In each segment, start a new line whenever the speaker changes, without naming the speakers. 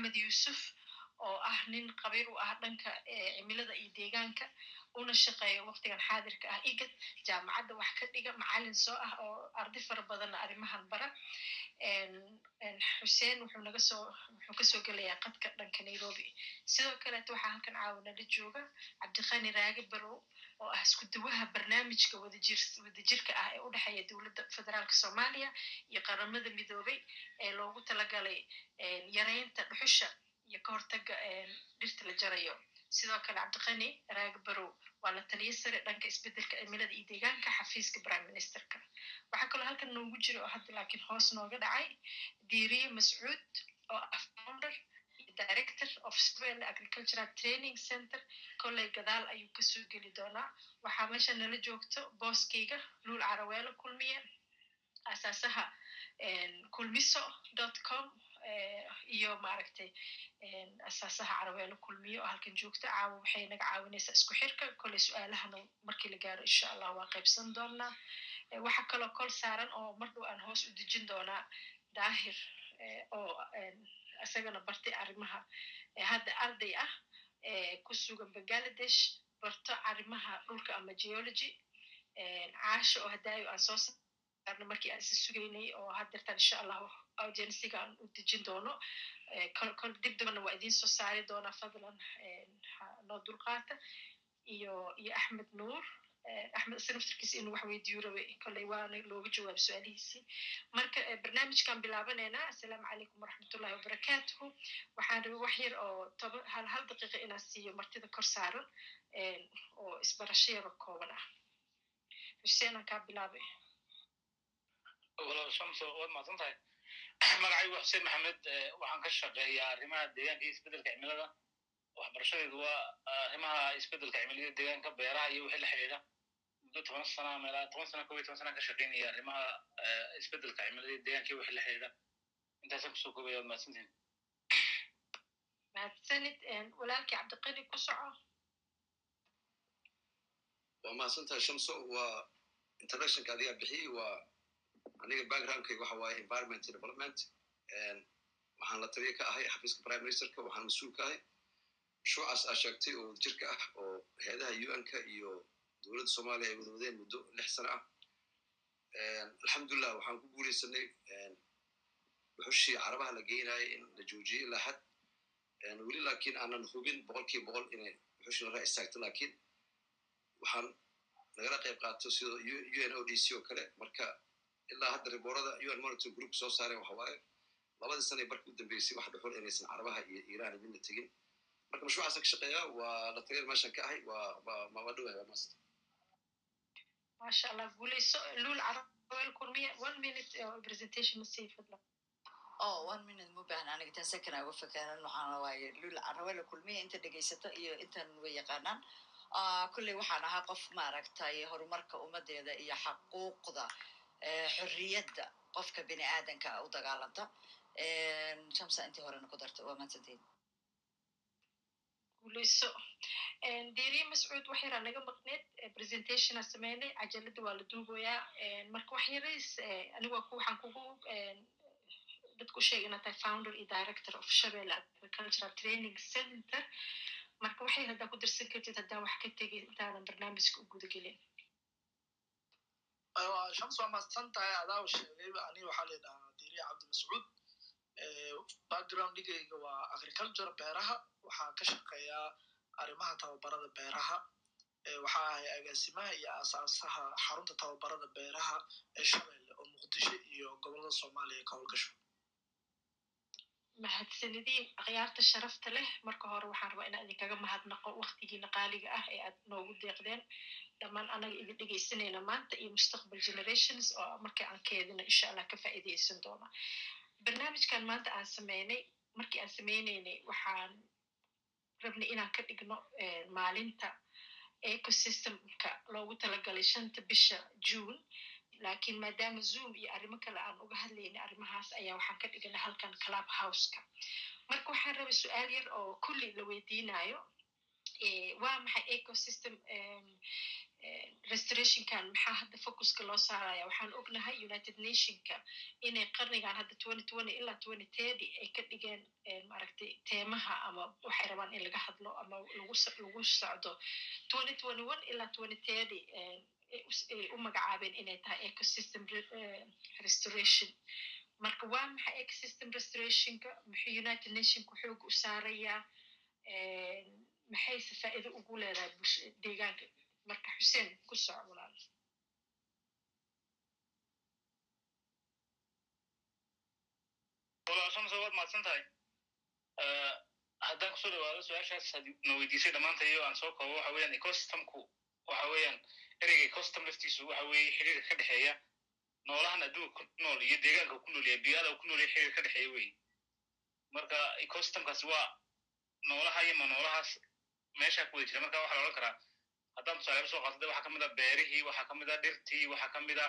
maxamed yuusuf oo ah nin qabiir u ah dhanka cimilada iyo deegaanka una shaqeeyo waqtigan xaadirka ah. Igad jaamacadda wax ka dhiga macalin soo ah oo arday fara badanna arrimahan bara. Xuseen wuxuu ka soo gelayaa qadka dhanka nairobi. Sidoo kaleeto waxaa halkan caawanala jooga cabdiqani raage barow oo ah isku duwaha barnaamijka wadajir wadajirka ah ee u dhexeeya dowladda federaalka soomaaliya iyo qaramada midoobay ee loogu talagalay yareynta dhuxusha iyo ka hortaga dhirta la jarayo sidoo kale cabdiqani raage barow waa la taliyo sare dhanka isbeddelka cimilada iyo deegaanka xafiiska prime ministerka waxaa kaloo halkan noogu jira oo hadda laakiin hoos nooga dhacay diiriye mascuud oo ah founder director of swell agricultural training center kolley gadaal ayuu ka soo geli doonaa. Waxaa meesha nala joogto booskeyga luul caraweelo kulmiye asaasaha kulmiso dot com iyo maaragtay asaasaha caraweelo kulmiyo oo halkan joogta caawa waxay naga caawinaysaa isku xirka kolley su'aalahana markii la gaaro insha allah waa qaybsan doonaa. Waxaa kaloo kol saaran oo mar dhow aan hoos u dejin doonaa daahir oo isagana bartay arrimaha hadda arday ah ku sugan bangaladesh barto arrimaha dhulka ama geology caasha oo hadaayo aan soo saarno markii aan isa sugaynay oo haddeertaan insha allahu audiensiga aan u dejin doono dib dambana waa idiin soo saari doonaa fadlan noo dulqaata iyo iyo axmed nuur axmed ise naftarkiisa inuu wax weydiiyo rabe kolley waana looga jawaab su'aalihiisii. Marka barnaamijkan bilaabaneynaa assalaamu calaykum waraxmatullahi wabarakaatuhu. Waxaan rabe wax yar oo toba hal hal daqiiqa inaan siiyo martida kor saaran oo isbarasho yaro kooban ah. Xuseenan kaa bilaabay.
Walaal shamso waad mahadsan tahay. Magacaygu xuseen maxamed waxaan ka shaqeeyaa arrimaha deegaanka iyo isbeddelka cimilada waxbarashadeedu waa arrimaha isbeddelka cimilada deegaanka beeraha iyo wixii la xidhiidha. Muddo toban sana meelaa toban sana kob iyo toban sana ka shaqeynaya arrimaha isbeddelka cimilada deegaanka iyo wixii la xidhiidha. Intaasaan ku soo koobaya waad mahadsantihin
mahadsanid walaalkii cabdiqani ku soco.
Waa mahadsantahay shamso waa introductionka adigaa bixiyey waa aniga backgroundkayga waxa waaye environment development. Waxaan la taliya ka ahay xafiiska prime ministerka waxaan mas'uul ka ahay mashruucaas aa sheegtay oo wadajirka ah oo hay'adaha un-ka iyo dowladda soomaaliya ay wada muddo lix sano ah alxamdulilah waxaan ku guuleysanay dhuxushii carabaha la geynayo in la joojiyey ilaa xad weli laakiin aanan hubin boqolkiiba boqol inay dhuxushii laga istaagto laakiin waxaan nagala qayb qaato sida un o d c oo kale marka ilaa hadda riboorada un monitor group soo saareen waxa waaye labadii sana barkii u dambeysay wax dhuxul inaysan carabaha iyo iiraan midna tegin marka mashruucaasa ka shaqeeya waa taliya meeshan ka ahay waa waa dhoway waa maasta
maasha allah guuleyso luul carabel kurmiya one minute presentation masii fadlan
oh one minute mu baahan aniga tan second uga fekeran waxaana waaye luul carabela kulmiya inta dhegaysato iyo intan way yaqaanaan kulley waxaan ahaa qof maaragtay horumarka ummadeeda iyo xaquuqda xorriyadda qofka bini aadanka u dagaalanta shamsa intii horena ku darta waa mahadsantiin
guuleyso diiriye mascuud wax yaraa naga maqneed presentationa sameynay cajalada waa la duuboyaa marka wax yarays anigu waxaan kugu dadku u sheegay inaa tahay founder iyo director of shabelle agricultural training center. Marka waxay haddaa ku dirsan kartid haddaan wax ka tegay intaanan barnaamijka u guda gelin
shams waa mahadsan tahay adaa sheegayba ani waxaa la yidhahaa diiriya cabdi mascuud backgroundigayga waa agriculture beeraha. Waxaan ka shaqeeyaa arrimaha tababarada beeraha. Waxaa ahay agaasimaha iyo asaasaha xarunta tababarada beeraha ee shabeelle oo muqdisho iyo gobollada soomaaliya ka howlgasho
mahadsanidin akhyaarta sharafta leh. Marka hore waxaan rabaa inaan idinkaga mahadnaqo waktigiina qaaliga ah ee aad noogu deeqdeen. Dhammaan anaga idin dhegaysanayna maanta iyo mustaqbal generations oo markii aan keedina insha allah ka faa'iidaysan doona barnaamijkan maanta aan sameynay markii aan sameyneynay waxaan rabnay inaan ka dhigno maalinta ecosystemka loogu talagalay shanta bisha june laakiin maadaama zoom iyo arrimo kale aan uga hadlayna arrimahaas ayaa waxaan ka dhigana halkan club houseka marka waxaan rabay su'aal yar oo kulli la weydiinayo waa maxay ecosystem restorationkan maxaa hadda focuska loo saaraya waxaan ognahay united nationka inay qarnigan hadda ilaa ay ka dhigeen maaragtay teemaha ama waxay rabaan in laga hadlo ama lagu socdo. ilaa twenty thirty ay u magacaabeen inay tahay ecosystem restoration. Marka waa maxay ecosystem restorationka? Muxuu united nationka xooga u saarayaa? Maxayse faa'iido ugu leedahay deegaanka marka xuseen ku soco walaal.
Waad mahadsan tahay? Haddaan ku soo dhawaado su'aashaas na weydiisay dhammaantayo aan soo koobo waxa weeyaan ecosystemku waxa weeyaan ereyga ecosystem laftiisu waxa weeye xiriirka ka dhexeeya noolahan adduunka ku nool iyo deegaanka ku nool yahay biyaada ku nool yahay xiriir ka dhexeeya weye marka ecosystemkaas waa noolaha iyo ma noolahaas meesha ku wada jira. Marka waxaa la odhan karaa haddaan tusaale soo qaatade waxaa ka mid a beerihii waxaa ka mid a dhirtii waxaa ka mid a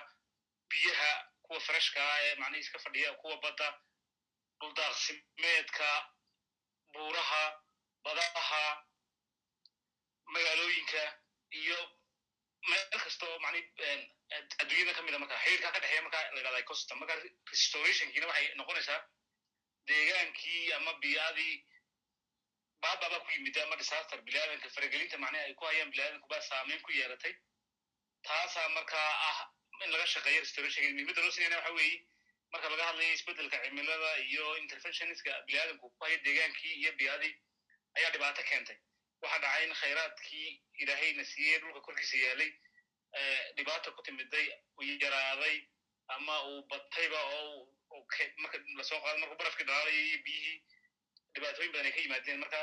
biyaha kuwa freshka ah ee macnihii iska fadhiya kuwa badda dhuldaaqsimeedka buuraha badaha magaalooyinka iyo meel kasta oo mani adduunyada ka mid a marka xiriirka ka dhexeeya marka la yidhahda ecosystem marka restorationkiina waxay noqonaysaa deegaankii ama biyadii baababa ku yimid ama disaster biniaadanka faragelinta macnaha ay ku hayaan biniaadanku baa saameyn ku yeelatay taasaa markaa ah in laga shaqeeyo restoration muhiimadda loo sinayna waxa weeye marka laga hadlayo isbeddelka cimilada iyo interventionistka biniaadanku ku haya deegaankii iyo biyadii ayaa dhibaato keentay. Waxaa dhacay in khayraadkii ilaahayna siiyey dhulka korkiisa yaalay dhibaata ku timiday uu yaraaday ama uu batayba oo marka la soo qaado markuu barafkii dhalaalaya iyo biyihii dhibaatooyin badan ay ka yimaadeen. Marka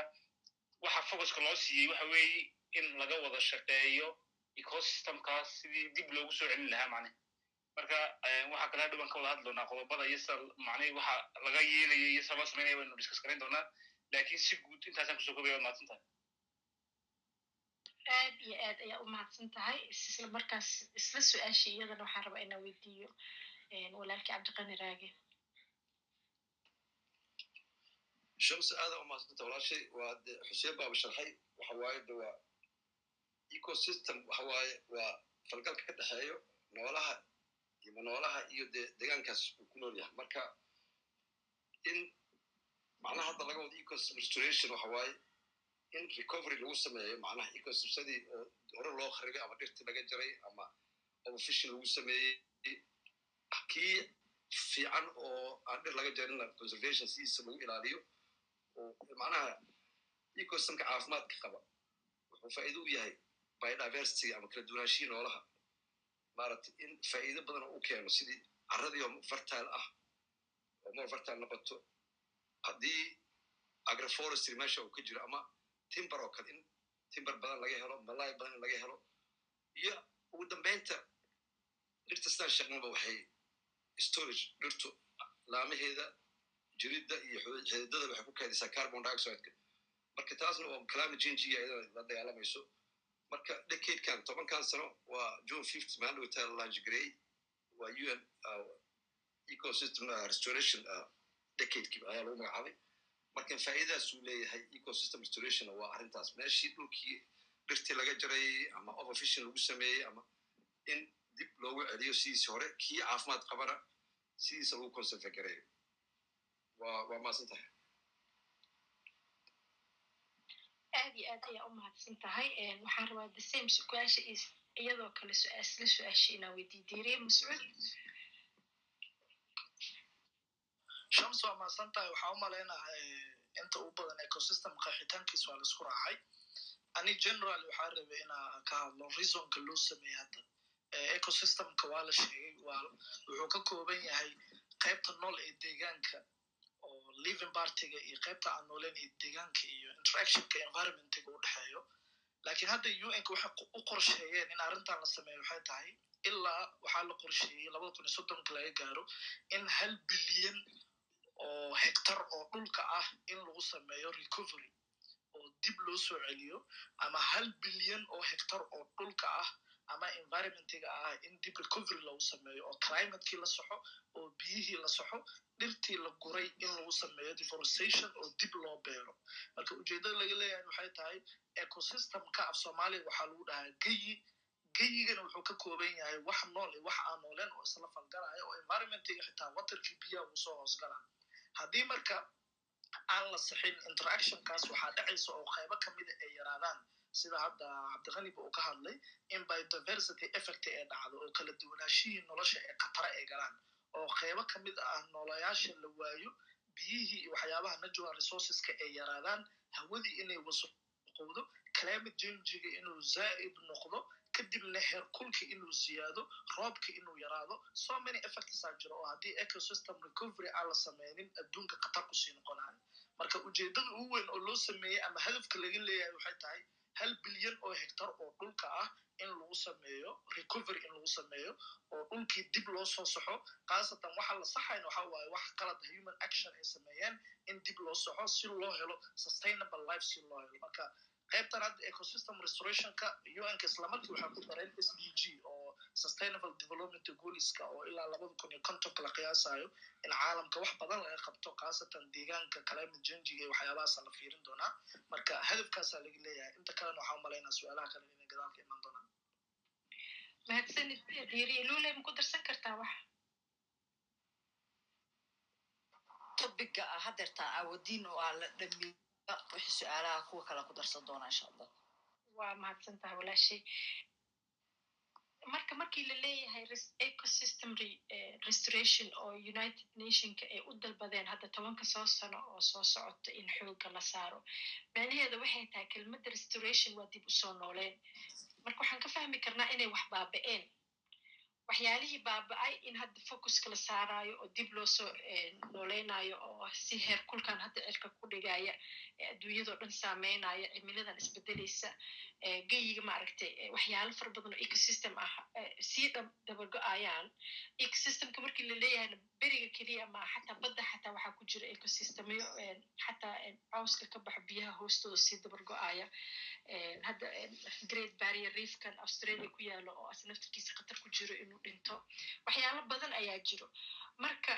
waxa focuska loo siiyey waxa weeye in laga wada shaqeeyo ecosystemkaas sidii dib loogu soo celin lahaa macne marka waxaa kale hadhow ka wada hadli doonaa qodobada iyo sida macnihi waxa laga yeelaya iyo sida loo samaynaya waynu discuss garayn doonaa. Laakiin si guud intaasaan ku soo kobaya waad mahadsan tahay.
Aad iyo aad ayaa u mahadsan tahay. Isla markaas isla su'aashii iyadana waxaan rabaa inaan weydiiyo walaalkii cabdiqani raage
shamsi aada u mahadsanta walaashay waa de xuseen baaba sharxay waxa waaye de waa ecosystem waxa waaye waa falgalka ka dhexeeyo noolaha noolaha iyo de deegaankaas uu ku nool yahay marka in macnaha hadda laga wado ecosystem restoration waxa waaye in recovery lagu sameeyo macnaha ecosystemsadii hore loo kharibay ama dhirtii laga jaray ama overfishing lagu sameeyey kii fiican oo aan dhir laga jarinna conservation sidiisa lagu ilaaliyo macnaha ecosystemka caafimaadka qaba wuxuu faa'iido u yahay biodiversity ama kala duwanaashihii noolaha maaragtay in faa'iido badan u keeno sidii carradii oo fertile ah oo more fertile noqoto haddii agroforestry meesha uu ka jiro ama timber oo kale in timber badan laga helo malay badan in laga helo iyo ugu dambeynta dhirta sidaan sheegnaba waxay storage dhirtu laamaheeda jiridda iyo xididada waxay ku kaydaysaa carbon dioxideka. Marka taasna oo climate changiga iyadana la dagaalamayso marka decadekan tobankan sano waa june fifty maalin wata langegrey waa un ecosystem restoration decadekii ayaa lagu magacaabay. Marka faa'iidadaasuu leeyahay ecosystem restoration waa arrintaas. Meeshii dhulkii dhirtii laga jaray ama overfishing lagu sameeyey ama in dib loogu celiyo sidiisi hore kii caafimaad qabana sidiisa lagu conserve gareeyo waa waa mahadsan tahay
aad iyo aad ayaa u mahadsan tahay. Waxaan rabaa the same su'aasha iyadoo kale isla su'aasha inaan weydiidiiriye mascuud
shams waa mahadsan tahay waxaa u malaynaha inta u badan ecosystem qeexitaankiis waa la isku raacay. Ani general waxaa rabay inaa ka hadlo reasonka loo sameeyey hadda. Ecosystemka waa la sheegay wuxuu ka kooban yahay qaybta nool ee deegaanka living partiga iyo qaybta aan nooleen ee deegaanka iyo interactionka environmentiga u dhexeeyo. Lakiin hadda unka waxay u qorsheeyeen in arrintan la sameeyo waxay tahay ilaa waxaa la qorsheeyey labada kun iyo soddonka laga gaaro in hal bilyan oo hectar oo dhulka ah in lagu sameeyo recovery oo
dib loo soo celiyo ama hal bilyan oo hectar oo dhulka ah ama environmentiga ah in dib recovery lagu sameeyo oo climatekii la soxo oo biyihii la soxo dhirtii la guray in lagu sameeyo deforestation oo dib loo beero. Marka ujeeddada laga leeyahay waxay tahay ecosystemka af soomaaliya waxaa lagu dhahaa geyi. Geyigana wuxuu ka kooban yahay wax nool iyo wax aan nooleen oo isla falgalaya oo environmentiga xitaa waterkii biyaha uu soo hoosgalaa haddii marka aan la sixin interactionkaas waxaa dhacaysa oo qaybo kamida ay yaraadaan. Sida hadda cabdiqaniba uu ka hadlay in biodiversity effect ee dhacdo oo kala duwanaashihii nolosha ee khatara ay galaan oo qaybo ka mid ah noolayaasha la waayo biyihii iyo waxyaabaha natural resourceska ay yaraadaan hawadii inay wasaqowdo climate changiga inuu zaa'id noqdo kadibna heerkulka inuu ziyaado roobka inuu yaraado. So many effectsaa jiro oo haddii ecosystem recovery aan la sameynin adduunka khatar ku sii noqonayo marka ujeeddada ugu weyn oo loo sameeyey ama hadafka laga leeyahay waxay tahay hal bilyan oo hectar oo dhulka ah in lagu sameeyo recovery in lagu sameeyo oo dhulkii dib loo soo saxo khaasatan waxa la saxayn waxa waaye wax qalad human action ay sameeyeen in dib loo saxo si loo helo sustainable life si loo helo. Marka qaybtan hadda ecosystem restorationka unka islamarkii waxaa ku dareen s d g oo sustainable development goalska oo ilaa labada kun iyo kontonka la qiyaasayo in caalamka wax badan laga qabto khaasatan deegaanka climate changiga iyo waxyaabahaasa la fiirin doonaa. Marka hadafkaasaa laga leeyahay. Inta kalena waxaa umalaynaa su'aalaha kale inay gadaalka iman doonaan.
Mahadsanid diiri lule ma ku darsan kartaa wax?
Topiga ah hadeertaan aawadiin oo aa la dhamiya wixii su'aalaha kuwa kale ku darsan doonaa insha allah
waa mahadsan tahay walaashay marka markii la leeyahay ecosystem restoration oo united nationka ay u dalbadeen hadda tobanka soo sano oo soo socota in xoogga la saaro macnaheeda waxay tahay kelmadda restoration waa dib u soo nooleen marka waxaan ka fahmi karnaa inay wax baaba'een waxyaalihii baaba'ay in hadda focuska la saarayo oo dib loo soo nooleynayo oo si heer kulkan hadda cirka ku dhigaya adduunyadao dhan saameynaya cimiladan isbedelaysa geyiga maaragtay waxyaalo fara badan oo ecosystem ah sii dabago-ayaan. Ecosystemka markii la leeyahayna beriga keliya ma xataa badda xataa waxaa ku jira ecosystemyo xataa cawska ka baxo biyaha hoostooda sii dabargo-aya hadda great barrier reefkan australia ku yaalo oo as naftarkiisa khatar ku jiro inuu dhinto. Waxyaalo badan ayaa jiro. Marka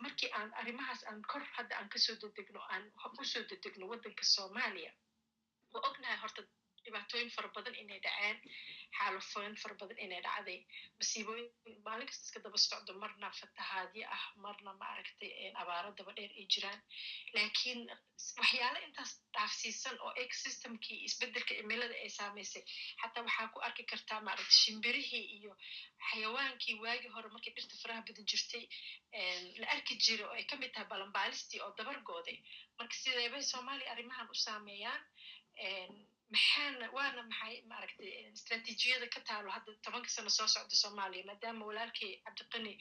markii aan arrimahaas aan kor hadda aan ka soo dedegno aan u soo dedegno waddanka soomaaliya waa ognahay horta dhibaatooyin fara badan inay dhaceen xaalufooyin fara badan inay dhacday masiibooyin maalin kasta iska daba socdo marna fatahaadyo ah marna maaragtay abaaro daba dheer ay jiraan laakiin waxyaalo intaas dhaafsiisan oo ecosystemkii isbeddelka cimilada ay saamaysay xataa waxaa ku arki kartaa maaragtay shimbirihii iyo. Xayawaankii waagii hore markii dhirta faraha badan jirtay la arki jira oo ay ka mid tahay balanbaalistii oo dabargooday marka sideebay soomaaliya arrimahan u saameeyaan maxaana waana maxay maaragtay istraatiijiyada ka taalo hadda tobanka sano soo socda soomaaliya maadaama walaalkay cabdiqani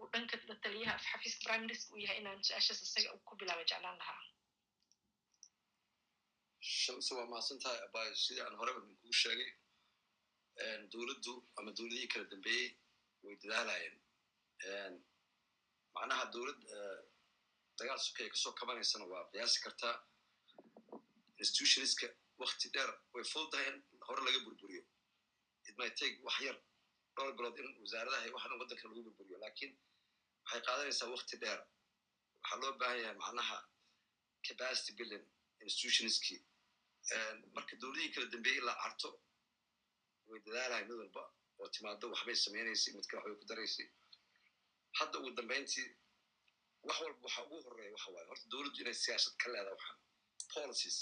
uu dhanka taliyaha xafiiska prime minister uu yahay inaan su'aashaas isaga ku bilaaba jeclaan lahaa
shamse waa mahadsan tahay abay sidii aan horeba kuu sheegay dowladdu ama dowladihii kala dambeeyey way dadaalayeen macnaha dowlad dagaal sokaya ka soo kabanaysana waa qiyaasi kartaa institutionska wakti dheer way fududahay in hore laga burburiyo take wax yar dhowr bilood in wasaaradaha waxan waddanka lagu burburiyo laakiin waxay qaadanaysaa wakti dheer waxaa loo baahan yahay macnaha capacity building institutionskii marka dowladihii kala dambeeyey ilaa carto way dadaalahay mid walba oo timaado waxbay samaynaysay mid kale waxbay ku daraysay hadda ugu dambayntii wax walba waxa ugu horreeya waxa waaye horta dowladdu inay siyaasad ka leedaha waxaan policies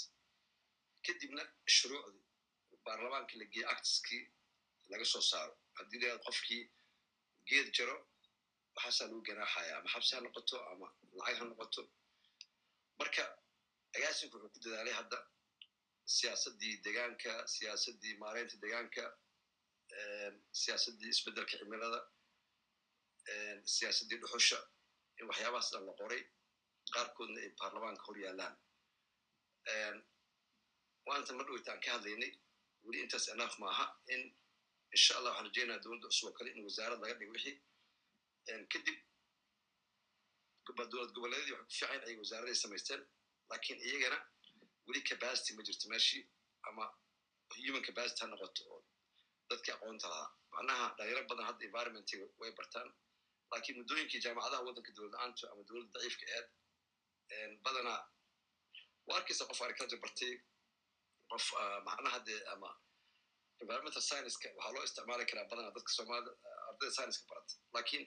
kadibna shuruucdii baarlamaankii la geeye actiskii laga soo saaro. Haddii la qofkii geed jaro waxaasaa lagu ganaaxaya ama xabsi ha noqoto ama lacag ha noqoto. Marka agaasinku wuxuu ku dadaalay hadda siyaasaddii degaanka siyaasaddii maareynta degaanka siyaasaddii isbeddelka cimilada siyaasaddii dhuxusha in waxyaabahaas dhan la qoray. Qaarkoodna ay baarlamaanka hor yaallaan waanta ma dhoweyta aan ka hadlaynay weli intaas enough maaha in insha allah waxaan rajeynaya dowladda cusub oo kale in wasaarad laga dhigo wixii kadib dowlad goboleedadii waxay ku fiican ay wasaaraday samaysteen laakiin iyagana weli capacity ma jirto meeshii ama human capacity ha noqoto oo dadkii aqoonta lahaa macnaha dhalinyaro badan hadda environmentiga way bartaan laakiin muddooyinkii jaamacadaha waddanka dowlad la'aantu ama dowladda daciifka aheed badanaa waa arkaysa qof agriculture bartay qof macnaha dee ama environmental scienceska waxaa loo isticmaali karaa badanaa dadka soomaalida ardayda scienceska barata. Laakiin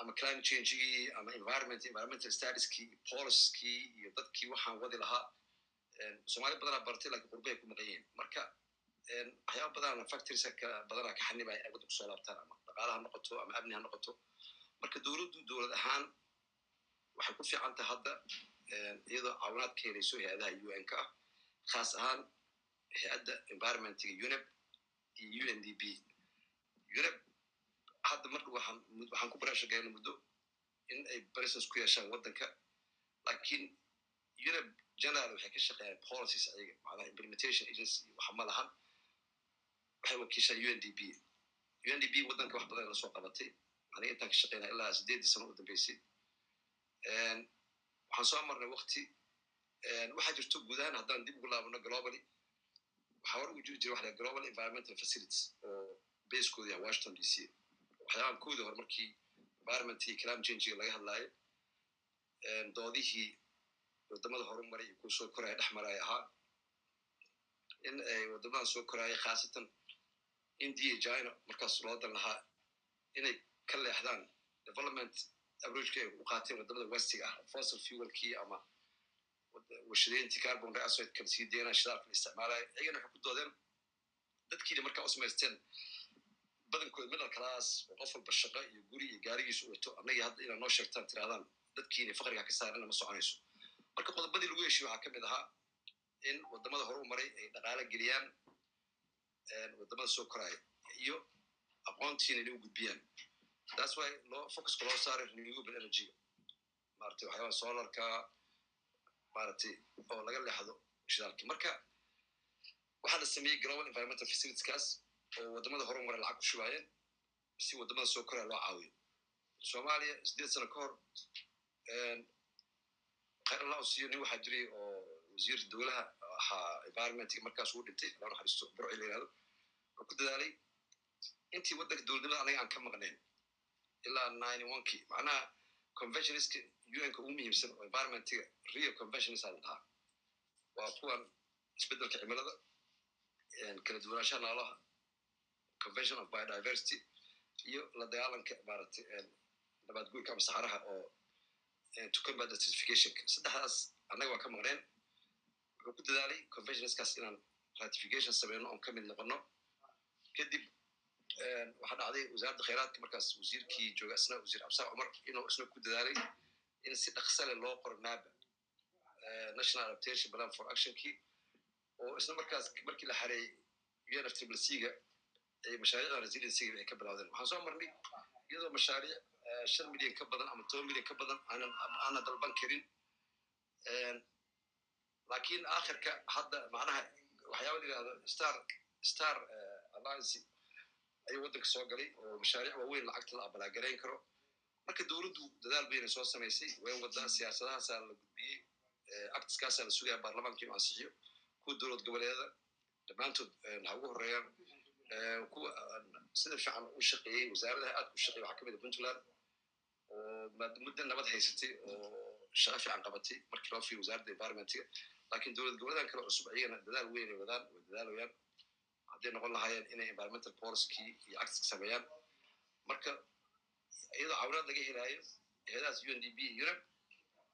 ama climate changegii ama environment environmental studieski policekii iyo dadkii waxaan wadi lahaa soomaali badanaa bartay lakiin qurbahay ku maqan yihiin. Marka waxyaaba badanaa factories ka badanaa ka xanibaya ay wadda ku soo laabtaan ama dhaqaala ha noqoto ama amni ha noqoto. Marka dowladdu dowlad ahaan waxay ku fiican tahay hadda iyadoo caawinaad ka helayso hay'adaha un ka ah khaas ahaan hay'adda environmentiga unep iyo u n d b unep hadda marka waxaan ku barashagayna muddo in ay presence ku yeeshaan waddanka. Laakiin unep general waxay ka shaqeeyaan policies ayaga macnaha implementation agency waxa ma lahan. Waxay wakiishaan u n d b u n d b waddanka wax badan la soo qabatay. Aniga intaan ka shaqeynaa ilaa sideedii sano u dambeysay. Waxaan soo marnay wakti waxaa jirto guud ahaan haddaan dib ugu laabano globally. Waxaa hore ugu jiri jira waxa global environmental facilities oo basekooda yahay washington d c. Waxyaabahan koodii hore markii environmentii climate changiga laga hadlaayo doodihii waddamada horumaray iyo kuwa soo koraya dhex maraya ahaa. In ay waddamadan soo koraya khaasatan india china markaas loo dan lahaa inay ka leexdaan development abrojka ay u qaateen waddamada westiga ah fossil fuelkii ama warshadeyntii carbon dioxide kala sii deynaa shidaalka la isticmaalaya ayagana waxay ku doodeen dadkiina markaa u samaysteen badankooda middle class oo qof walba shaqo iyo guri iyo gaarigiisu wato annagii hadda inaad noo sheegtaan tirahdaan dadkiina faqriga ka saarana ma soconayso marka qodobadii lagu heshiye waxaa ka mid ahaa in waddamada hore u maray ay dhaqaalo geliyaan waddamada soo koraya iyo aqoontiina inay u gudbiyaan that's why loo focuska loo saaray renewable energy. maaragtay waxyaabaha solarka maaragtay oo laga leexdo shidaalkii. Marka waxaa la sameeyey global environmental facilitieskaas oo waddamada hore u maray lacag ku shubaayeen si waddamada soo koraya loo caawiyo. Soomaaliya sideed sano ka hor khayr allah u siiyo nin waxaa jiray oo wasiir dowlaha ahaa environmentka markaas uu dhintay loo naxariisto burci la yiraahdo oo ku dadaalay intii waddanka dowladnimada anaga aan ka maqnayn ilaa ninety onekii macnaha conventionistka un-ka ugu muhiimsan oo environmentga rio conventionist aa la dhahaa waa kuwan isbeddelka cimilada kala duwanaanshaha noolaha convention of biodiversity. Iyo la dagaalanka maaragtay nabaad guurka ama saxaraha oo to combat desertificationka saddexdaas annaga waa ka maqneen wuxuu ku dadaalay conventionistkaas inaan ratification sameyno oon ka mid noqono kadib waxaa dhacday wasaaradda khayraadka markaas wasiirkii jooga isna wasiir absaa cumar inuu isna ku dadaalay in si dhaqsale loo qoro naba national adaptation plan for actionkii oo isna markaas markii la xareeyey un f triple c-ga ay mashaariicda resiliencyga ay ka bilawdeen waxaan soo marnay iyadoo mashaariic shan milyan ka badan ama toban milyan ka badan aana dalban karin lakiin akhirka hadda macnaha waxyaaba la yihahdo star star alliance. ayuu waddanka soo galay oo mashaariic waaweyn lacagta la abalaagarayn karo marka dowladdu dadaal bayna soo samaysay way waddaa siyaasadahaasaa la gudbiyey actiskaasaa la sugaya baarlamaanka inuu ansixiyo kuwa dowlad goboleeda dhammaantood ha ugu horeeyaan kuwa sida fiican u shaqeeyey wasaaradaha aadka u shaqeey waxaa ka mid a puntland muddo nabad haysatay oo shaqo fiican qabatay markii loo fiiyo wasaaradda environmentga lakiin dowlad goboleedan kale cusub ayagana dadaal weyn ay wadaan way dadaalayaan hadday noqon lahaayeen inay environmental policy iyo actiska sameeyaan marka iyadoo cawinaad laga helaayo heedahaas u n d b europe.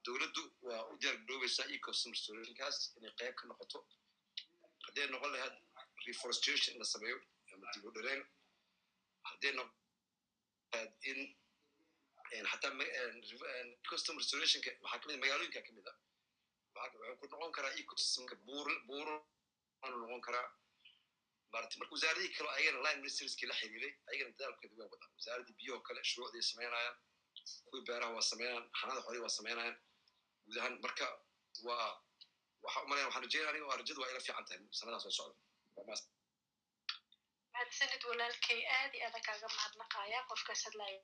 Dowladdu waa u diyaar garoobeysaa ecosystem restorationkaas inay qayb ka noqoto. Hadday noqon lahayd reforestation in la sameeyo ama dib u dhareen hadday noqon in xataa ecosystem restorationka waxaa ka mid magaalooyinka ka mid a wuxuu ku noqon karaa ecosystemka buur buuro waanu noqon karaa maarata marka wasaaradihii kale ayagana line ministerskii la xiriiray ayagana dadaalkeedu waa wadaan. Wasaaraddii biyahoo kale shuruucday samaynayaan kuwii beeraha waa samaynayaan xanada xoolihii waa samaynayaan guud ahaan marka waa waxa umalaya waxaan rajeynaya aniga waa rajadu waa ila fiican tahay. Sanadaas soo socda.
Mahadsanid walaalkay aad iyo aada kaaga mahadnaqaya qofkaas hadlaya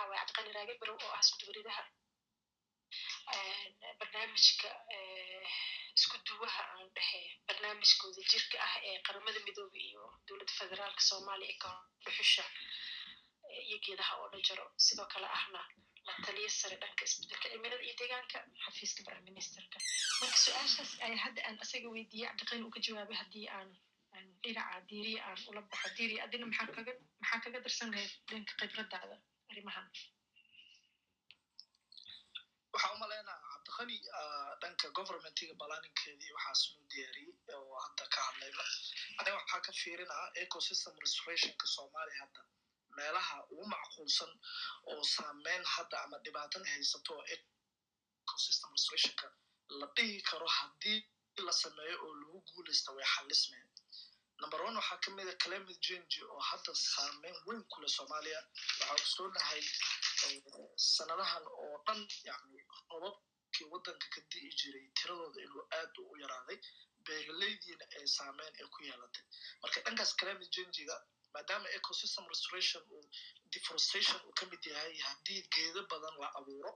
aaway cabdiqani raage barow oo ah isku dugridaha barnaamijka isku duwaha aan dhehe barnaamijka wadajirka ah ee qaramada midoobey iyo dowladda federaalka soomaaliya ka dhuxusha iyo geedaha oo dhan jaro. Sidoo kale ahna la taliya sare dhanka isbeddelka cimilada iyo deegaanka xafiiska prime ministerka. Marka su'aashaas ayaa hadda aan asaga weydiiyey cabdiqani uu ka jawaabay haddii aan dhinaca diiriya aan ula baxo diiriya adina maxaa kaga maxaa kaga darsan lahayd dhanka khibradaada arrimahan
waxaa umalaynaa cabdiqani dhanka governmentiga balaninkeedii waxaas noo diyaariyey oo hadda ka hadlayno. Aniga waxaa ka fiirinaa ecosystem restorationka soomaaliya hadda. Meelaha ugu macquulsan oo saameyn hadda ama dhibaatan haysato oo ecosystem restorationka la dhihi karo haddii la sameeyo oo lagu guulaysta way xalismeen number one waxaa ka mida climate change oo hadda saameyn weyn kule soomaaliya. Waxaa ogsoonahay sanadahan oo dhan yani robabkii waddanka ka di'i jiray tiradooda inuu aad u yaraaday beeraleydiina ay saameyn ay ku yeelatay marka dhankaas climate changiga maadaama ecosystem restoration uu deforestation uu ka yahay haddii geedo badan la abuuro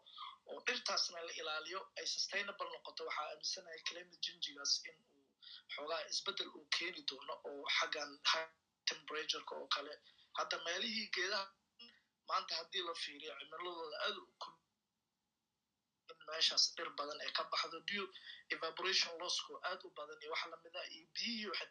oo dhirtaasna la ilaaliyo ay sustainable noqoto waxaa aaminsanahay climate changigaas in xoogaa isbeddel uu keeni doono oo xaggan temperatureka oo kale. Hadda meelihii geedaha maanta haddii la fiiriyo cimiladooda aad in meeshaas dhir badan ay ka baxdo bio evaporation lossko aad u badan iyo wax lamida iyo biyihii waxay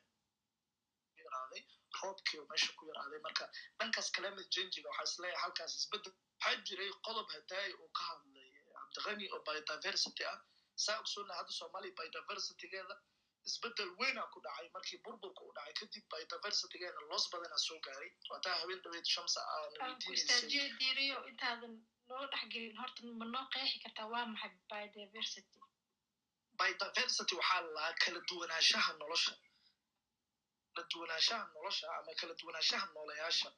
yaraaday roobkii oo meesha ku yaraaday. Marka dhankaas climate changiga waxaa is leeyahay halkaas isbeddel waxaa jiray qodob hadaaya uu ka hadlay cabdiqani oo biodiversity ah. Saa ogsoona hadda soomaaliya biodiversitygeeda isbeddel weynaa ku dhacay. Markii burburka u dhacay kadib biodiversitygeena loos badanaa soo gaaray. Waataa habeen dhaweyd shamsa aana
istaajiyo diiriyo intaadan dhexgelin horta ma noo qeexi kartaa waa maxay? Biodiversity
biodiversity waxaa lalahaa kala duwanaanshaha nolosha. Kala duwanaanshaha nolosha ama kala duwanaanshaha nooleyaasha.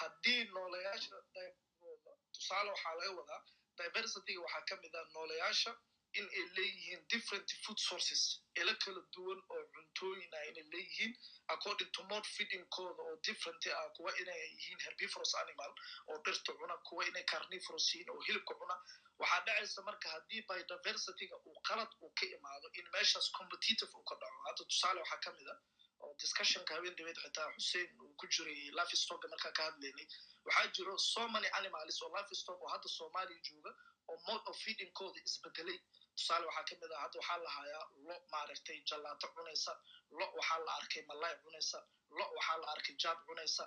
Haddii nooleyaasha tusaale waxaa laga wadaa diversityga waxaa ka mid ah nooleyaasha in ay leeyihiin different food sources. Ila kala duwan oo cuntooyin ah inay leeyihiin according to mode feedingkooda oo different ah kuwa inay yihiin herbivorous animal oo dhirta cuna kuwa inay carnivorous yihiin oo hilibka cuna waxaa dhacaysa marka haddii biodiversityga uu qalad uu ka imaado in meeshaas competitive uu ka dhaco hadda tusaale waxaa ka mid a oo discussionka habeen dhaweed xitaa xussein uu ku jiray lafistocka markaa ka hadlaynay waxaa jiro so many animals oo lafistock oo hadda soomaaliya jooga oo mode of feedingkooda isbedelay tusaale waxaa ka mid ah hadda waxaa la hayaa lo maaragtay jallaato cunaysa lo waxaa la arkay malay cunaysa lo waxaa la arkay jaad cunaysa.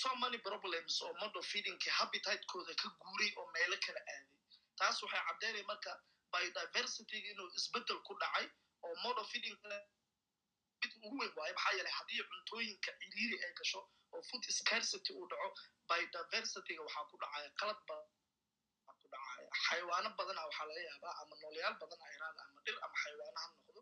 So many problems oo mode of feedingki habitatkooda ka guuray oo meelo kala aaday. Taas waxay caddeynaya marka biodiversityga inuu isbeddel ku dhacay oo mode of feeding mid ugu weyn waayo maxaa yeelay haddii cuntooyinka ciriiri ay gasho oo food scarcity uu dhaco biodiversityga waxaa ku dhacaya qalad badan ku dhacaya xayawaano badana waxaa laga yaabaa ama noolayaal badan ayraada ama dhir ama xayawaano ha noqdo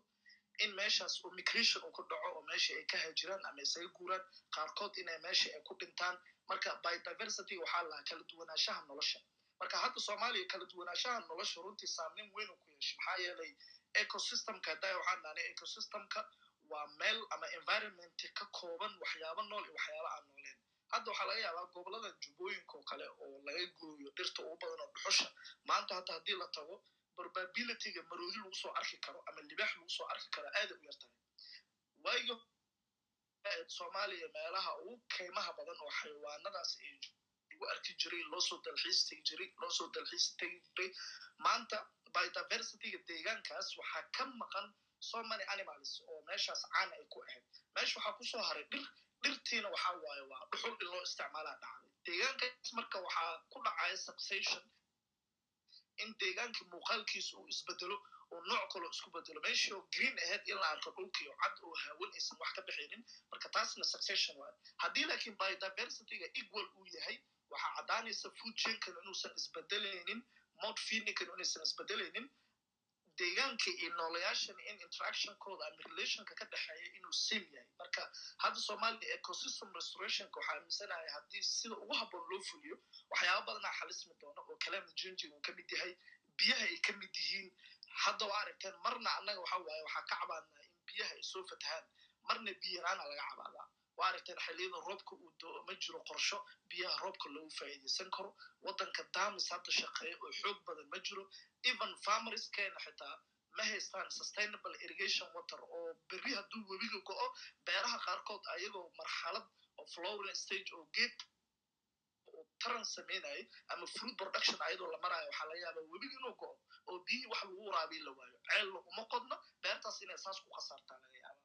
in meeshaas oo migration uu ku dhaco oo meesha ay ka hajiraan ama isaga guuraan qaarkood inay meesha ay ku dhintaan. Marka biodiversity waxaa lahaa kala duwanaanshaha nolosha. Marka hadda soomaaliya kala duwanaanshaha nolosha runtii saameyn weyn uu ku yeeshay. Maxaa yeelay ecosystemka haddaa waxaan dhahnay ecosystemka waa meel ama environment ka kooban waxyaabo nool iyo waxyaabo aan nooleen hadda waxaa laga yaabaa gobollada jubbooyinka oo kale oo laga gooyo dhirta ugu badan oo dhuxusha maanta hadda haddii la tago probabilityga maroodi lagu soo arki karo ama libaax lagu soo arki karo aaday u yartahay. Waayo soomaaliya meelaha ugu keymaha badan oo xayawaanadaas ay lagu arki jiray loosoo dalxiistagi jiray loosoo dalxiistagi jiray maanta biodiversityga deegaankaas waxaa ka maqan so many animals oo meeshaas caan ay ku ahayd. Meesha waxaa ku soo haray dhir dhirtiina waxaa waaye waa dhuxul in loo isticmaalaa dhacday deegaankaas marka waxaa ku dhacaya succession in deegaankii muuqaalkiisa uu isbedelo oo nooc kaloo isku bedelo. Meeshii oo green ahead in la arko dhulkii oo cad oo haawan aysan wax ka bixinin marka taasna succession waaye. Haddii laakiin biodiversityga equal uu yahay waxaa caddaanaysa food chainkana inuusan isbedelaynin mode feedingkana inaysan isbedelaynin deegaanka iyo noolayaashan in interactionkooda ama relationka ka dhexeeya inuu same yahay. Marka hadda soomaaliya ecosystem restorationka waxaa aaminsanahay haddii sida ugu habboon loo fuliyo waxyaaba badanaa xalismi doona oo climate changing uu ka mid yahay. Biyaha ay ka mid yihiin hadda waa aragteen marna annaga waxa waaye waxaa ka cabaadnaa in biyaha ay soo fatahaan. Marna biyo yaraana laga cabaadaa waa xilliyada roobka uu ma jiro qorsho biyaha roobka loogu faa'iidaysan karo waddanka damis hadda shaqeeya oo xoog badan ma jiro even farmerskeena xitaa ma haystaan sustainable irrigation water. oo berri hadduu webiga go'o beeraha qaarkood ayagoo marxalad oo flowering stage oo geed taran samaynayo ama fruit production ayadoo la maraayo waxaa laga yaabaa webiga inuu go'o oo biyihii wax lagu waraabiin la waayo ceelna uma qodno beertaas inay saas ku khasaartaa laga yaaba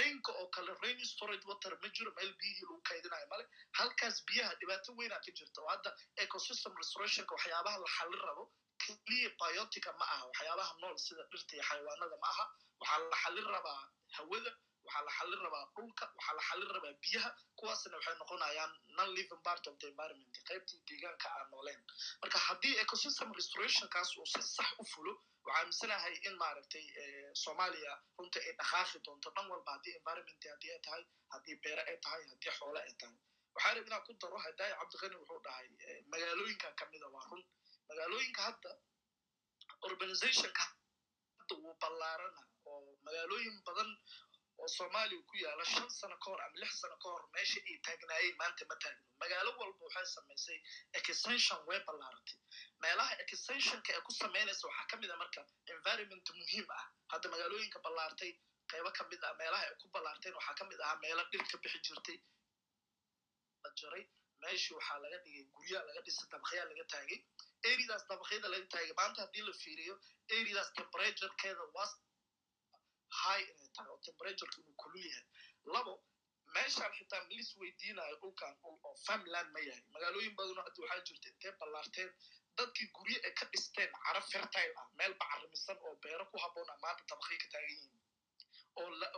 rainka oo kale rain storage water ma jiro meel biyihii lagu kaydinayo male halkaas biyaha dhibaato weynaa ka jirta oo hadda ecosystem restorationka waxyaabaha la xallin rabo keliya biotica ma aha. Waxyaabaha nool sida dhirta iyo xayawaanada ma aha. Waxaa la xallin rabaa hawada waxaa la xallin rabaa dhulka waxaa la xallin rabaa biyaha kuwaasna waxay noqonayaan non living part of the environment qaybtii deegaanka aan nooleen marka haddii ecosystem restorationkaas uu si sax u fulo waxaa aaminsanahay in maaragtay soomaaliya runta ay dhaqaaqi doonto dhan walba haddii environment haddii ay tahay haddii beere ay tahay haddii xoole ay tahay. Waxaa rab inaan ku daro hadaayi cabdiqani wuxuu dhahay magaalooyinka kamida waa run. Magaalooyinka hadda urbanizationka hadda wuu ballaarana oo magaalooyin badan oo soomaaliya ku yaalla shan sano ka hor ama lix sano ka hor meesha ay taagnaayeen maanta ma taagno. Magaalo walba waxay samaysay extension way ballaaratay meelaha extensionka ee ku samaynaysa waxaa ka mid a marka environment muhiim ah. Hadda magaalooyinka ballaartay qaybo ka mid ah meelaha ay ku ballaarteen waxaa ka mid ahaa meelo dhir ka bixi jirtay. La jaray meeshii waxaa laga dhigay guryaha laga dhisay dabaqyaa laga taagay. Eridaas dabaqyada laga taagay. Maanta haddii la fiiriyo eridaas temperaturekeeda waa high inay tahay oo temperatureka inuu kulul yahay labo meeshaan xitaa milis weydiinayo dhulkan oo farmland ma yahay magaalooyin badanoo hadda waxaa jirta intee ballaarteen dadkii guryo ay ka dhisteen cara fertile ah meel bacarimisan oo beero ku habboon ah maanta dabaqay ka taagan yihiin oo la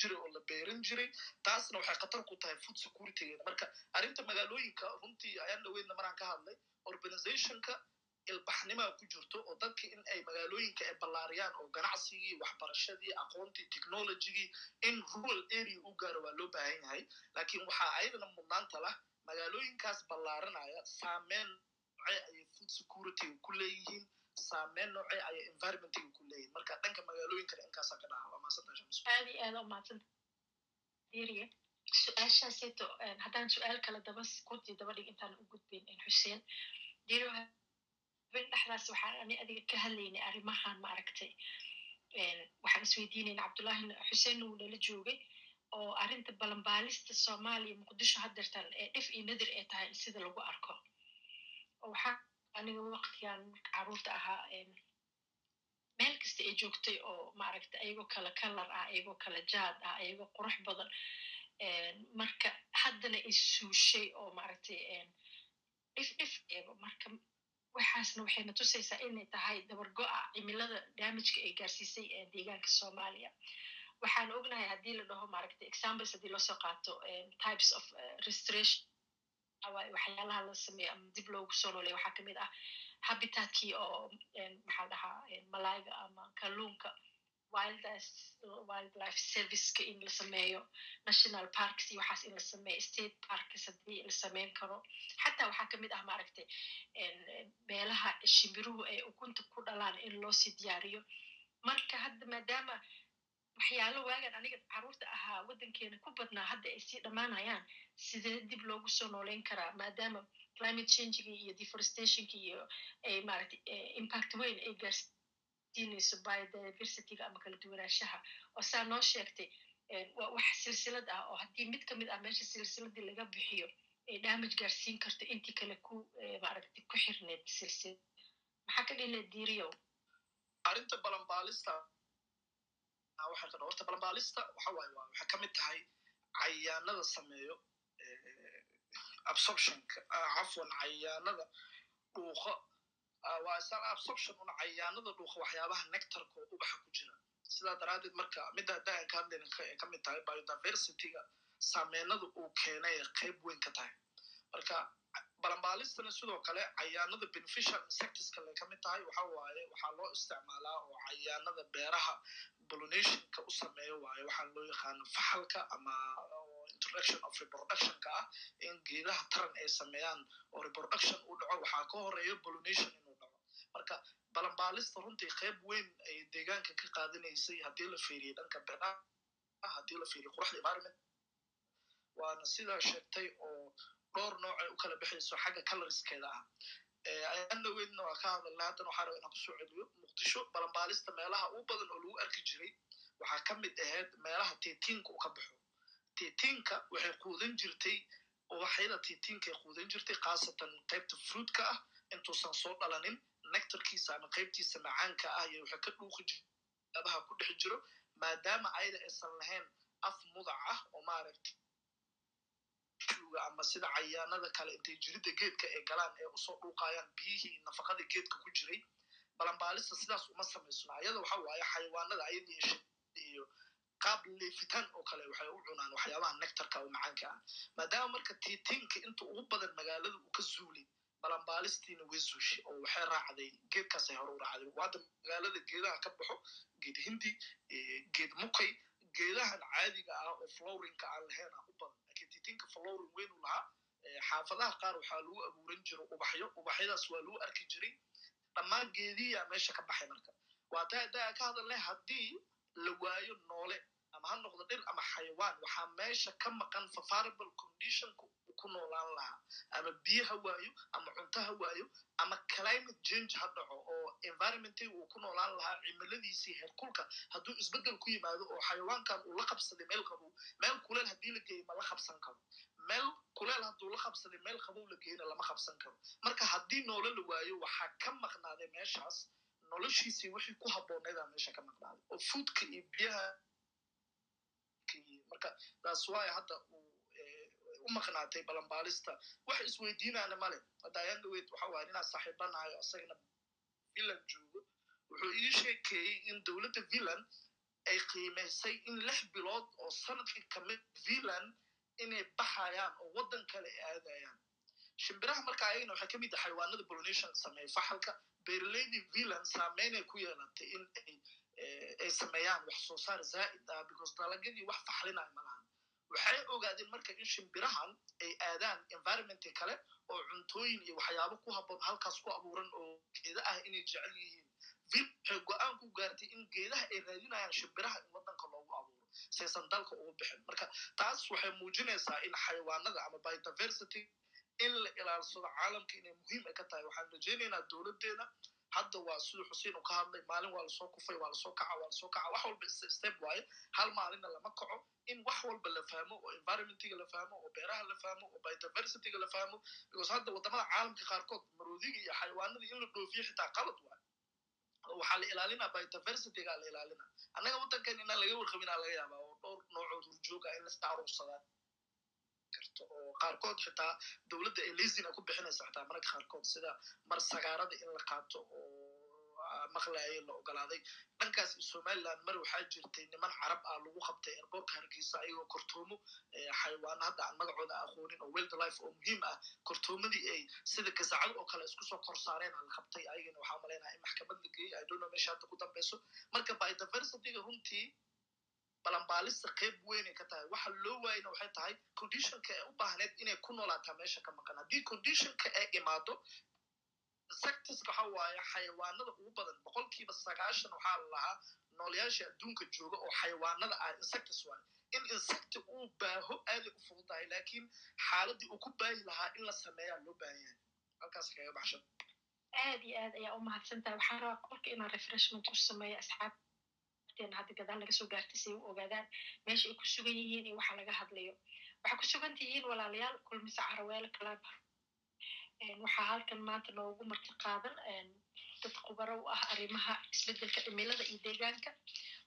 jiray oo la beeran jiray taasna waxay khatar ku tahay food securitygeeda marka arrinta magaalooyinka runtii ayaan dhaweydna maraan ka hadlay organizationka ilbaxnimaa ku jirto oo dadka in ay magaalooyinka ay ballaariyaan oo ganacsigii waxbarashadii aqoontii technologygii in rural area u gaaro waa loo baahan yahay. Laakiin waxaa ayadana mudnaanta lah magaalooyinkaas ballaaranaya saameyn noocee ayay food securityga ku leeyihiin saameyn noocee ayay environmentga ku leeyihiin. Marka dhanka magaalooyinkana inkaasa ka dhaha waa maasanta shams
aad u mahadsan. Diriye su'aashaaseeto haddaan su'aal kale daba kuti daba dhig intaan u gudbayn xuseen habeen dhexdaas waxaan ani adiga ka hadlaynay arrimahan maaragtay waxaan isweydiinayna cabdullahi xuseen uu nala joogay oo arrinta balanbaalista soomaaliya muqdisho haddeertan ee dhif iyo nadir ay tahay sida lagu arko waxaa aniga waqtigan carruurta ahaa meel kasta ay joogtay oo maaragtay ayagoo kala kalar ah ayagoo kala jaad ah ayagoo qurux badan marka haddana isuushay oo maaragtay dhif dhif eego marka waxaasna waxayna tusaysaa inay tahay dabargo'a cimilada damageka ay gaarsiisay deegaanka soomaaliya. Waxaan ognahay haddii la dhaho maaragtay examples haddii loosoo qaato types of restoration waxyaalaha la sameeyo ama dib loogu soo noolay waxaa ka mid ah habitatkii oo maxaa dhahaa malayga ama kalluunka wildlife serviceka in la sameeyo. National parks iyo waxaas in la sameeyo. State parks haddii la sameyn karo. Xataa waxaa ka mid ah maaragtay meelaha shimbiruhu ay ukunta ku dhalaan in loo sii diyaariyo. Marka hadda maadaama waxyaalo waagan aniga carruurta ahaa waddankeena ku badnaa hadda ay sii dhammaanayaan sidee dib loogu soo nooleyn karaa? Maadaama climate changegi iyo deforestationki iyo ay maaragtay impact weyn ay gaarsiinayso biodiversityga ama kala duwanaanshaha oo saa noo sheegtay waa wax silsilad ah oo haddii mid ka mid ah meesha silsiladii laga bixiyo ay damage gaarsiin karto intii kale ku maaragtay ku xirneed silsilad maxaa ka dhile diiriyow
arrinta balanbaalista waxay ka horta balanbaalista waxa waaye waa waxay ka mid tahay cayaanada sameeyo absorptionka cafwan cayaanada dhuuqa waa absorption una cayaanada dhuuqa waxyaabaha nectarka oo ubaxa ku jira. Sidaa daraaddeed marka midda hadda aan ka hadlayna ay ka mid tahay biodiversityga saameynada uu keenay qayb weyn ka tahay. Marka balanbaalistana sidoo kale cayaanada beneficial insectiska lay ka tahay waxa waaye waxaa loo isticmaalaa oo cayaanada beeraha pollunationka u sameeyo waaye waxaa loo yaqaano faxalka ama introduction of reproductionka ah in geedaha taran ay sameeyaan oo reproduction u dhaco. Waxaa ka horeeyo dhaco marka balanbaalista runtii qayb weyn ay deegaanka ka qaadanaysay haddii la fiiriyo dhanka beeraha haddii la fiiriyo quruxda environment waana sidaa sheegtay oo dhowr nooc ay u kala bixayso xagga colorskeeda ah. Ayaana weydna waa ka hadalna haddana waxaa raba inaan ku soo celiyo muqdisho balanbaalista meelaha ugu badan oo lagu arki jiray. Waxaa ka mid ahayd meelaha titiinka uu ka baxo. Titiinka waxay quudan jirtay ubaxyada titiinka ay quudan jirtay khaasatan qaybta fruitka ah intuusan soo dhalanin nectarkiisa ama qaybtiisa macaanka ah iyo waxay ka dhuuqi jiraabaha ku dhex jiro maadaama ayada aysan lahayn af mudac ah oo maaragta ama sida cayaanada kale intay jirida geedka ay galaan ee u soo dhuuqayaan biyihii nafaqada geedka ku jiray. Balanbaalista sidaas uma samaysno ayada waxa waaye xayawaanada ayada iyo qaab leefitaan oo kale waxay u cunaan waxyaabaha nectarka oo macaanka ah. Maadaama marka tiitiinka inta ugu badan magaalada uu ka zuulay balanbaalistiina way zuushay oo waxay raacday geedkaasay hore u raacday. Hadda magaalada geedaha ka baxo geed hindi geed mukay geedahan caadiga ah oo flowrinka aan lahayn ah u badan. Lakiin tiitiinka flowrin weyn u lahaa xaafadaha qaar waxaa lagu abuuran jiro ubaxyo ubaxyadaas waa lagu arki jiray. Dhammaan geedihiyaa meesha ka baxay marka. Waa taa daa ka hadalnay haddii la waayo noole ama ha noqdo dhir ama xayawaan waxaa meesha ka maqan favorable conditionka uu ku noolaan lahaa ama biyo ha waayo ama cunto ha waayo ama climate change ha dhaco oo environmentiga uu ku noolaan lahaa cimiladiisii heerkulka hadduu isbeddel ku yimaado oo xayawaankan uu la qabsaday meel qabow meel kuleel haddii la geeyo ma la qabsan karo. Meel kuleel hadduu la qabsaday meel qabow la geeyna lama qabsan karo. Marka haddii noole la waayo waxaa ka maqnaaday meeshaas noloshiisii wixii ku habboonayd aa meesha ka maqnaaday. Oo foodka iyo biyaha marka taas waaya hadda uu u maqnaatay balanbaalista wax isweydiinaana male hadda ayaan dhaweyd waxa waaya inaan saaxiibanahay asagana villan joogo. Wuxuu ii sheekeeyey in dowladda villan ay qiimaysay in lix bilood oo sannadkii ka mid villan inay baxayaan oo waddan kale ay aadayaan. Shimbiraha marka ayagana waxay ka mid ah xayawaanada pollination sameeya faxalka. Beeraleydii villan saameynay ku yeelatay in ay ay sameeyaan wax soo saar zaa'id ah because dalagyadii wax faxlinaya ma lahan waxay ogaadeen marka in shimbirahan ay aadaan environmentka kale oo cuntooyin iyo waxyaabo ku habboon halkaas ku abuuran oo geeda ah inay jecel yihiin. Vil waxay go'aan ku gaartay in geedaha ay raadinayaan shimbiraha in waddanka loogu abuuro saysan dalka ugu bixin. Marka taas waxay muujinaysaa in xayawaanada ama biodiversity in la ilaalsado caalamka inay muhiim ay ka tahay. Waxaan rajaynaynaa dowladdeena hadda waa siduu xuseen uu ka hadlay maalin waa la soo kufay waa la soo kaca waa la soo kaca. Wax walba step waaye hal maalinna lama kaco. In wax walba la fahmo oo environmentiga la fahmo oo beeraha la fahmo oo biodiversityga la fahmo because hadda waddamada caalamka qaarkood maroodiga iyo xayawaanada in la dhoofiyo xitaa qalad waaye. Oo waxaa la ilaalinaa biodiversityga la ilaalinaa. Annaga waddankan inaan laga warqabinaa laga yaabaa oo dhowr noocoo durjooga in laska aruursadaan karto oo qaarkood xitaa dowladda ay lazina ku bixinaysa xitaa mararka qaarkood sida mar sagaarada in la qaato oo maqlaaya la ogolaaday. Dhankaas somaliland mar waxaa jirtay niman carab ah lagu qabtay airbortka hargeysa ayagoo kortoomo xayawaano hadda aan magacooda aqoonin oo wild life oo muhiim ah kortoomadii ay sida gasacado oo kale isku soo kor saareen la qabtay ayagana waxaa malaynaha in maxkamad la geeyey idono meesha hadda ku dambeyso. Marka biodiversityga runtii balanbaalista qayb weynay ka tahay. Waxa loo waayna waxay tahay conditionka ee u baahneed inay ku noolaataa meesha ka maqan. Haddii conditionka ay imaado insectiska waxa waaye xayawaanada ugu badan boqolkiiba sagaashan waxaa la lahaa noolayaasha adduunka jooga oo xayawaanada ah insectis waaye. In insecti uu baaho aaday u fududahay laakiin xaaladii uu ku baahi lahaa in la sameeyaa loo baahan yahay. Halkaas kaga baxshan.
Aad iyo aad ayaa u mahadsantahay. Waxaan rabaa qolka inaan refreshment ku sameeyo asxaabteena hadda gadaal laga soo gaartay si ay u ogaadaan meesha ay ku sugan yihiin iyo waxa laga hadlayo. Waxaa ku sugan tihiin walaalayaal kulmise caraweele club. Waxaa halkan maanta noogu marti qaadan dad khubaro u ah arrimaha isbeddelka cimilada iyo deegaanka.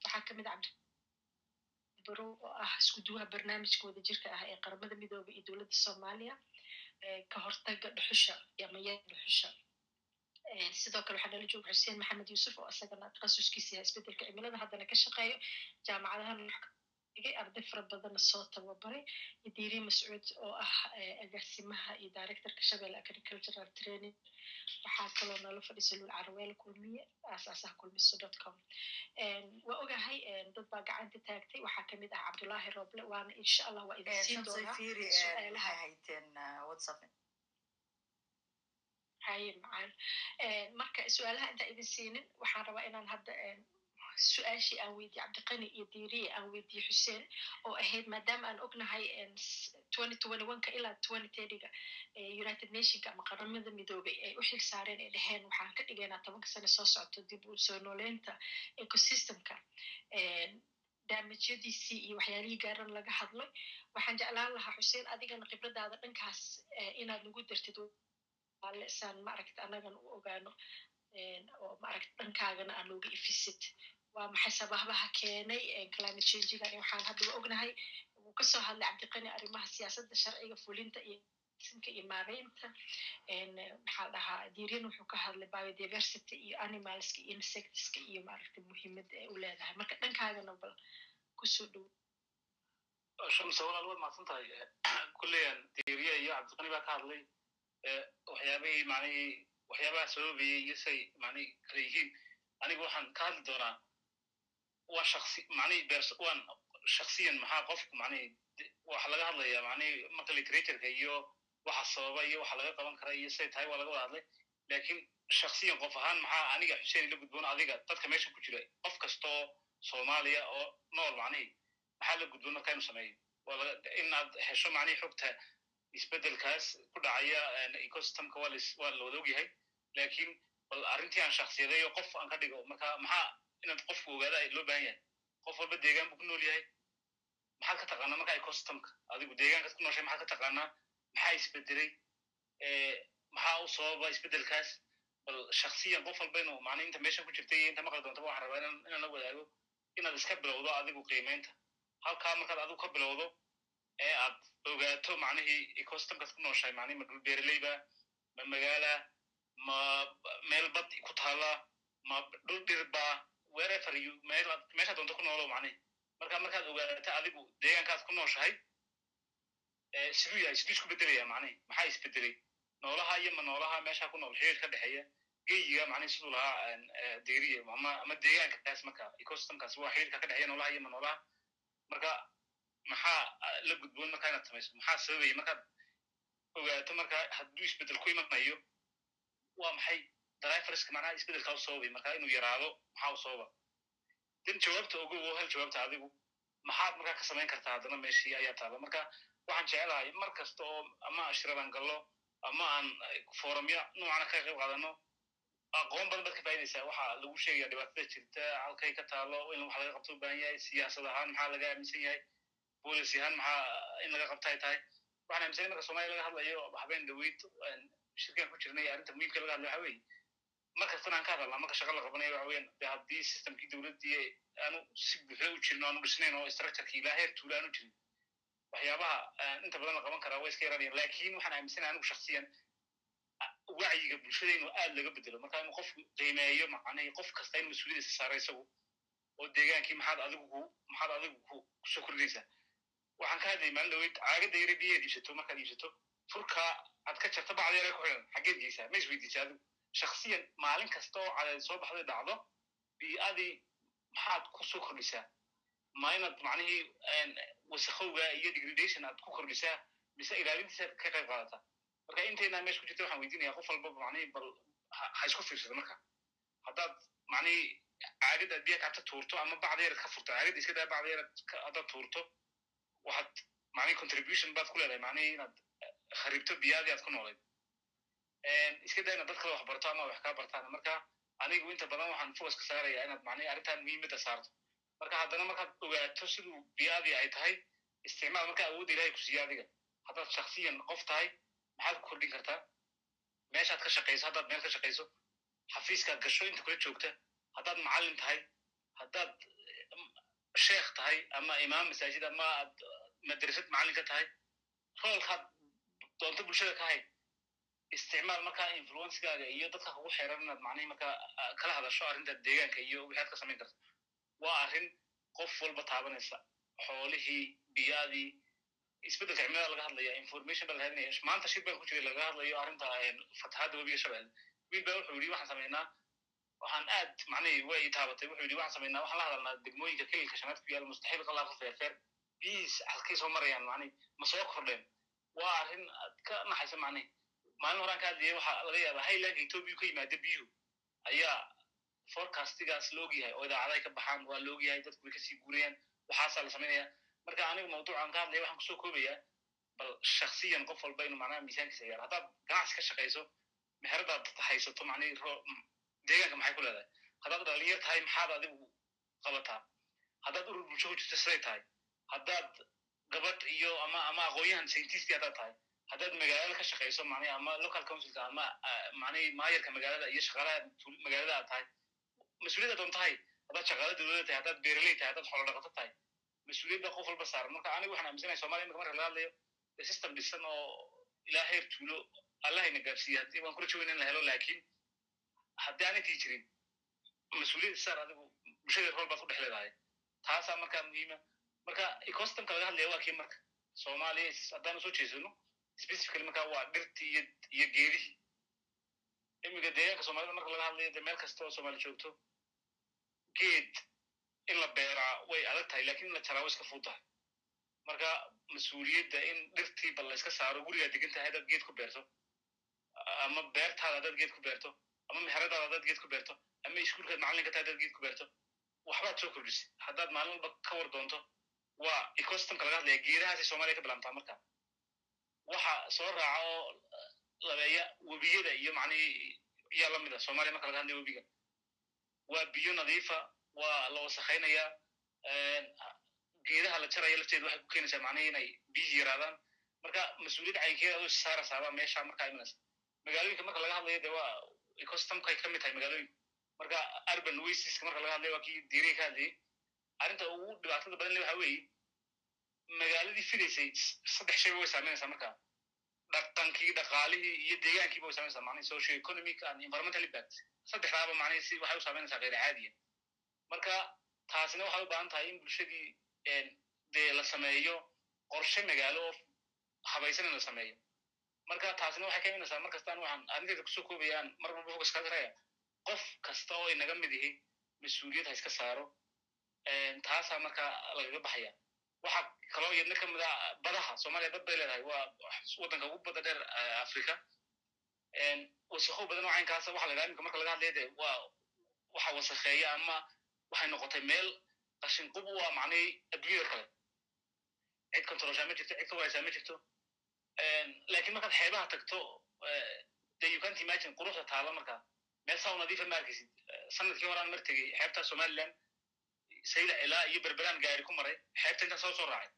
Waxaa ka mid a cabdibarow oo ah isku duwaha barnaamijka wadajirka ah ee qaramada midooba iyo dowladda soomaaliya ka hortaga dhuxusha ama yada dhuxusha sidoo kale waxaa nala jooga xuseen maxamed yuusuf oo isagana takhasuskiisa yahay isbeddelka cimilada haddana ka shaqeeyo jaamacadahan dhigay arday fara badanna soo tababaray idiiri mascuud oo ah agaasimaha iyo directorka shabelle agricultural training waxaa kaloo nala fadhiisa lul caraweel kulmiye aasaasaha kulmiso dot com waa ogahay dad baa gacanta taagtay waxaa ka mid ah cabdullaahi roble waana insha allah waa idin siin doonaa su'aalaha haye macaan marka su'aalaha intaan idin siinin waxaan rabaa inaan hadda su'aashii aan weydiye cabdiqani iyo diiriye aan weydiye xuseen oo ahayd maadaama aan ognahay ka ilaa thirtyga united nationka ama qaramada midoobay ay u xil saareen ay dheheen waxaan ka dhigaynaa tobanka sane soo socto dib u soo nooleynta ecosystemka daamajyadiisii iyo waxyaalihii gaaran laga hadlay waxaan jeclaan lahaa xuseen adigana khibradaada dhankaas inaad nagu dartid saan maaragta annagan u ogaano oo maaragta dhankaagana aan nooga ifisid waa maxay sababaha keenay climate changigan waxaan haddaba ognahay wuu ka soo hadlay cabdiqani arrimaha siyaasadda sharciga fulinta iyo simka iyo maareynta. Maxaa dhahaa diiryan wuxuu ka hadlay biodiversity iyo animalska iyo insectska iyo maaragta muhiimadda ay u leedahay. Marka dhankaagana bal ku soo dhow.
Shamsa walaal waad mahadsan tahay kulleyan diiriya iyo cabdiqani baa ka hadlay waxyaabihii macnihii waxyaabaha sababayay iyo say macnihi kala yihiin aniga waxaan ka hadli doonaa waa shaksi macnihi bers waan shaksiyan maxaa qofku macnihi waxa laga hadlaya macnihi marka literatureka iyo waxa sababa iyo waxa laga qaban kara iyo say tahay waa laga wada hadlay. Lakin shaksiyan qof ahaan maxaa aniga xuseen ila gudboon adiga dadka meesha ku jira qof kastoo soomaaliya oo nool macnihi maxaa la gudboon marka inu sameeyo? Inaad hesho macnihi xogta isbedelkaas ku dhacaya ecosystemka waa la wada ogyahay. Lakin bal arrintii aan shaksiyadayo qof aan ka dhigo marka maxaa inaad qofku ogaada loo baahan yahay? Qof walba deegaan buu ku nool yahay. Maxaad ka taqaanaa marka ecosystemka? Adigu deegaankaad ku nooshay maxaad ka taqaanaa? Maxaa isbedelay maxaa u sababa isbedelkaas bal shaksiyan qof walba inu macna inta meesha ku jirta iyo inta maqli doontaba waxaan rabaa inaan la wadaago inaad iska bilowdo adigu qiimeynta. Halkaa markaad adigu ka bilowdo ee aad ogaato macnihii ecosystemkaad ku nooshahay macnihi ma dhul beereleyba ma magaala ma meel bad ku taala ma dhul dhirba wherever you meesha doonto ku noolo macnihi marka markaad ogaato adigu deegaankaad ku nooshahay siduu yahay siduu isku bedelaya macnihi maxaa isbedelay? Noolaha iyo ma noolaha meesha ku nool xiriir ka dhexeeya geyiga macnihi siduu lahaa deriya ama deegaankaas marka ecosystemkaas waa xiriirka ka dhexeeya noolaha iyo ma noolaha. Marka maxaa la gudboon markaa inaad samayso maxaa sababaya markaad ogaato marka hadduu isbeddel ku imanayo waa maxay? Driverska macnaha isbedelkaa u sababay marka inuu yaraado maxaa u sababa? Den jawaabta ogow hel jawaabta adigu maxaad markaa ka samayn kartaa haddana meeshii ayaa taala marka waxaan jecelahay mar kasta oo ama ashiradan gallo ama aan forumya noocana ka qayb qaadano aqoon badan baad ka faa'idaysaa waxaa lagu sheegaya dhibaatada jirta halkay ka taalo in wax laga qabto u baahan yahay siyaasad ahaan maxaa laga aaminsan yahay policy ahaan maxaa in laga qabta ay tahay? Waxaan aaminsanay marka somalia laga hadlayo habeen dhaweyd shirkan ku jirnay arrinta muhiimka laga hadlayo waxa weeye markastana aan ka hadalnaa marka shaqa la qabanayo waxa de haddii systemkii dowladdii aanu si buuxda u jirin aanu dhisnayn oo structureki ilaa heer tuula aanu jirin waxyaabaha inta badan la qaban karaa waa iska yaraanayan laakiin waxaan aaminsanay anigu shaksiyan wacyiga bulshada inuu aad laga bedelo marka inuu qofku qiimeeyo macnahi qof kasta in mas'uuliyadiisa saara isagu oo deegaankii maxaad adigu ku maxaad adigu ku ku soo kordhinaysaa waxaan ka hadlayay maalin dhaweyd caagadda yare biyaheed iibsato markaad iibsato furkaa aad ka jarto bacda yare ku xidan xaggeed geysaa ma isweydiisa adigu shaksiyan maalin kasta oo cadeed soo baxday dhacdo bii'adii maxaad ku soo kordhisaa ma inaad macnihii wasakowga iyo degradation aad ku kordhisaa mise ilaalintiisa ka qayb qaadataa marka inteynaa meesha ku jirta waxaan weydiinaya qof walba macnihii bal ha isku fiirsada marka haddaad macnihii caagad aad biya kacta tuurto ama bacda yarad ka furto caagad iska daa bacda yarad haddaad tuurto waxaad macnihi contribution baad ku leedahay macnihii inaad kharibto biyaadii aad ku noolayd iska daa inaad dad kale wax barto ama wax kaa bartaan marka anigu inta badan waxaan focus ka saaraya inaad macnihi arrintan muhiimadda saarto marka haddana markaad ogaato siduu biyaadii ay tahay isticmaal marka awoodda ilahay ku siiya adiga haddaad shaksiyan qof tahay maxaad ku kordhin kartaa meeshaad ka shaqayso haddaad meel ka shaqayso xafiiskaad gasho inta kula joogta haddaad macallin tahay haddaad sheekh tahay ama imaam masaajid ama aad madrasad macallin ka tahay roolkaad doonto bulshada ka hayd isticmaal markaa influencegaaga iyo dadka kugu xeeran inaad macnihi markaa kala hadasho arrinta deegaanka iyo wixaad ka samayn karto waa arrin qof walba taabanaysa xoolihii biyaadii isbeddelka cimilada laga hadlaya information baa la maanta shir baan ku jiray laga hadlayo arrinta fatahaadda webiga shabeelle wiil baa wuxuu yidhi waxaan samaynaa waxaan aad macnihi way taabatay. Wuxuu yidhi waxaan samaynaa waxaan la hadalnaa degmooyinka kelilka shanaad ku yaalla mustaxiil qalaafa feerfeer biyihiis halkay soo marayaan macnihi ma soo kordheen. Waa arrin aad ka naxaysa macnihi maalin horaan ka hadlayay waxaa laga yaabaa highlandka ethoobia ka yimaada biyuhu ayaa forecastigaas la ogyahay oo idaacadahay ka baxaan waa la ogyahay dadku way ka sii guurayaan. Waxaasaa la samaynaya marka anigu mawduucan ka hadlaya waxaan ku soo koobayaa bal shaksiyan qof walba inuu macnaha miisaankiisa yaaro haddaad ganacsi ka shaqayso meheradaad haysato macnihi deegaanka maxay ku leedahay haddaad dhalinyar tahay maxaad adigu qabataa haddaad urur bulsho ku jirto siday tahay haddaad gabadh iyo ama ama aqoonyahan scientistii haddaad tahay haddaad magaalada ka shaqayso macnihi ama local councilka ama macnihi maayarka magaalada iyo shaqaalaha magaalada aad tahay mas'uuliyad adoon tahay haddaad shaqaala dowladda tahay haddaad beeraley tahay haddaad xoolo dhaqato tahay mas'uuliyad baa qof walba saaran marka anigu waxaan aaminsanahay somalia imika marka laga hadlayo system dhisan oo ilaa heer tuulo allahayna gaarsiiya waan ku rajo weyn in la helo laakiin haddii aan intii jirin mas'uuliyad saar adigu bulshada rol baad ku dhex leedahay. Taasaa markaa muhiima. Marka ecosystemka laga hadlaya waa kii marka. Soomaaliya haddaan u soo jeesano specifically marka waa dhirtii iyo iyo geedihii imiga deegaanka soomaalida marka laga hadlayo de meel kasta oo soomaali joogto geed in la beeraa way adag tahay laakiin in la jaraa way iska fud tahay. Marka mas'uuliyadda in dhirtii bal la iska saaro gurigaa degan tahay haddaad geed ku beerto ama beertaada haddaad geed ku beerto ama meheradaada haddaad geed ku beerto ama iskuulkaad macallinka tahay haddaad geed ku beerto waxbaad soo kordhisay haddaad maalin walba ka war doonto waa ecosystemka laga hadlaya geedahaasay soomaaliya ka bilaabtaa marka. Waxa soo raaca oo labeeya webiyada iyo macnihi yaa la mid a soomaaliya marka laga hadlaya webiga waa biyo nadiifa waa la wasakhaynaya geedaha la jaraya lafteedu waxay ku keenaysaa macnihi inay biyi yaraadaan marka mas'uuliyad caynkeeda adoo saarasaaba meesha markaa imanaysa magaalooyinka marka laga hadlayo de waa ecosystemkay ka mid tahay magaalooyinka marka urban wasteska marka laga hadlayo waa kii diiriga ka hadlayay arrinta ugu dhibaatada badan le waxa weeye magaaladii fidaysay saddex shayba way saameynaysaa marka dhaqankii dhaqaalihii iyo deegaankiiba way saameynaysaa macnihi socio economic and environmental impact saddexdaaba macnihi si waxay u saameynaysaa kheyr caadiya marka taasina waxay u baahan tahay in bulshadii dee la sameeyo qorshe magaalo oo habaysan in la sameeyo marka taasina waxay ka imanaysaa mar kastaan waxaan arrinteeda ku soo koobayaan mar walba focus kaa saraya qof kasta oo inaga mid ihi mas'uuliyad ha iska saaro taasaa marka lagaga baxaya. Waxa kaloo yadna ka mid a badaha soomaaliya bad bay leedahay waa waddanka ugu badda dheer africa wasakho badan oo caynkaasa waxa la dhaha imika marka laga hadlaya de waa waxa wasakheeya ama waxay noqotay meel qashin qub u ah macnihi adduunyada kale. Cid controlshaa ma jirto cid ka waysaa ma jirto laakiin markaad xeebaha tagto de you can't imagine quruxda taala marka. Meel saa nadiifa ma arkaysid sannadkii horaan mar tegey xeebta somaliland sayla ilaa iyo berberaan gaari ku maray xeebta intaan soo soo raacay.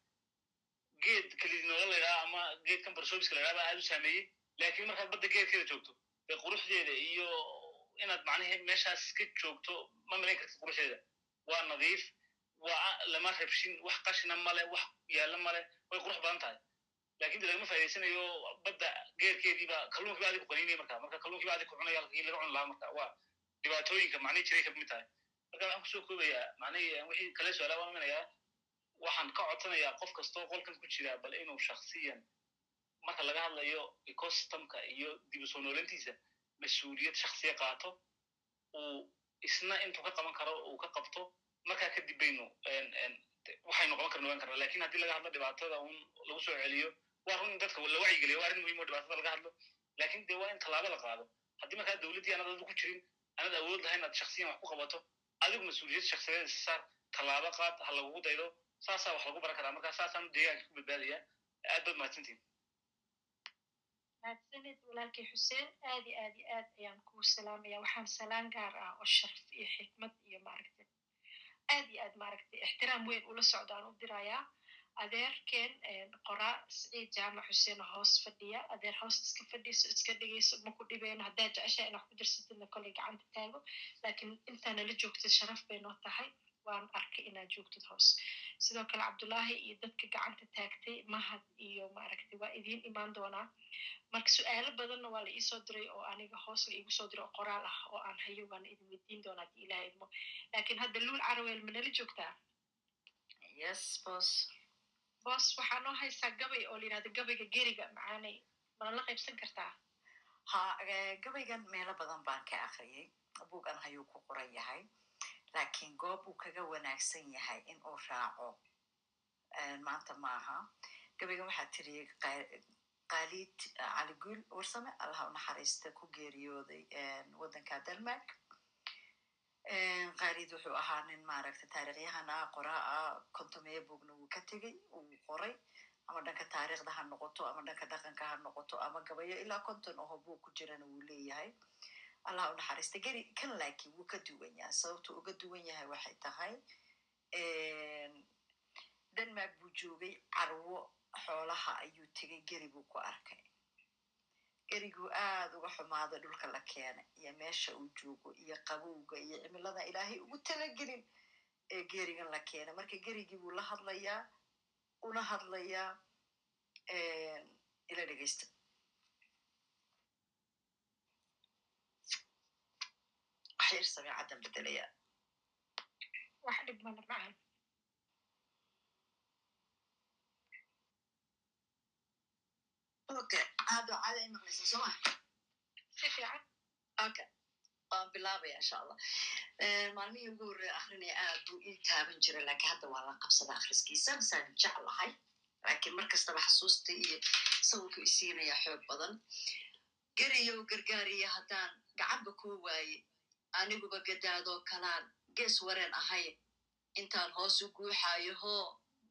Geed kalidinoola laydhaha ama geedkan barsobiska laydhaha baa aad u saameeyey laakiin markaad badda geedkeeda joogto dee quruxdeeda iyo inaad macnihi meeshaas ka joogto ma malayn kartid quruxdeeda. Waa nadiif waa lama rabshin wax qashina male wax yaalla male way qurux badan tahay laakiin de lagama faa'idaysanayo badda geerkeediiba kalluunkii ba adig ku qaninaya marka. Marka kalluunkii ba adig ku cunaya halkii laga cun lahaa marka waa dhibaatooyinka macnihi jiray ka mid tahay. Marka waxaan ku soo koobayaa macnihi wixii kale su'aala waan iminayaa waxaan ka codsanayaa qof kastoo qolkan ku jira bal inuu shaksiyan marka laga hadlayo ecosystemka iyo dib u soo noolintiisa mas'uuliyad shaksiya qaato uu isna intuu ka qaban karo uu ka qabto markaa kadib baynu waxaynu qaban karna ogaan karna laakiin haddii laga hadlo dhibaatada un lagu soo celiyo waa run in dadka la wacyigeliyo waa arrin muhiim oo dhibaatada laga hadlo. Lakin de waa in tallaabo la qaado. Haddii markaa dowladdii anad adu ku jirin anad awood lahayn inaad shaksiyan wax ku qabato adigu mas'uuliyad shaksiyadeed isa saar tallaabo qaad ha lagugu daydo saasaa wax lagu baran karaa. Marka saasaanu deegaanka ku badbaadaya. Aad baad mahadsantihin
mahadsanid walaalkay xuseen aad iyo aad ayaan kuu salaamaya waxaan salaan gaar ah oo sharaf iyo xikmad iyo maaragtay aad iyo aad maaragtay ixtiraam weyn ula socdaan u dirayaa adeerkeen qoraa siciid jaamac xuseen hoos fadhiya adeer hoos iska fadhiiso iska dhegeyso ma ku dhibeyno haddaa jeceshaa inaad ku dirsatidna kolley gacanta taago laakiin intaana la joogtid sharaf bay noo tahay waan arkay inaad joogtid hoos. Sidoo kale cabdullaahi iyo dadka gacanta taagtay mahad iyo maaragtay waa idiin imaan doonaa. Marka su'aalo badanna waa la iisoo diray oo aniga hoos la iigu soo diray oo qoraal ah oo aan hayo waana idin weydiin doonaa haddii ilaha idmo laakiin hadda luul caraweel manala joogtaa?
Yes bos
bos waxaa noo haysaa gabay oo la yidhahdo gabayga geriga macaanay mana la qaybsan kartaa?
Ha gabaygan meelo badan baan ka akriyay buugan hayuu ku qoran yahay laakiin goob uu kaga wanaagsan yahay in uu raaco maanta maaha. Gabaygan waxaa tiriyey khaalid caliguul warsame allaha u naxariista ku geeriyooday waddanka denmark. Qaalid wuxuu ahaa nin maaragta taarikhyahan ah qoraa ah kontomeya bugna wuu ka tegey uu qoray. Ama dhanka taarikhda ha noqoto ama dhanka dhaqanka ha noqoto ama gabayo ilaa konton oho bug ku jirana wuu leeyahay allah u naxariista geri kan laakiin wuu ka duwan yahay sababtu uga duwan yahay waxay tahay denmark buu joogay carwo xoolaha ayuu tegey geri buu ku arkay geriguu aad uga xumaaday dhulka la keenay iyo meesha uu joogo iyo qabowga iyo cimilada ilaahay ugu talagelin ee gerigan la keenay marka gerigii buu la hadlayaa una hadlayaa ila dhegeysta waxyar sameecaddan bedelayaa
wax dhib mana macan
okay aado caada ay maqlaysaa soo maa
si fiican
okay waan bilaabaya insha allah maalmihii ugu horreya akrinaya aad buu ii taaban jiray laakiin hadda waa la qabsada akhriskiisa masaan jeclahay laakiin mar kastaba xasuusta iyo sawirku isiinaya xoog badan geriyow gargaariya haddaan gacanba kuu waaye aniguba gadaadoo kalaan? Gees wareen ahay. Intaan hoos u guuxaayo hoo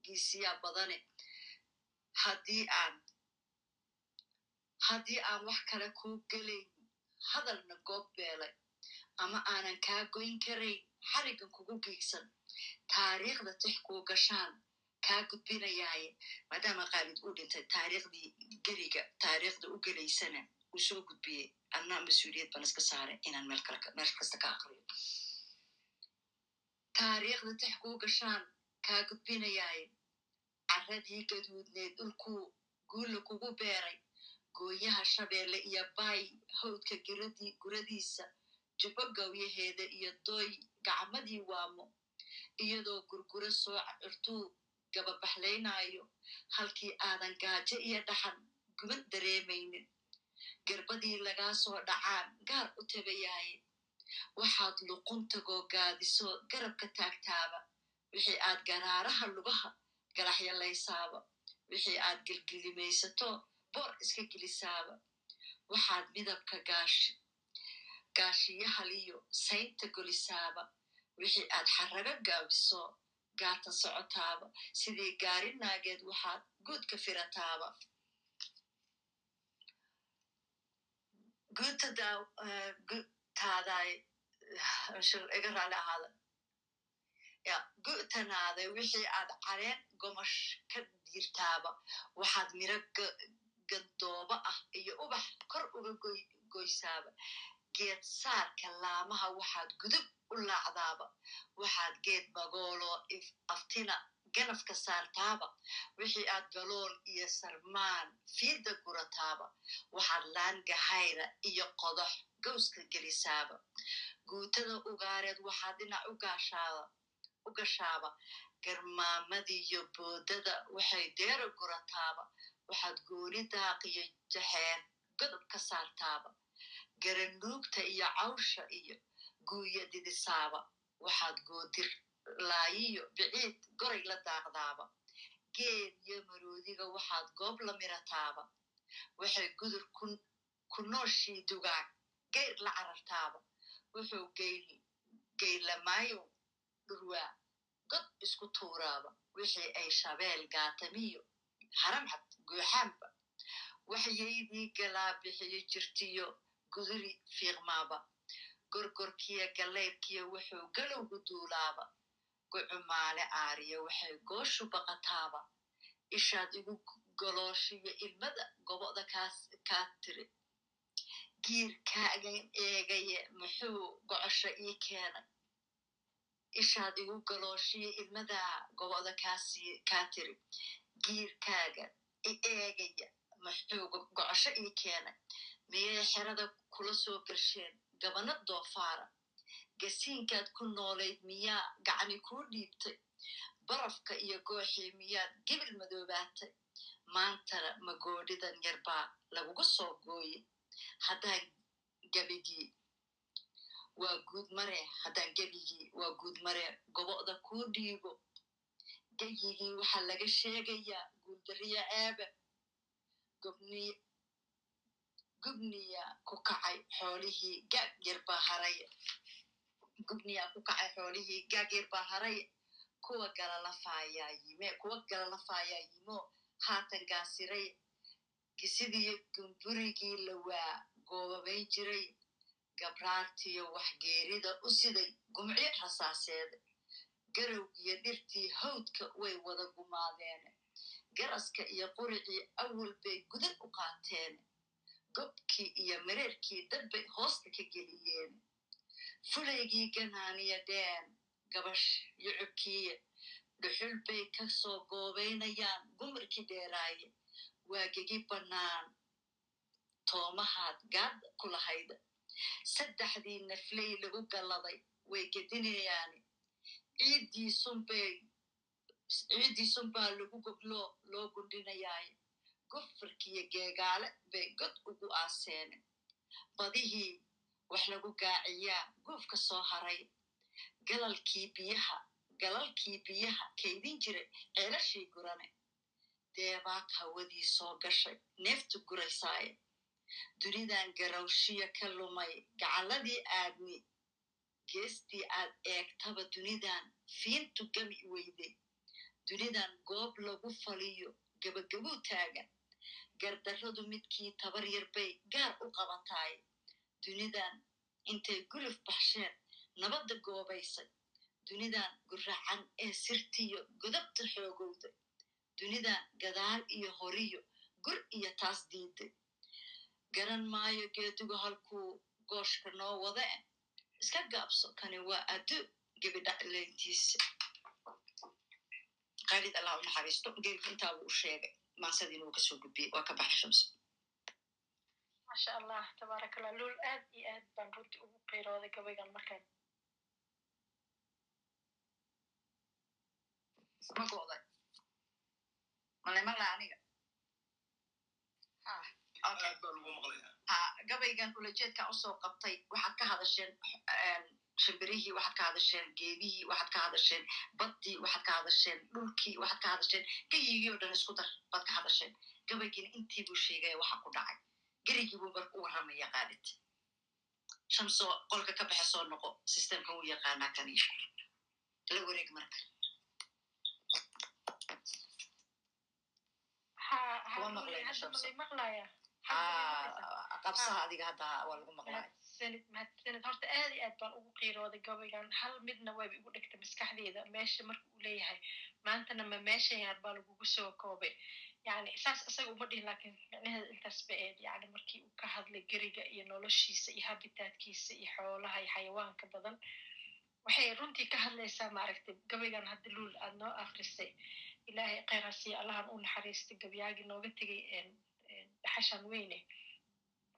giisiyaa badane haddii aan haddii aan wax kale kuu gelayn hadalna goob beelay. Ama aanan kaa goyn karayn xarigan kugu giigsan. Taariikhda tix kuu gashaan kaa gudbinayaaye. Maadaama qaalid uu dhintay taariikhdii geriga taariikhda u gelaysana uu soo gudbiyey anna mas'uuliyad ban iska saaray inaan meel kasta ka aqriyo taariikhda tix kuu gashaan kaa gudbinayaaye carradii gaduudneed dhulkuu guulla kugu beeray gooyaha shabeelle iyo baay hawdka guradiisa jubbo gawyaheeda iyo dooy gacmadii waamo iyadoo gurguro soo cirtuu gababaxlaynaayo halkii aadan gaajo iyo dhaxan guban dareemaynin garbadii lagaa soo dhacaan gaar u tabayaaye waxaad luquntagoo gaadiso garabka taagtaaba. Wixii aad garaaraha lugaha galaxyalaysaaba wixii aad gelgelimaysato boor iska gelisaaba waxaad midabka gaashi gaashiyahaliyo saynta golisaaba. Wixii aad xarrago gaabiso gaata socotaaba. Sidii gaari naageed waxaad guudka firataaba guutadaaday iga raali ahaada ya gu'tanaaday wixii aad caleen gomash ka diirtaaba waxaad miro gandooba ah iyo ubax kor uga goysaaba geed saarka laamaha waxaad gudub u laacdaaba waxaad geed magooloo aftina ganafka saartaaba wixii aad galool iyo sarmaan fiidda gurataaba waxaad laan gahayra iyo qodox gowska gelisaaba. Guutada ugaareed waxaad dhinac u gashaaba garmaamadiyo boodada waxay deera gurataaba waxaad gooni daaqiyo jaxeen godob ka saartaaba garanuugta iyo cawsha iyo guuya didisaaba waxaad goodir laayiyo biciid goray la daaqdaaba. Geed iyo maroodiga waxaad goob la mirataaba. Waxay gudur ku nooshii dugaag geyr la carartaaba. Wuxuu geylamaayo dhurwaa god isku tuuraaba. Wixii ay shabeel gaatamiyo haramcad guuxaanba. Waxyaydii galaabixiyo jirtiyo guduri fiiqmaaba. Gorgorkiyo galeybkiyo wuxuu galowgu duulaaba gucumaale aariyo waxay gooshu baqataaba. Ishaad igu golooshiyo ilmada goboda kaa tiri. Giirkaagan eegaye muxuu gocosho ii keenay? Ishaad igu galooshiyo ilmadaa goboda kaa tiri. Giirkaaga i eegaya muxuu gocosho ii keenay? Miyay xerada kula soo garsheen gabana doofaara gasiinkaad ku noolayd miyaa gacni kuu dhiibtay barafka iyo gooxii miyaad gebil madoobaatay maantana magoodhidan yarbaa lagugu soo gooye. Haddaan gebigii waa guud mare haddaan gebigii waa guud mare gobo'da kuu dhiibo. Geyigii waxaa laga sheegayaa guuldariya ceebe gobniy gubniya ku kacay xoolihii gaag yarbaa haraya gubniyaa ku kacay xoolihii gaageer baa haray kuwa gala lafaayaa kuwa gala lafaayaa haatan gaasiray gisidii gumburigii lawaa goobabayn jiray gabraartiyo waxgeerida u siday gumcyo rasaaseed garowgiyo dhirtii hawdka way wada gumaadeen. Garaska iyo quricii awal bay gudan u qaateen. Gobkii iyo mareerkii dad bay hoosta ka geliyeen fulaygii ganaaniya dheen gabash yucubkiiya dhuxul bay ka soo goobaynayaan gumarkii dheeraaye waagegi bannaan toomahaad gaad ku lahayd saddexdii nafley lagu galladay way gedinayaan ciiddiisunbay ciiddiisunbaa lagu gobloo loo gundhinayaaye goffarkiyo geegaale bay god ugu aaseen badihii wax lagu gaaciyaa guufka soo haray. Galalkii biyaha galalkii biyaha kaydin jiray ceelashii gurane. Deebaad hawadii soo gashay neeftu guraysaaye dunidan garawshiya ka lumay gacaladii aadni geestii aad eegtaba dunidan fiintu gami weyday dunidan goob lagu faliyo gebagabuu taagan. Gardarradu midkii tabar yar bay gaar u qabataay dunidan intay guluf baxsheen nabadda goobaysay dunidan guracan ee sirtiyo godabta xoogowda dunidan gadaal iyo horiyo gur iyo taas diiday garan maayo geedigu halkuu gooshka noo wada e iska gaabso kani waa addu gebidhacleyntiisa qaalid allah u naxariisto buu u sheegay maasadiina wuu ka soo gudbiyey waa ka baxay shamso
maasha allah tabaaraka allah luul aad iyo aad baan runtii ugu qiirooday gabaygan markaan
gabaygan ulajeedkan u soo qabtay waxaad ka hadasheen shimbirihii waxaad ka hadasheen geedihii waxaad ka hadasheen baddii waxaad ka hadasheen dhulkii waxaad ka hadasheen gayigii oo dhan isku dar baad ka hadasheen gabaygiina intii buu sheegaya waxa ku dhacay gerigii buu marka u warramaya qaalid shamsoo qolka ka baxe soo noqo systemka wuu yaqaanaa kaniyo la wareeg marka. Shamso. qabsaha adiga hadda waa lagu
mahadsanid horta aad iyo aad baan ugu qiirooday gabaygan hal midna wayba igu dhigtay maskaxdeyda meesha marka uu leeyahay maantana ma meeshan yaar baa lagugu soo koobay yani saas isaga uma dhihin laakiin micnaheeda intaas ba eed yani markii uu ka hadlay geriga iyo noloshiisa iyo habitaadkiisa iyo xoolaha iyo xayawaanka badan waxay runtii ka hadlaysaa maaragtay gabaygan hadda luul aad noo akrisay ilaahay kheyraasiyo allahan u naxariistay gabyaagii nooga tegay dhaxashan weyne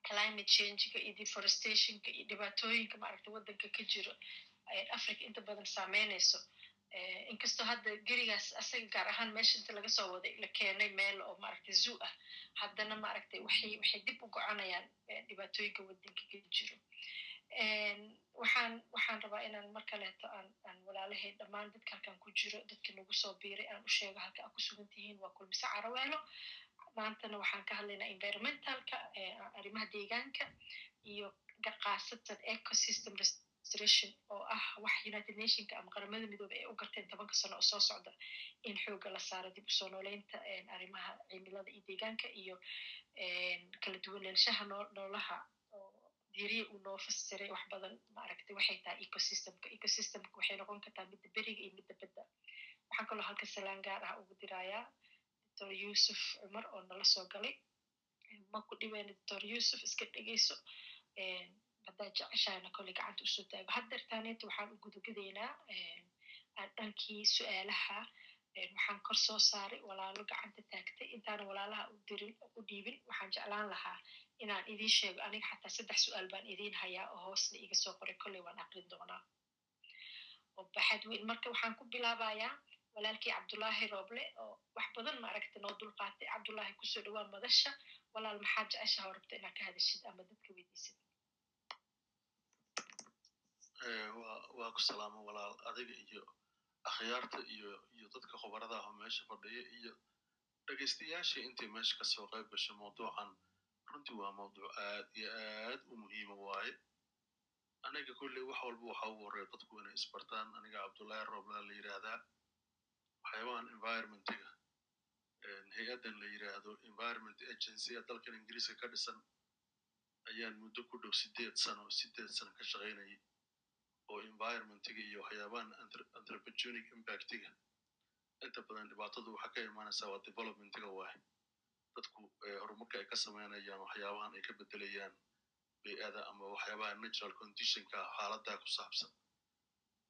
climate changeka iyo deforestationka iyo dhibaatooyinka maaragtay waddanka ka jiro africa inta badan saameynayso inkastoo hadda gerigaas asaga gaar ahaan meesha inta laga soo waday la keenay meel oo maaragtay zoo ah. Haddana maaragtay waxay waxay dib u goconayaan dhibaatooyinka waddanka ka jiro. Waxaan waxaan rabaa inaan mar kaleeto aan aan walaalahay dhammaan dadka halkan ku jiro dadka nagu soo biiray aan u sheego halka aad ku sugan tihiin waa kulmise caraweelo maantana waxaan ka hadlaynaa environmentalka arrimaha deegaanka iyo khaasatan ecosystem restoration oo ah wax united nationka ama qaramada midoobey ay u garteen tobanka sano oo soo socda in xooga la saaro dib u soo nooleynta arrimaha cimilada iyo deegaanka iyo kala duwanaanshaha noolaha diiriya uu noo fasiray wax badan maaragtay waxay tahay ecosystemka. Ecosystemka waxay noqon kartaa midda beriga iyo midda badda. Waxaan kaloo halka salaan gaar ah ugu dirayaa doctor yusuf cumar oo nala soo galay. Ma ku dhibeyna doctor yusuf iska dhegeyso haddaa jeceshahana kolley gacanta u soo taago haddeertaaneeta waxaan u gudagadaynaa dhankii su'aalaha waxaan kor soo saaray walaalo gacanta taagtay intaana walaalaha u dirin u dhiibin waxaan jeclaan lahaa inaan idiin sheego aniga xataa saddex su'aal baan idiin hayaa oo hoosna iga soo qoray kolley waan aqrin doonaa oo baxad weyn marka waxaan ku bilaabayaa walaalkii cabdullaahi rooble oo wax badan maaragta noo dulqaatay cabdullaahi ku soo dhawaa madasha walaal maxaa jeceshaha oo rabta inaad ka hadashid ama dadka weydiisid
waa ku salaamo walaal. Adiga iyo akhyaarta iyo iyo dadka khubarada ah oo meesha fadhiya iyo dhegaystayaashii intii meesha ka soo qayb gashay mawduucan. Runtii waa mawduuc aad iyo aad u muhiima waaye. Aniga kulley wax walba waxa ugu horreya dadku inay isbartaan. Aniga cabdullaahi roobla la yidhaahdaa waxyaabahan environmentiga hay'addan la yidhaahdo environment agency. Ee dalkan ingiriiska ka dhisan ayaan muddo ku dhow sideed sano sideed sano ka shaqaynayay oo environmentiga iyo waxyaabahan anthropogenic impactiga inta badan dhibaatadu waxaa ka imaanaysaa waa developmentiga waay dadku horumarka ay ka samaynayaan waxyaabahan ay ka bedelayaan bey'ada ama waxyaabaha natural conditionka xaaladaa ku saabsan.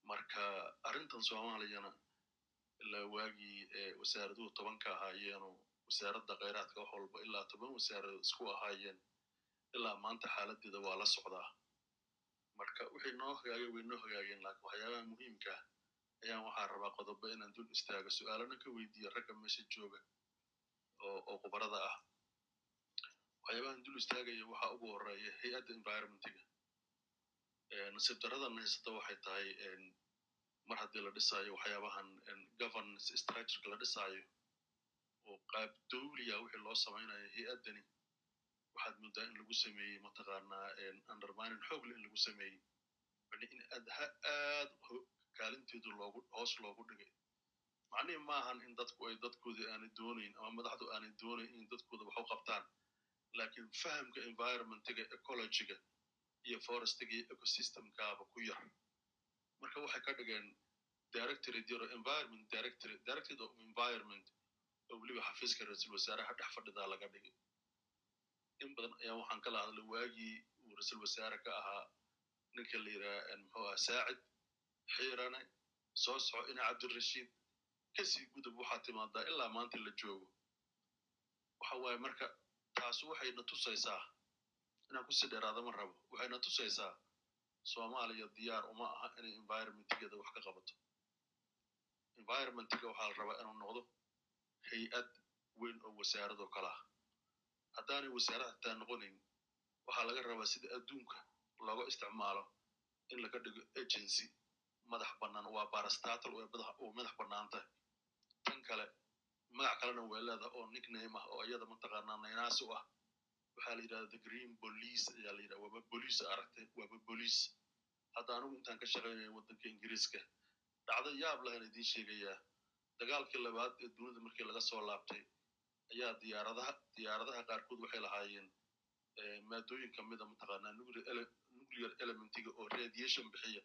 Marka arrintan soomaaliyana ilaa waagii wasaaraduhu tobanka ahaayeenu wasaaradda kheyraadka wax walba ilaa toban wasaaradood isku ahaayeen ilaa maanta xaaladeeda waa la socdaa marka wixii noo hagaagay way noo hagaageen laakiin waxyaabaha muhiimka ah ayaan waxaa rabaa qodobo inaan dul istaago su'aalana ka weydiiyo ragga meesha jooga oo khubarada ah waxyaabahan dul istaagaya waxaa ugu horreeya hay'adda environmentiga nasiib daradan haysata waxay tahay mar haddii la dhisaayo waxyaabahan governance structureka la dhisaayo oo qaab dowliya wixii loo samaynayo hay'addani waxaad muddaa in lagu sameeyey mataqaanaa undermining xoogle in lagu sameeyey yani in aad kaalinteedu loogu hoos loogu dhigay macnihi maahan in dadku ay dadkooda aanay doonayn ama madaxdu aanay doonayn in dadkooda wax u qabtaan laakiin fahamka environmentiga ecologiga iyo forestiga iyo ecosystemkaaba ku yar marka waxay ka dhigeen directorate yaro environment directorate directorate of environment. oo weliba xafiiska ra'iisul wasaaraha dhex fadhidaa laga dhigay in badan ayaa waxaan kala hadlay waagii uu ra'iisul wasaare ka ahaa ninka la yidhaha muxuu aha saacid xiirane soo soco ina cabdirashiid ka sii gudub waxaa timaadaa ilaa maanta la joogo. Waxa waaye marka taasu waxayna tusaysaa inaan ku sii dheeraada ma rabo waxayna tusaysaa soomaaliya diyaar uma aha inay environmentigeeda wax ka qabato. Environmentiga waxaa la rabaa inuu noqdo hay'ad weyn oo wasaaradoo kale ah haddaanay wasaarad hataa noqonayn waxaa laga rabaa sida adduunka looga isticmaalo in laga dhigo agency. Madax bannaan waa barastatal oo madax bannaan tahay. Tan kale magac kalena way leedaha oo nickname ah oo iyada mataqaanaa naynaas u ah. Waxaa la yidhahda the green police ayaa la yidhaha waaba bolice aragtay waaba bolice hadda anigu intaan ka shaqaynaya waddanka ingiriiska dhacdo yaab lahan idiin sheegayaa. Dagaalkii labaad ee dunida markii laga soo laabtay ayaa diyaaradaha diyaaradaha qaarkood waxay lahaayeen maadooyin kamida mataqaanaa nuclear elementiga oo radiation bixiya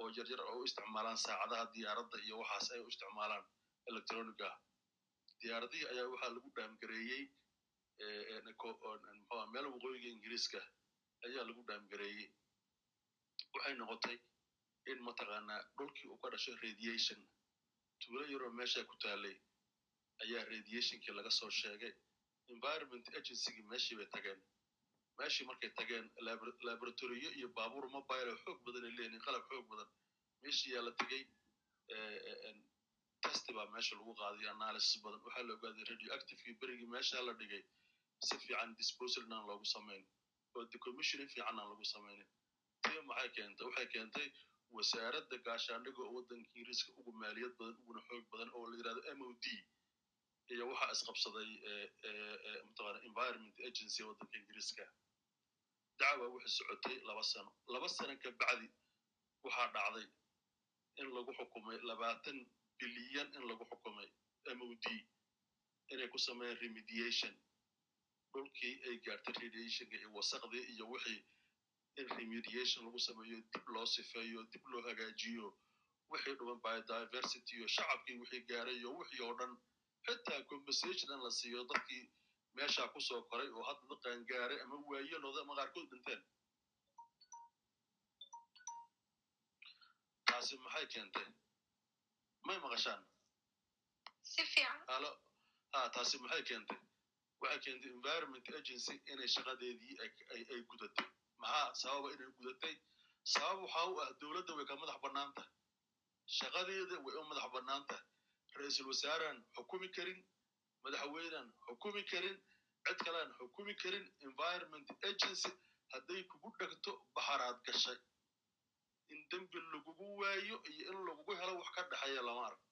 oo yaryar oo u isticmaalaan saacadaha diyaaradda iyo waxaas ay u isticmaalaan electroniga diyaaradihii ayaa waxaa lagu dhaamgareeyey mxua meel waqooyiga ingiriiska ayaa lagu dhaamgareeyey. Waxay noqotay in mataqaanaa dhulkii uu ka dhashay radiation. Tuulo yaroo meesha ku taalay ayaa radiationkii laga soo sheegay. Environment agencygii meeshii bay tageen. Meeshii markay tageen laboratoriyo iyo baabuur mobile oo xoog badan ay leeyihiin qalab xoog badan. Meeshii yaa la tegey testi baa meesha lagu qaaday analysis badan. Waxaa la ogaaday radioactivekii berigii meesha la dhigay. Si fiican disposaln aan loogu samayn oo decommissioning fiican aan lagu samaynin tia maxay keentay? Waxay keentay wasaaradda gaashaandhiga oo waddanka ingiriiska ugu maaliyad badan uguna xoog badan oo la yidhahdo m o d iyo waxaa isqabsaday mataqana environment agency waddanka ingiriiska. Dacwa waxay socotay laba sano. Laba sano ka bacdi waxaa dhacday in lagu xukumay labaatan bilyan in lagu xukumay m o d inay ku sameeyeen remediation. Dhulkii ay gaartay radiationka iyo wasaqdii iyo wixii in remediation lagu sameeyo dib loo sifeeyo dib loo hagaajiyo wixii dhuban biodiversity iyo shacabkii wixii gaaray iyo wixii oo dhan xitaa compensation in la siiyo dadkii meeshaa ku soo koray oo hadda daqaan gaaray ama waayelooda ama qaarkood dhinteen taasi maxay keentay may maqashaan ha taasi maxay keentay waxay keentay environment agency inay shaqadeedii ay gudatay maxaa sababa inay gudatay sabab waxaa u ah dowladda way ka madax bannaan tahay shaqadeeda way u madax bannaan tahay ra'iisul wasaaraan xukumi karin madaxweynaan xukumi karin cid kalean xukumi karin environment agency hadday kugu dhegto baxaraad gashay in dembi lagugu waayo iyo in lagugu helo wax ka dhexeeya lama arko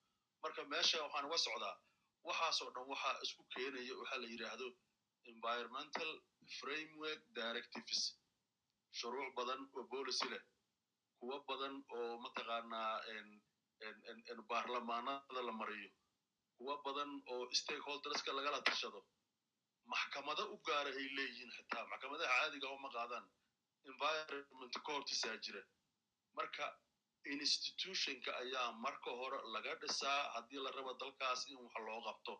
marka meesha waxaan uga socdaa waxaasoo dhan waxaa isku keenaya waxaa la yidhaahdo environmental framework directives. shuruuc badan oo policy leh kuwa badan oo mataqaanaa baarlamaanada la mariyo kuwa badan oo stakeholderska lagala tashado maxkamado u gaara ay leeyihiin xitaa maxkamadaha caadiga uma qaadaan environment courtisaa jira marka institutionka ayaa marka hore laga dhisaa haddii la rabo dalkaas in wax loo qabto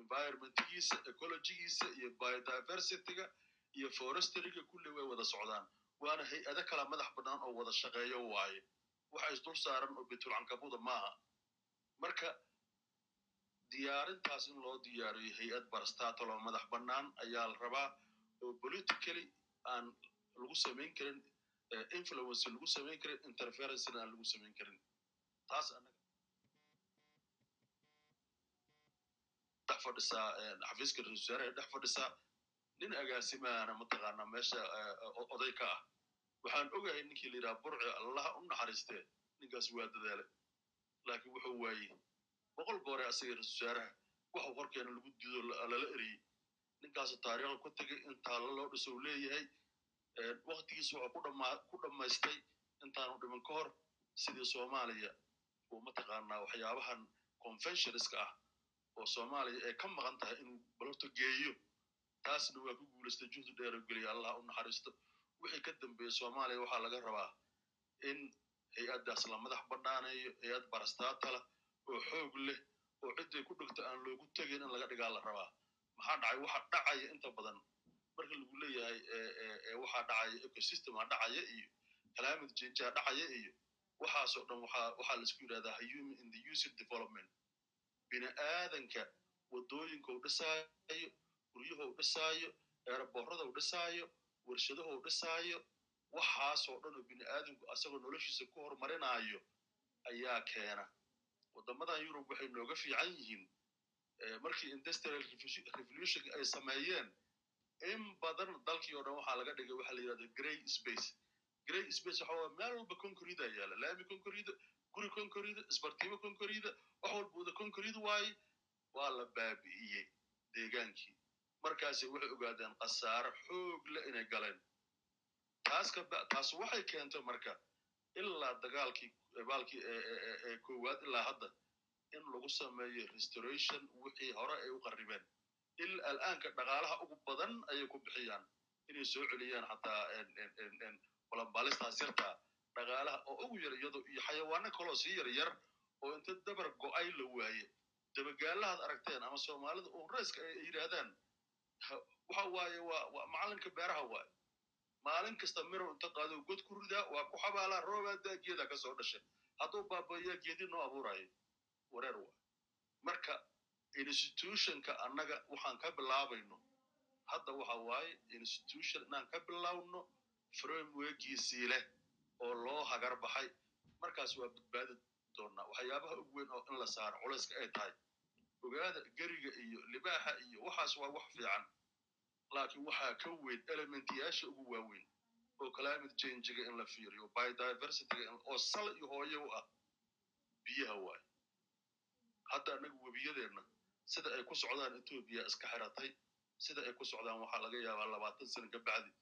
environmentgiisa ecologigiisa iyo biodiversityga iyo forestryga kulli way wada socdaan waana hay'ado kala madax bannaan oo wada shaqeeyo waaye waxa isdul saaran oo betulcankabuda maaha. Marka diyaarintaas in loo diyaariyo hay'ad barastatal oo madax bannaan ayaa la rabaa oo politically aan lagu samayn karin influence lagu samayn karin interferencena aan lagu samayn karin. Taas anaga dhex fadhisaa xafiiska ra'isul wasaaraha dhex fadhisaa nin agaasimaana mataqaanaa meesha oday ka ah waxaan ogahay ninkii la yidhaha burci allaha u naxariistee ninkaas waa dadaale laakiin wuxuu waayey boqol goore asaga ra'isul wasaaraha waxuu horkeena lagu dido lala eriyey. Ninkaasu taariikhda ku tegay intaa loo dhiso u leeyahay waktigiis wuxuu ku dhammaystay intaanu dhiman ka hor sidii soomaaliya. Uu mataqaanaa waxyaabahan conventionska ah oo soomaaliya ay ka maqan tahay inuu balorto geeyo. Taasna waa ku guulaystay juhdi dheero geliya allah u naxariisto wixii ka dambeeyey soomaaliya waxaa laga rabaa in hay'addaas la madax banaaneeyo hay'ad barastaatala oo xoog leh oo cidday ku dhigto aan loogu tegin in laga dhigaa la rabaa. Maxaa dhacay? Waxa dhacaya inta badan. Marka lagu leeyahay waxaa dhacaya ecosystema dhacaya iyo climate changeaa dhacaya iyo waxaasoo dhan waxaa la isku yidhahdaa human in the user development. Bini aadanka waddooyinka u dhisaayo guryaha u dhisaayo eeraboorada u dhisaayo warshadaha u dhisaayo waxaasoo dhan oo bini aadanku asagoo noloshiisa ku horumarinaayo ayaa keena. Waddamadan yurub waxay nooga fiican yihiin markii industrial revolution ay sameeyeen in badan dalkii o dhan waxaa laga dhigay waxa la yidhahda grey space. Grey space waxa waa meel walba concrete yaalla laami concrete guri concrete isbartiimo concrete wax walba wada concrete waaye waa la baabi'iyey deegaankii markaasi waxay ogaadeen khasaare xoog leh inay galeen taas waxay keentay marka ilaa dagaalkii baalkii koowaad ilaa hadda in lagu sameeyo restoration wixii hore ay u qarribeen. Il al'aanka dhaqaalaha ugu badan ayay ku bixiyaan inay soo celiyaan xataa balambaalistaas yartaa dhaqaalaha oo ugu yar iyado iyo xayawaano kaloo sii yar yar oo inta dabar go'ay la waaye. Dabagaalahaad aragteen ama soomaalida unreyska ay yidhaahdaan waxa waaye waa macalinka beeraha waaye. Maalin kasta mirow inta qaado god ku ridaa waa ku xabaalaa roobaadaa geedaa ka soo dhashay. Hadduu baabayaa geedi noo abuurayo. Wareer waay marka institutionka annaga waxaan ka bilaabayno. Hadda waxa waaye institution inaan ka bilaawno frameworkiisii leh oo loo hagar baxay markaas waa badbaadi doonaa waxyaabaha ugu weyn oo in la saaro culayska ay tahay ogaada geriga iyo libaaxa iyo waxaas waa wax fiican. Laakiin waxaa ka weyn elementiyaasha ugu waaweyn oo climate changiga in la fiiriyo biodiversityga oo sal iyo hooyo u ah biyaha waaye hadda annaga webiyadeenna sida ay ku socdaan etoobiya iska xiratay sida ay ku socdaan waxaa laga yaabaa labaatan sana ka bacdi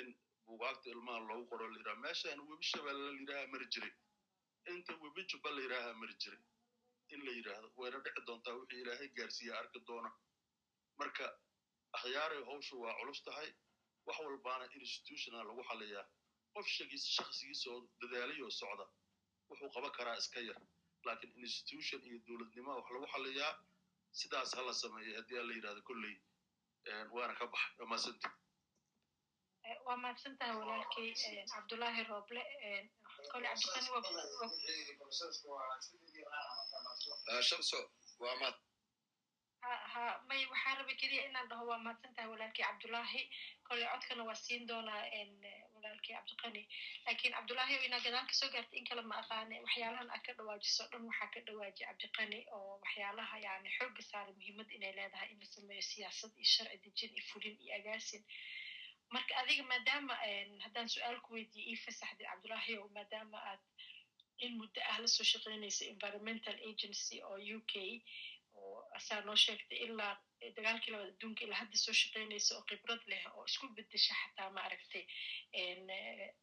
in buugaagta ilmaha loogu qoro la yidhaha meeshaan webi shabeelle la yidhaha mari jiray inta webi jubba la yidhaaha mari jiray in la yidhaahdo wayna dhici doontaa wixii ilaahay gaarsiiya arki doona. Marka akhyaaray hawshu waa culus tahay wax walbaana institutiona lagu xaliyaa qof shagiis shakhsigiisa oo dadaalay oo socda wuxuu qaban karaa iska yar. Laakiin institution iyo dowladnimoa wax lagu xaliyaa sidaas hala sameeya haddii aan la yidhahdo kolley waana ka baxay. Waa maasanta
waa mahadsantahay walaalkay cabdullaahi rooble
shamso waa mahad
ha may waxaa raba keliya inaan dhaho waa mahadsantahay walaalkay cabdullaahi kole codkana waa siin doonaa walaalkay cabdiqani laakiin cabdullaahi inaa gadaal ka soo gaartay in kale ma aqaane waxyaalahan aad ka dhawaajiso dhan waxaa ka dhawaaji cabdiqani oo waxyaalaha yani xooga saara muhiimad inay leedahay in la sameeyo siyaasad iyo sharci dejin iyo fulin iyo agaasin. Marka adiga maadaama haddaan su'aal ku weydiiye ii fasaxday cabdullaahi o maadaama aad in muddo ah la soo shaqeynaysa environmental agency oo u k oo asaa noo sheegtay ilaa dagaalkii labada adduunka ilaa hadda soo shaqeynaysa oo khibrad leh oo isku bedesha xataa ma aragtay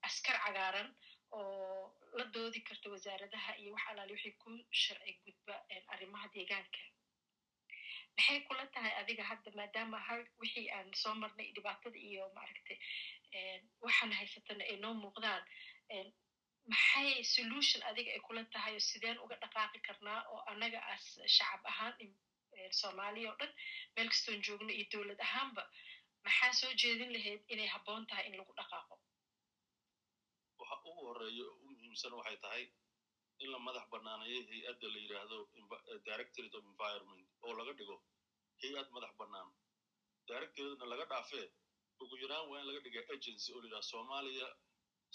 askar cagaaran oo la doodi karta wasaaradaha iyo wax alaali wixii ku sharci gudba arrimaha deegaanka maxay kula tahay adiga hadda maadaama ha wixii aan soo marnay dhibaatada iyo maaragtay waxaan haysatana ay noo muuqdaan maxay solution adiga ay kula tahay oo sideen uga dhaqaaqi karnaa oo annaga as shacab ahaan soomaaliya oo dhan meel kastoon joogno iyo dowlad ahaanba maxaa soo jeedin lahayd inay habboon tahay in lagu dhaqaaqo?
Waxa ugu horreeya oo muhiimsan waxay tahay in la madax banaanayo hay'adda la yidhaahdo directorate of environment oo laga dhigo hay'ad madax bannaan. Directoratena laga dhaafee ugu yaraan waa in laga dhiga agency oo la yidhaha somalia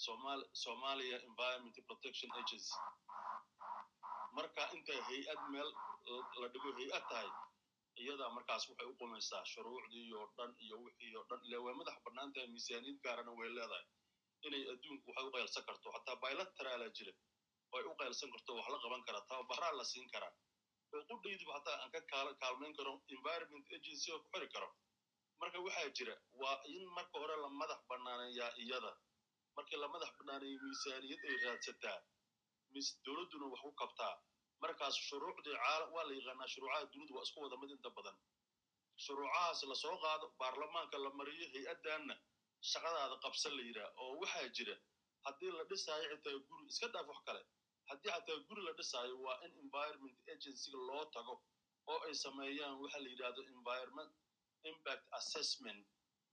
somal somalia environment protection agency. Marka intay hay'ad meel la dhigo hay'ad tahay iyadaa markaas waxay u qumaysaa shuruucdii oo dhan iyo wixii dhan. Ile way madax bannaan tahay miisaaniyad gaarana way leedahay inay adduunku waxay u qaylsan karto. Xataa bilaterala jira way u qaylsan karto wax la qaban karaa tababaraa la siin karaa oo qudhaydiba hataa aan ka kaal kaalmayn karo environment agency oo ku xiri karo. Marka waxaa jira waa in marka hore la madax bannaaneeyaa iyada markii la madax bannaaneeyo miisaaniyad ay raadsataa mis dowladduna wax ku kabtaa markaas shuruucdii waa la yaqaanaa shuruucaha dunidu waa isku wada mid inta badan. Shuruucahaas la soo qaado baarlamaanka la mariyo hay'addanna shaqadaada qabsan la yidhaah oo waxaa jira haddii la dhisaayo xitaa guri iska dhaaf wax kale haddii xataa guri la dhisaayo waa in environment agencyga loo tago oo ay sameeyaan waxa la yidhahdo environment impact assessment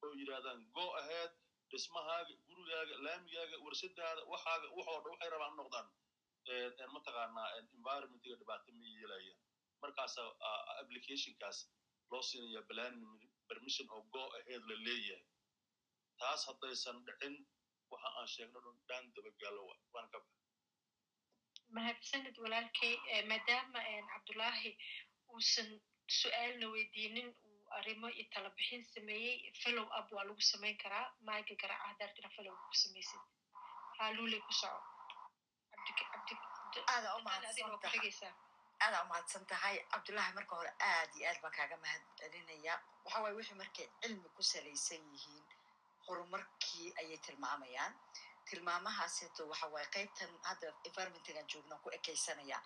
oo yidhahdaan go ahead dhismahaaga gurigaaga laamigaaga warshadaada waxaaga waxoo dhan waxay rabaan noqdaan mataqaanaa environmentiga dhibaato ma yeelayaan. Markaasa applicationkaas loo siinaya planning permission oo go ahead la leeyahay. Taas haddaysan dhicin waxa aan sheegno dhan dhaan dabagaalo wa waan ka baxa
mahadsanid walaalkay maadaama cabdullaahi uusan su'aalna weydiinin arrimo iyo talabixin sameeyey fellow up waa lagu samayn karaa maaga garaaca haddaartina fellow ku samaysid. Haaluuley ku soco.
Aada umahadsantahay umahadsan tahay cabdullaahi marka hore aad iyo aad baan kaaga mahad celinaya waxa waye wixii markay cilmi ku salaysan yihiin horumarkii ayay tilmaamayaan. Tilmaamahaaseeto waxa waaye qaybtan hadda environmentigan joogna ku ekaysanaya.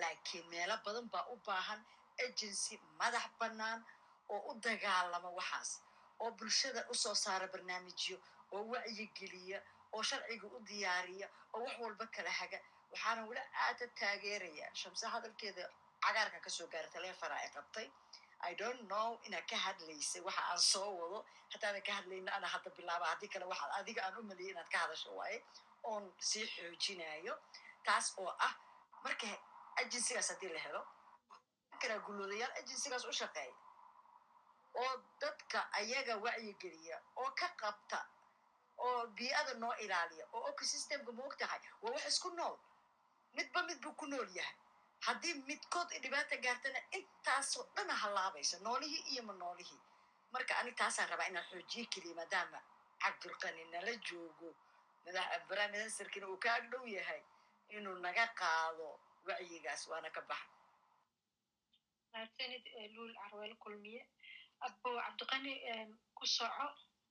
Laakiin meelo badan baa u baahan agency madax bannaan oo u dagaalama waxaas oo bulshada u soo saara barnaamijyo oo wacyigeliya oo sharciga u diyaariya oo wax walba kala haga. Waxaana weli aada taageeraya shamse hadalkeeda cagaarkan ka soo gaara telefona ay qabtay. I don't know inaad ka hadlaysay waxa aan soo wado. Haddaadan ka hadlayna ana hadda bilaaba haddii kale waxaad adiga aan u maliyay inaad ka hadasho waaye. Oon sii xoojinayo taas oo ah marka agencygaas haddii la helo karaa gulloodayaal agencygaas u shaqeeya oo dadka ayaga wacyigeliya oo ka qabta oo bii'ada noo ilaaliya oo ecosystemka moog tahay waa wax isku nool. Midba mid buu ku nool yahay. Haddii midkood dhibaata gaartana intaasoo dhana hallaabaysa noolihii iyo ma noolihii. Marka ani taasaan rabaa inaan xoojiye keliya maadaama cabdulqani nala joogo prime ministerkina uu ka ag dhow yahay inuu naga qaado wacyigaas waana ka baxa.
Mahadsanid luul carweel kulmiye abo cabdiqani ku soco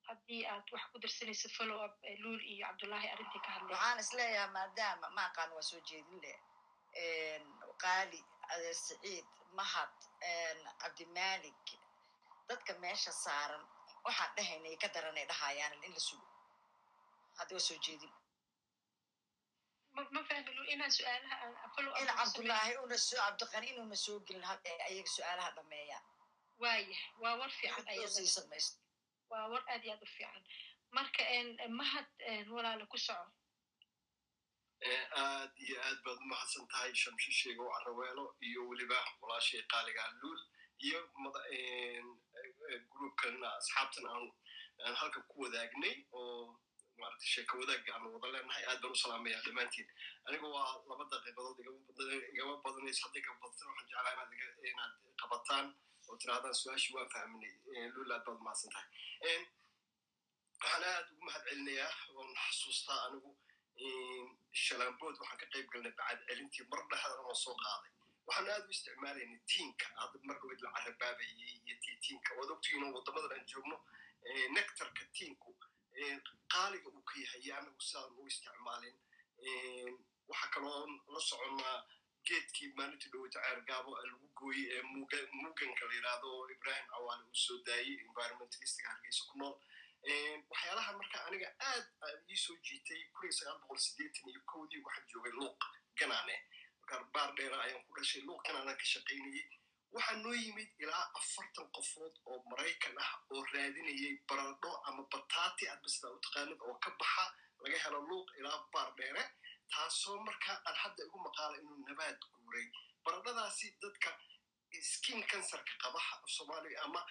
haddii aad wax ku darsanayso follow up luul iyo cabdullaahi arrintii ka hadlay
waxaan is leeyahay maadaama ma aqaan waa soo jeedin leh. Qaali adeer saciid mahad cabdimalik dadka meesha saaran waxaan dhahaynay ka daranay dhahayaan in la sugo. Haddi waa soo jeedin. In cabdullaahi una soo cabdiqani inuuna soo gelin ayaga su'aalaha dhameeyaan
waayah waa war fiican waa war aad iyo aad u fiican. Marka mahad walaala ku soco.
Aad iyo aad baad umahadsan tahay shamshe sheego caraweelo iyo weliba walaashay qaaligaa luul iyo groupkan asxaabtan aan halkan ku wadaagnay oo maarata sheeko wadaagga aan wada leenahay aad baan u salaamaya dhammaantiin. Aniga waa laba daqiiqadood igama badanayso hadday ka badatan waxaan jeclaa inaad qabataan oo tirahdaan su'aashii waan fahminay luul aad baad umahadsan tahay waxaan aad ugu mahad celinayaa oon xasuustaa anigu shalambood waxaan ka qayb galnay bacad celintii mar dhexdan oo soo qaaday waxaan aad u isticmaalaynay tiinka hadda mar dhaweyd la carabaabayay iyo ti tiinka waad ogtihiin waddamadan aan joogno nectarka tiinku qaaliga uu ka yahay iyo anagu sidaan u isticmaalin waxaa kaloo la soconnaa geedkii maalintii dhoweyta ceergaabo lagu gooyey ee muganka la yidhaahdo oo ibrahim cawaale uu soo daayey environmentalistiga hargeysa ku nool. Waxyaalaha marka aniga aad ii soo jiitay kun sagaal boqol sideetan iyo kowdii waxaan joogay luuq ganaane. Baar dheera ayaan ku dhashay luuq ganaanaan ka shaqaynayey waxaa noo yimid ilaa afartan qofood oo maraykan ah oo raadinayay baradho ama bataati adba sidaa u oo ka baxa laga helo luuq ilaa baar dheere taasoo markaa aan hadda igu maqaala inuu nabaad guuray baradhadaasi dadka skin kansarka qaba soomaaliya ama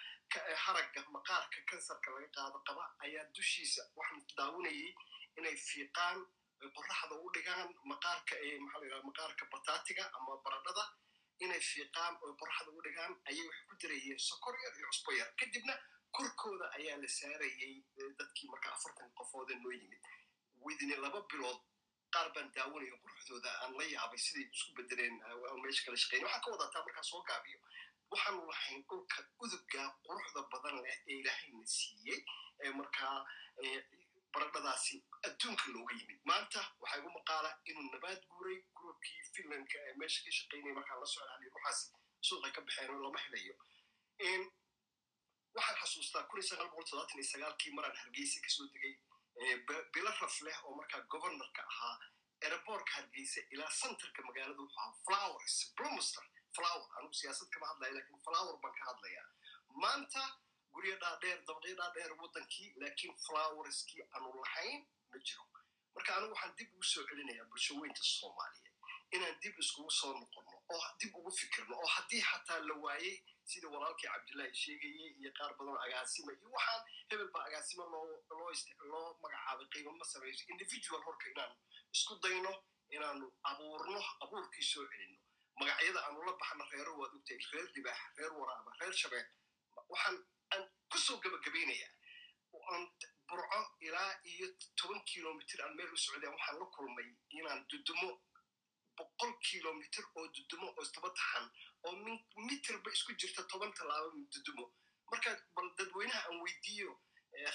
haragga maqaarka kansarka laga qaado qaba ayaa dushiisa waxaan daawanayay inay fiiqaan qoraxda u dhigaan maqaarka maxaa la yidhaha maqaarka bataatiga ama baradhada inay fiiqaan oo qoraxda u dhigaan ayay waxay ku dirayeen sokor yar iyo cusbo yar. Kadibna korkooda ayaa la saarayay dadkii marka afartan qofooda noo yimid. Widine laba bilood qaar baan daawanaya quruxdooda aan la yaabay siday isku bedeleen meesha kala shaqeyn waxaa ka wadataa markaa soo gaabiyo. Waxaanu lahayn dhulka udugga quruxda badan leh ee ilaahayna siiyey ee markaa baradhadaasi adduunka looga yimid. Maanta waxaa igu maqaala inuu nabaad guuray groupkii finlandka ee meesha ka shaqeynaya markaa la socdaali ruuxaasi suuqay ka baxeen oo lama helayo. Waxaan xasuustaa sagaalkii maraan hargeysa ka soo degay bilo raf leh oo markaa governorka ahaa airbortka hargeysa ilaa centerka magaalada wuxuu ahaa flowers bloomster flower. Anigu siyaasad kama hadlaya laakiin flower baan ka hadlayaa. Maanta guryo dhaadheer dabaqyo dhaadheer waddankii laakiin flowerskii aanu lahayn ma jiro. Marka anigu waxaan dib ugu soo celinayaa bulshaweynta soomaaliyeed inaan dib iskugu soo noqonno oo dib ugu fikirno oo haddii xataa la waayey sida walaalkii cabdullaahi sheegayey iyo qaar badan agaasima iyo waxaan hebel baa agaasima loo loo magacaabay qiimo ma samayso. Individual horka inaanu isku dayno inaanu abuurno abuurkii soo celinno magacyada aanu la baxno reero waad ogtay reer libaax reer waraaba reer shabeel waxaan aan ku soo gabagabaynayaa aan burco ilaa iyo toban kilomitr aan meel u socdeen waxaan la kulmay inaan dudumo boqol kilomitr oo dudumo oo isdaba taxan oo mitirba isku jirta toban tallaabo dudumo. Marka bal dadweynaha aan weydiiyo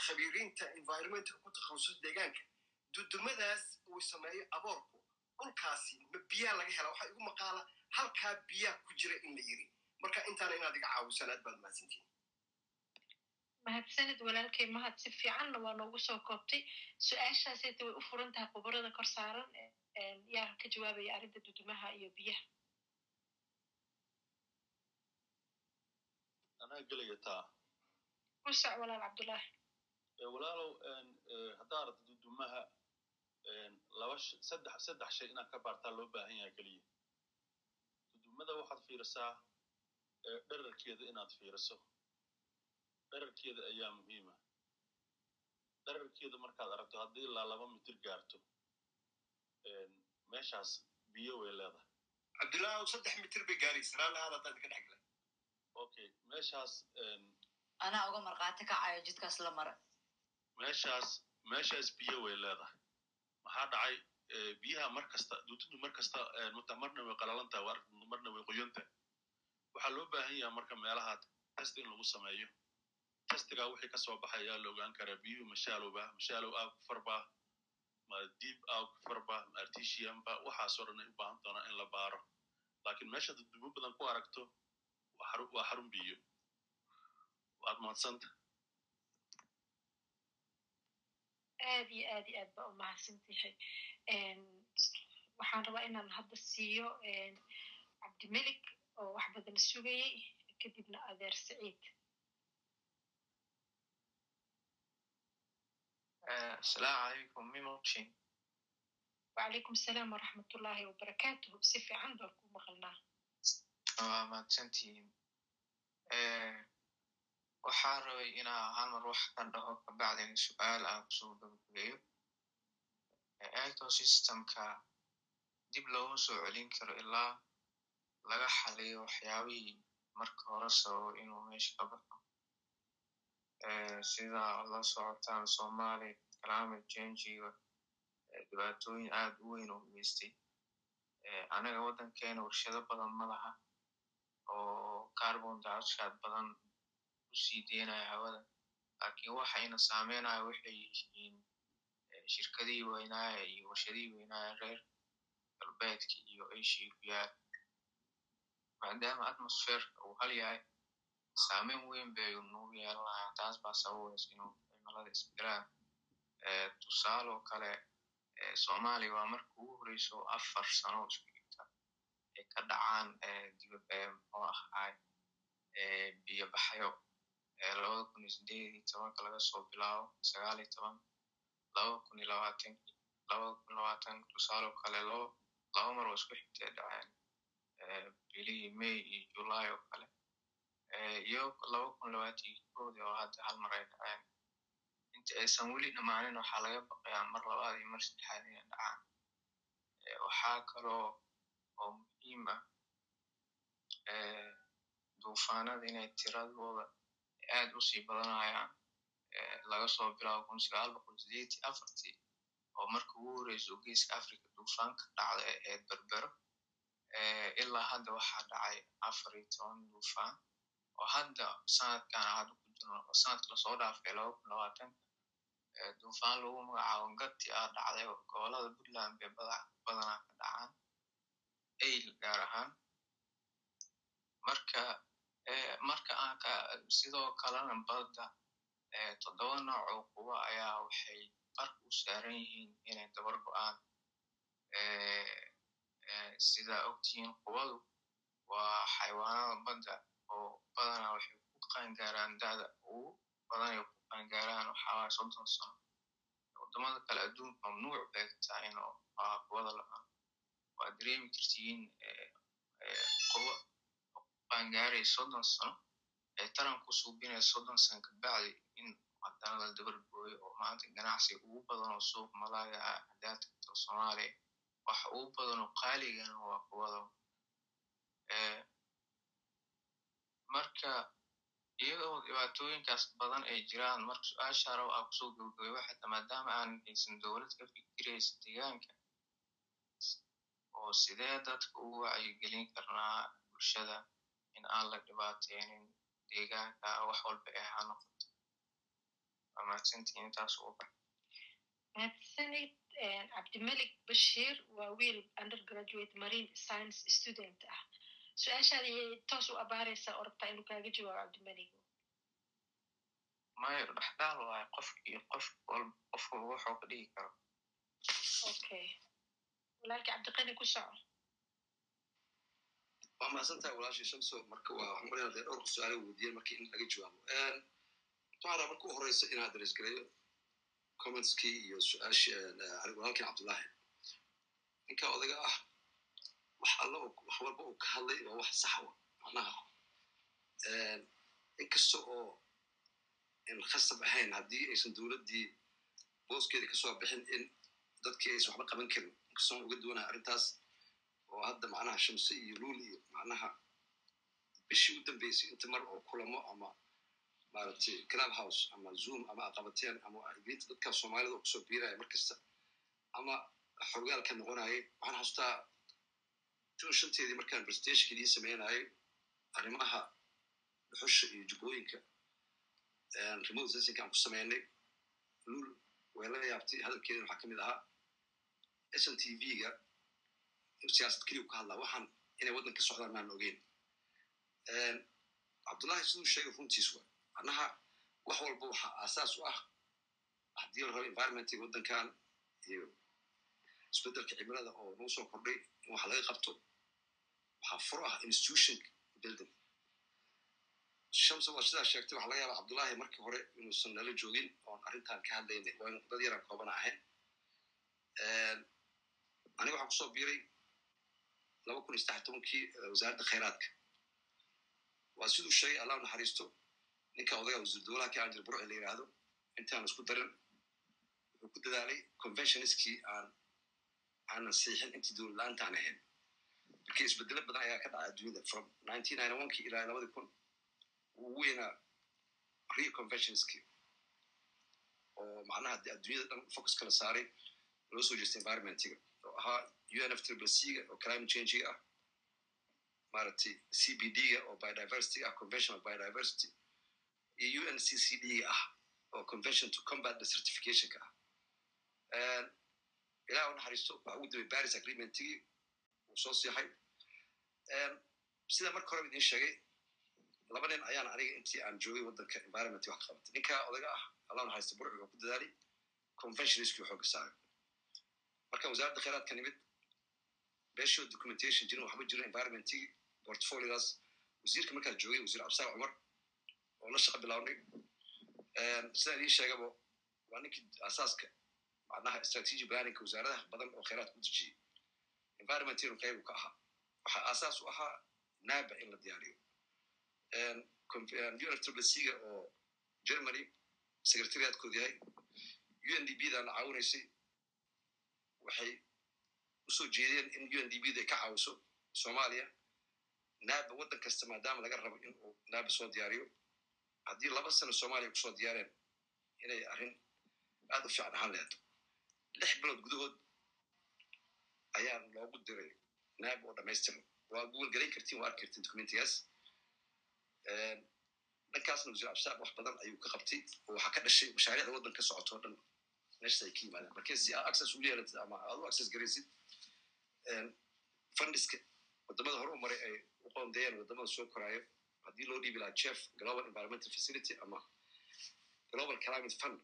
khabiiriinta environmental ku takhaluso deegaanka dudumadaas uu sameeyo aboorku dhulkaasi ma biyaa laga hela waxaa igu maqaala halkaa biyaa ku jira in la yiri. Marka intaana inaad iga caawisaan aad baad mahadsantiin.
Mahadsanid walaalkay mahad si fiicanna waa noogu soo koobtay. Su'aashaaseta way u furan tahay khubarada kor saaran yaa ka jawaabaya arrinta dudumaha iyo biyaha.
Anaa gelaya taa.
Kusac walaal cabdullaahi.
Walaalow haddaa aragto dudumaha laba saddex saddex shay inaad ka baartaa loo baahan yahay keliya dudumada waxaad fiirisaa dherarkeeda inaad fiiriso. Dherarkeeda ayaa muhiima dherarkeeda markaad aragto haddii ilaa laba mitir gaarto meeshaas biyo way leedahay.
Cabdullaahi saddex mitir bay gaaraysa raalahaada haddaad ka dhex galay
okay meeshaas
anaa uga markhaati kacayo jidkaas la mara
meeshaas meeshaas biyo way leedahay maxaa dhacay biyaha mar kasta duutudu mar kasta marna way qalalantahay marna way qoyantahay waxaa loo baahan yaha marka meelaha test in lagu sameeyo. Testigaa wixii ka soo baxay ayaa la ogaan karaa biyuhu mashaalowba mashaalow aa ku farba ma diib aa ku farba artisianba waxaasoo dhan ay u baahan doonaa in la baaro. Laakiin meesha dudumo badan ku aragto waa xarun biyo. Waad mahadsanta
aad iyo aad iyo aad baa u mahadsantahay. Waxaan rabaa inaan hadda siiyo cabdimelik oo wax badan sugayey kadibna adeer saciid.
Asalaamu calaykum mimoqshin
wacalaykum asalaam waraxmatullaahi wabarakaatuhu si fiican baan ku maqalnaa
waa mahadsantihiin waxaa rabay inaa hal mar wax ka dhaho kabacdina su'aal aan ku soo gabagabeeyo. Ecosystemka dib looma soo celin karo ilaa laga xaliyo waxyaabihii marka hore sababo inuu meesha ka baxo. Sida la socotaan somalia climate changiga dhibaatooyin aad u weyn oo geystay. Anaga waddankeena warshado badan ma laha oo carbon dioxide badan u sii deynaya hawada. Laakiin waxayna saameynaya waxay yihiin shirkadihii weynaaya iyo warshadihii weynaaya reer galbeedka iyo asia ku yaal. Maadaama atmosferka uu hal yahay saameyn weyn bay nagu yeelanayaan taas baa sababaysa inuu cimilada isbedelaan tusaale oo kale soomaaliya waa marka ugu horeyso afar sano isku xigta ay ka dhacaan dibad muxuu ahaay biyo baxyo labada kun iyo sideed iyo tobanka laga soo bilaabo sagaal iyo toban laba kun iyo labaatan labada kun labaatan tusaale oo kale laba mar oo isku xigtay dhaceen bilihii may iyo july oo kale iyo laba kun labaatan iyo koodii oo hadda hal mar ay dhaceen inta aysan weli dhammaanin waxaa laga baqayaa mar labaad iyo mar saddexaad inay dhacaan waxaa kaloo oo muhiim ah duufaanada inay tiradooda aad u sii badanayaan laga soo bilaabo kun sagaal boqol sideed iyo afartii oo marka ugu horeyso geeska africa duufaanka dhacda ee berbero. Ilaa hadda waxaa dhacay afar iyo toban duufaan oo hadda sanadkan hadda ku jirno oo sanadka la soo dhaafay laba kun labaatanka duufaan lagu magacaabo gati ah dhacday gobollada puntland bay badanaa ka dhacaan ail gaar ahaan marka marka aan sidoo kalena badda toddoba nooc oo kuwa ayaa waxay qarka u saaran yihiin inay dabar go'aan sidaa ogtihiin kuwadu waa xayawaanada badda oo badanaa waxay ku qaangaaraan da'da ugu badan ay ku qaangaaraan waxaa soddon sano. Waddamada kale adduunka mamnuuc bay tahay inuu kuwada la'aan waa dareemi kartiin kuwa qaangaaray soddon sano ee taran ku suubinaya soddon sano kabacdi in haddana la dabar gooyo oo maanta ganacsi ugu badan oo suuq malaaya ah haddaad tagto soomaaliya waxa ugu badan qaaligana waa kuwada marka iyadoo dhibaatooyinkaas badan ay jiraan marka su'aasha raba aa ku soo gabagabay waxata maadaama aan haysan dowlad ka fikiraysa deegaanka oo sidee dadka ugu wacyigelin karnaa bulshada in aan la dhibaateynin deegaanka wax walba ee ha noqoto. Waa intaas ugu bax
mahadsanid cabdimelik bashir waa wiil undergraduate marine science student ah. Su'aashaada toos u abaaraysaa oo rabtaa inuu kaaga jawaabo cabdimelik
mayo dhexdaal waayo qofkii qof walba qof walba wuxuu ka dhigi karo.
Okay. Walaalkii cabdiqani ku soco
waa mahadsantahay walaashii shamso marka waa dee dhowrka su'aala weydiiyeen markii in laga jawaabo waxaan rabaa marka u horeysa inaan adres gareeyo commentskii iyo su'aashii walaalkii cabdullaahi ninka odaga ah wax alla wax walba uu ka hadlay waa wax saxwa macnaha inkasta oo in khasab ahayn haddii aysan dowladdii booskeeda ka soo bixin in dadkii aysan waxba qaban karin inkastoon uga duwanaha arrintaas oo hadda macnaha shamse iyo luul iyo macnaha bishii u dambeysay inta mar oo kulamo ama maaragtay club house ama zoom ama aqabateen ama igeynta dadka soomaalida oo ku soo biiraya mar kasta ama xogaalka noqonayay waxaan xasuustaa june shanteedii markaan presentationka idiin sameynayay arrimaha dhuxusha iyo jubbooyinka remote sensingka aan ku sameynay luul way la yaabtay hadalkeedina waxaa ka mid ahaa s n t v-ga siyaasad keliya ka hadlaa waxaan inay waddan ka socdaan maan ogeyn cabdullahi siduu sheegay runtiis wa macnaha wax walba waxaa aasaas u ah haddii la rabo environmentiga waddankan iyo isbeddelka cimilada oo nagu soo kordhay in wax laga qabto waxaa furo ah institution building. Shamsa waa sidaa sheegtay waxaa laga yaaba cabdullahi markii hore inuusan nala joogin oon arrintan ka hadlaynay waa dad yaraan koobana ahayn aniga waxaan ku soo biiray laba kun iyo saddex tobankii wasaaradda khayraadka waa siduu sheegay allah u naxariisto ninka odaga wasiir dowlaha ka aan jir burci la yidhaahdo intaan isku darin wuxuu ku dadaalay conventionistkii aan aanan siixin intii dowlad la'aantaan ahayn markii isbedelo badan ayaa ka dhacay adduunyada from nineteen ninety one kii ilaa labadii kun ugu weynaa reconventionskii oo macnaha adduunyada dhan focus kala saaray loo soo jeestay environmentiga oo ahaa unf triple c-ga oo climate change-ga ah maaragtay c b d-ga oo biodiversity ah convention of biodiversity. Iyo un c c d-ga ah oo convention to combat desertificationka ah. Ilaah u naxariisto waxa ugu dambay paris agreementigii uu soo siixay sida marka horeba idiin sheegay laba nin ayaan aniga intii aan joogay waddanka environment wax qabatay ninka odaga ah allah naxariista burci wuxuu ku dadaalay conventionistkii xooga saaray markaan wasaaradda khayraadka nimid beeshoo documentation jirin waxba jirin environmentigii portfoliogaas wasiirka markaan joogay wasiir cabsaar cumar oo la shaqa bilawnay sidaan idiin sheegaba waa ninkii asaaska macnaha strategy planningka wasaaradaha badan oo khayraadka u dejiyey environmentin qaybu ka ahaa. Waxaa aasaas u ahaa naba in la diyaariyo. Unftrblesiga oo germany secretariatkoodu yahay. Un d b daana caawinaysay. Waxay u soo jeedeen in un d b da ka caawiso soomaaliya. Naba waddan kasta maadaama laga rabo in uu naba soo diyaariyo haddii laba sano soomaaliya ku soo diyaareen inay arrin aad u fiican ahaan leedo lix bilood gudahood ayaa loogu diray naba oo dhamaystiran waa google galayn kartiin waa arki kartiin documentigaas dhankaasna wasiir absaaq wax badan ayuu ka qabtay oo waxaa ka dhashay mashaariicda waddan ka socoto o dhan meeshas ay ka yimaadaan marka si aa access u yeelatid ama aad u access garaysid fundiska waddamada hore u maray ay u qoondeeyeen waddamada soo koraayo haddii loo dhiibi lahaa jeff global environmental facility ama global climate fund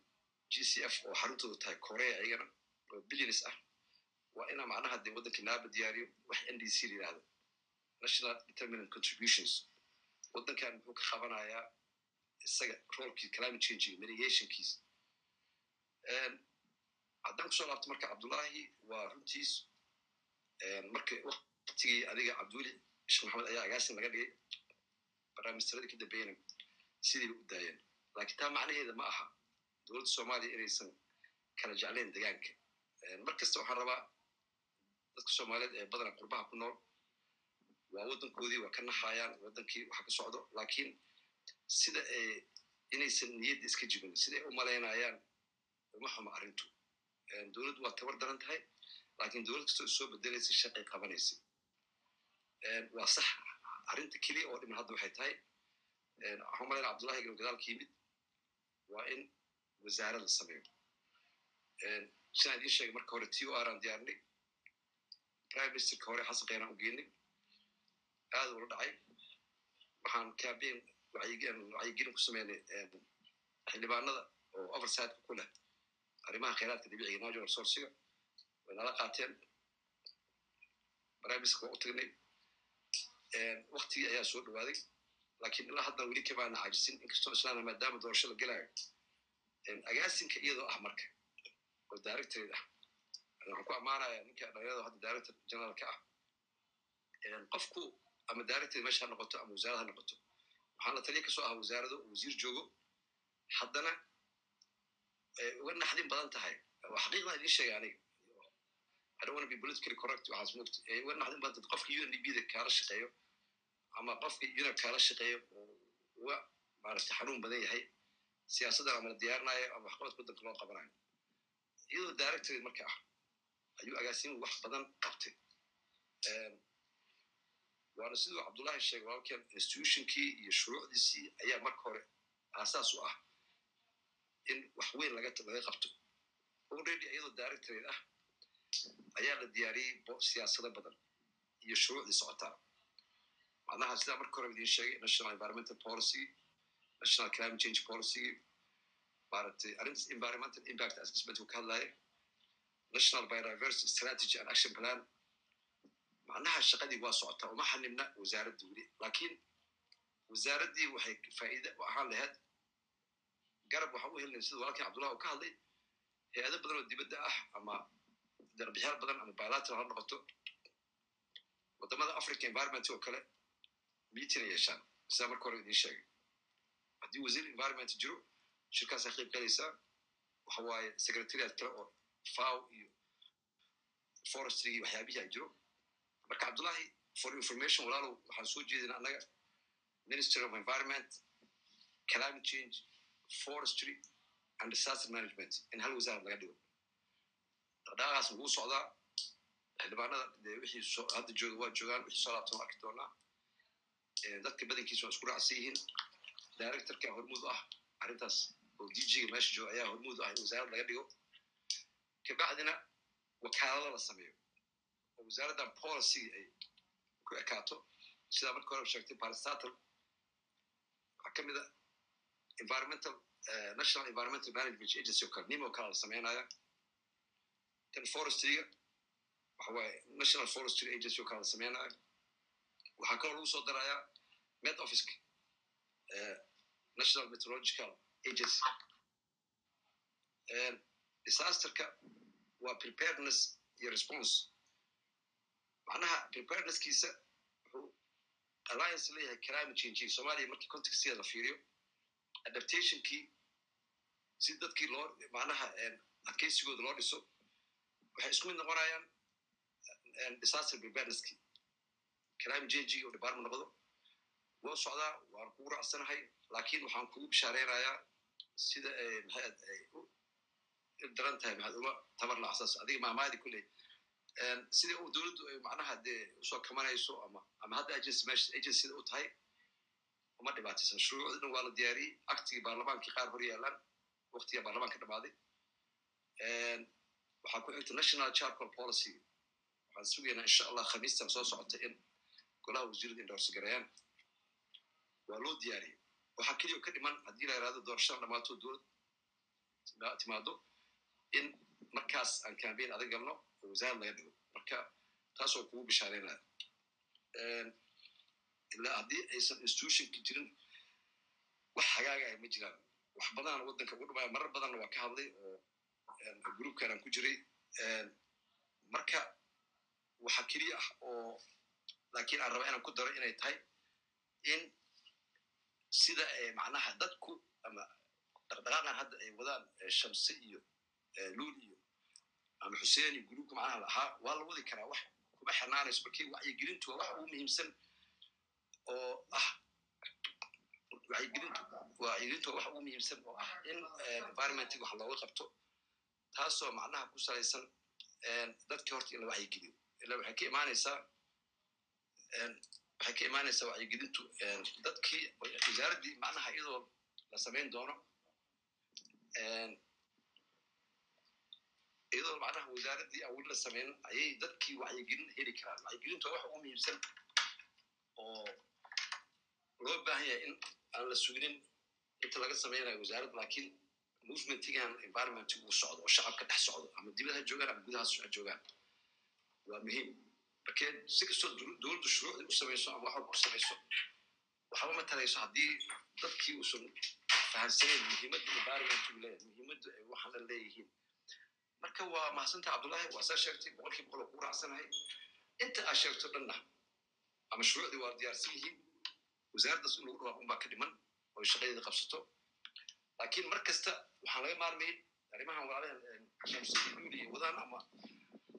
g c f oo xaruntoodu tahay korea iyagana oo billions ah waa inaa macnaha dee waddanka naaba diyaariyo wax n d c la yidhahdo national determinant contributions. Waddankan muxuu ka qabanayaa isaga roolkii climate change mitigationkiis haddaan ku soo laabto marka cabdullahi waa runtiis marka waktigii adiga cabduli sheekh maxamed ayaa agaasin laga dhigay barnaamijtaradii ka dambeeyana sidiiba u daayeen. Laakiin taa macnaheeda ma aha. Dowladda soomaaliya inaysan kala jeclayn degaanka mar kasta waxaan rabaa dadka soomaaliyeed ee badana qurbaha ku nool waa waddankoodii waa ka naxayaan waddankii waxa ka socdo. Laakiin sida inaysan niyadda iska jibin siday u malaynayaan uma xuma arrintu. Dowladdu waa tabar daran tahay laakiin dowlad kastoo soo bedelaysa shaqay qabanaysa waa sax arrinta keliya oo dhiman hadda waxay tahay waxaan malayna cabdullahi galo gadaalka yimid waa in wasaarad la sameeyo. Sidaan idiin sheegay marka hore t o r aan diyaarinay prime ministerka hore xasan keenaan u geenay. Aad ula dhacay. Waxaan campaign wacyigelin ku sameynay xildhibaanada oo oversightka ku leh arrimaha khayraadka dabiiciga natural sourciga way nala qaateen barnaamijka waa u tagnay waktigii ayaa soo dhawaaday lakiin ilaa haddana weli kamaana caajisin inkastoo islaana maadaama doorasho la gelaayo agaasinka iyadoo ah marka oo directorate ah waxaan ku ammaanaya ninka dhalinyarada hadda director generalka ah qofku ama directorate meesha ha noqoto ama wasaarad ha noqoto waxaan la taliya ka soo ahaa wasaarado wasiir joogo haddana uga naxdin badan tahay waa xaqiiqdan idiin sheegay aniga I don't want to be politically correct waxaas qofka UNDP da kaala shaqeeyo ama qofka UNEP kaala shaqeeyo oo uga maaragtay xanuun badan yahay siyaasaddan ama la diyaarinayo ama waxqabadka waddanka loo qabanayo iyadoo directorate marka ah ayuu agaasimu wax badan qabtay. Waana siduu cabdullahi sheegay walaalkeen institutionkii iyo shuruucdiisii ayaa marka hore aasaas u ah in wax weyn laga qabto. Already iyadoo directorate ah ayaa la diyaariyey siyaasado badan iyo shuruucdii socotaa. Macnaha sidaa marka hore idiin sheegay national environmental policy national climate change policy maaragtay arrintas environmental impact assessment uu ka hadlaya national biodiversity strategy and action plan. Macnaha shaqadii waa socotaa uma xanibna wasaaradda weli laakiin wasaaraddii waxay faa'iida ahaan lahayd. Garab waxaan u helnay sida walaalkii cabdullah uu ka hadlay hay'ado badan oo dibadda ah ama darbixyaal badan ama bilateral ha noqoto waddamada africa environment oo kale meeting ay yeeshaan sidaa marka hore idiin sheegay haddii wasiir environment jiro shirkaasaa qayb galaysaa waxa waaye secretariat kale oo faw iyo forestrygii waxyaabihii ay jiro marka cabdullahi for information walaalow waxaan soo jeedina annaga ministry of environment climate change forestry and disaster management. in hal wasaarad laga dhigo dhaqdhaqaaqaas wuu socdaa xildhibaanada dee wixii hadda jooga waa joogaan wixii soo laabtan arki doonaa dadka badankiisa waa isku raacsan yihiin directorka hormuud ah arrintaas oo dg-ga meesha jooga ayaa hormuud ah in wasaarad laga dhigo kabacdina wakaalado la sameeyo oo wasaaraddan policy ay ku ekaato sidaa marka hore sheegtay parastatal waxaa ka mid a environmental national environmental management agency oo kale nimo kala la sameynaya kan forestryga waxa waaye national forestry agency oo kala la sameynaya waxaa kaloo lagu soo darayaa met officeka national meteorological agency. Disasterka waa preparedness iyo response. Macnaha preparednesskiisa wuxuu alliance leeyahay climate change. Soomaaliya markii contextkeeda la fiiriyo adaptationkii si dadkii loo macnaha adkeysigooda loo dhiso waxay isku mid noqonayaan disaster preparednesskii climate change oo department noqdo waa socdaa waan kugu raacsanahay laakiin waxaan kugu bishaareynaya sida maxaad ay u daran tahay maxaad uma tabar laacsaas adiga maamaadi kulley sida dowladdu ay macnaha dee u soo kamanayso ama ama hadda agency meesha agencida u tahay uma dhibaataysan shuruucda dhan waa la diyaariyey actigii baarlamaankii qaar hor yaalaan waktiga baarlamaanka dhamaaday waxaa ku xigta national charcoal policy. Waxaan sugaynaa insha allah khamiistan soo socota in golaha wasiirada indhoorsi gareeyaan waa loo diyaariyey. Waxaa keliya ka dhiman haddii la yidhahdo doorashada dhamaato dowlad. Timaado in markaas aan cambain adag galno oo wasaarad laga dhigo. Marka taasoo kugu bishaareynaya. Ilaa haddii aysan institutionka jirin wax hagaagaya ma jiraan. Wax badanaan waddanka ugu dhumaya marar badanna waa ka hadlay groupkan aan ku jiray marka waxa keliya ah oo laakiin aan raba inaan ku daro inay tahay in sida macnaha dadku ama dhaqdhaqaaqan hadda ay wadaan shamse iyo luul iyo ama xuseen iyo gruupka macnaha lahaa waa la wadi karaa wax kuma xirnaanayso markii wacyigelintu waa wax ugu muhiimsan oo ah. Wacyigelintu waa wax ugu muhiimsan oo ah in environmentig wax looga qabto taasoo macnaha ku salaysan dadkii horta in la wacyigeliyo ila waxay ka imaanaysaa waxay ka imaanaysaa wacyigelintu dadkii wasaaraddii macnaha iyadoo la samayn doono iyadoo macnaha wasaaraddii aan weli la samayn ayay dadkii wacyigelin heli karaan. Wacyigelintu waa wax ugu muhiimsan oo loo baahan yahay in aan la suginin inta laga samaynayo wasaaradda laakiin movementigan environmentig uu socdo oo shacabka dhex socdo ama dibadaha joogaan ama gudaha ha joogaan waa muhiim markee si kastoo dowladdu shuruucdii u samayso ama waxba ku samayso waxba ma tarayso haddii dadkii uusan fahamsanayn muhiimadda environmentigu leeyahay muhiimadda ay waxaana leeyihiin marka waa mahadsanta cabdullahi waa saa sheegtay boqolkii boqol oo ku raacsanahay inta aad sheegto dhanna ama shuruucdii waa diyaarsan yihiin wasaaraddaas in lagu dhawaaq unbaa ka dhiman oo shaqadeeda qabsato laakiin mar kasta waxaan laga maarmayay arrimahan walaalahan shamsiduuli iyo wadaan ama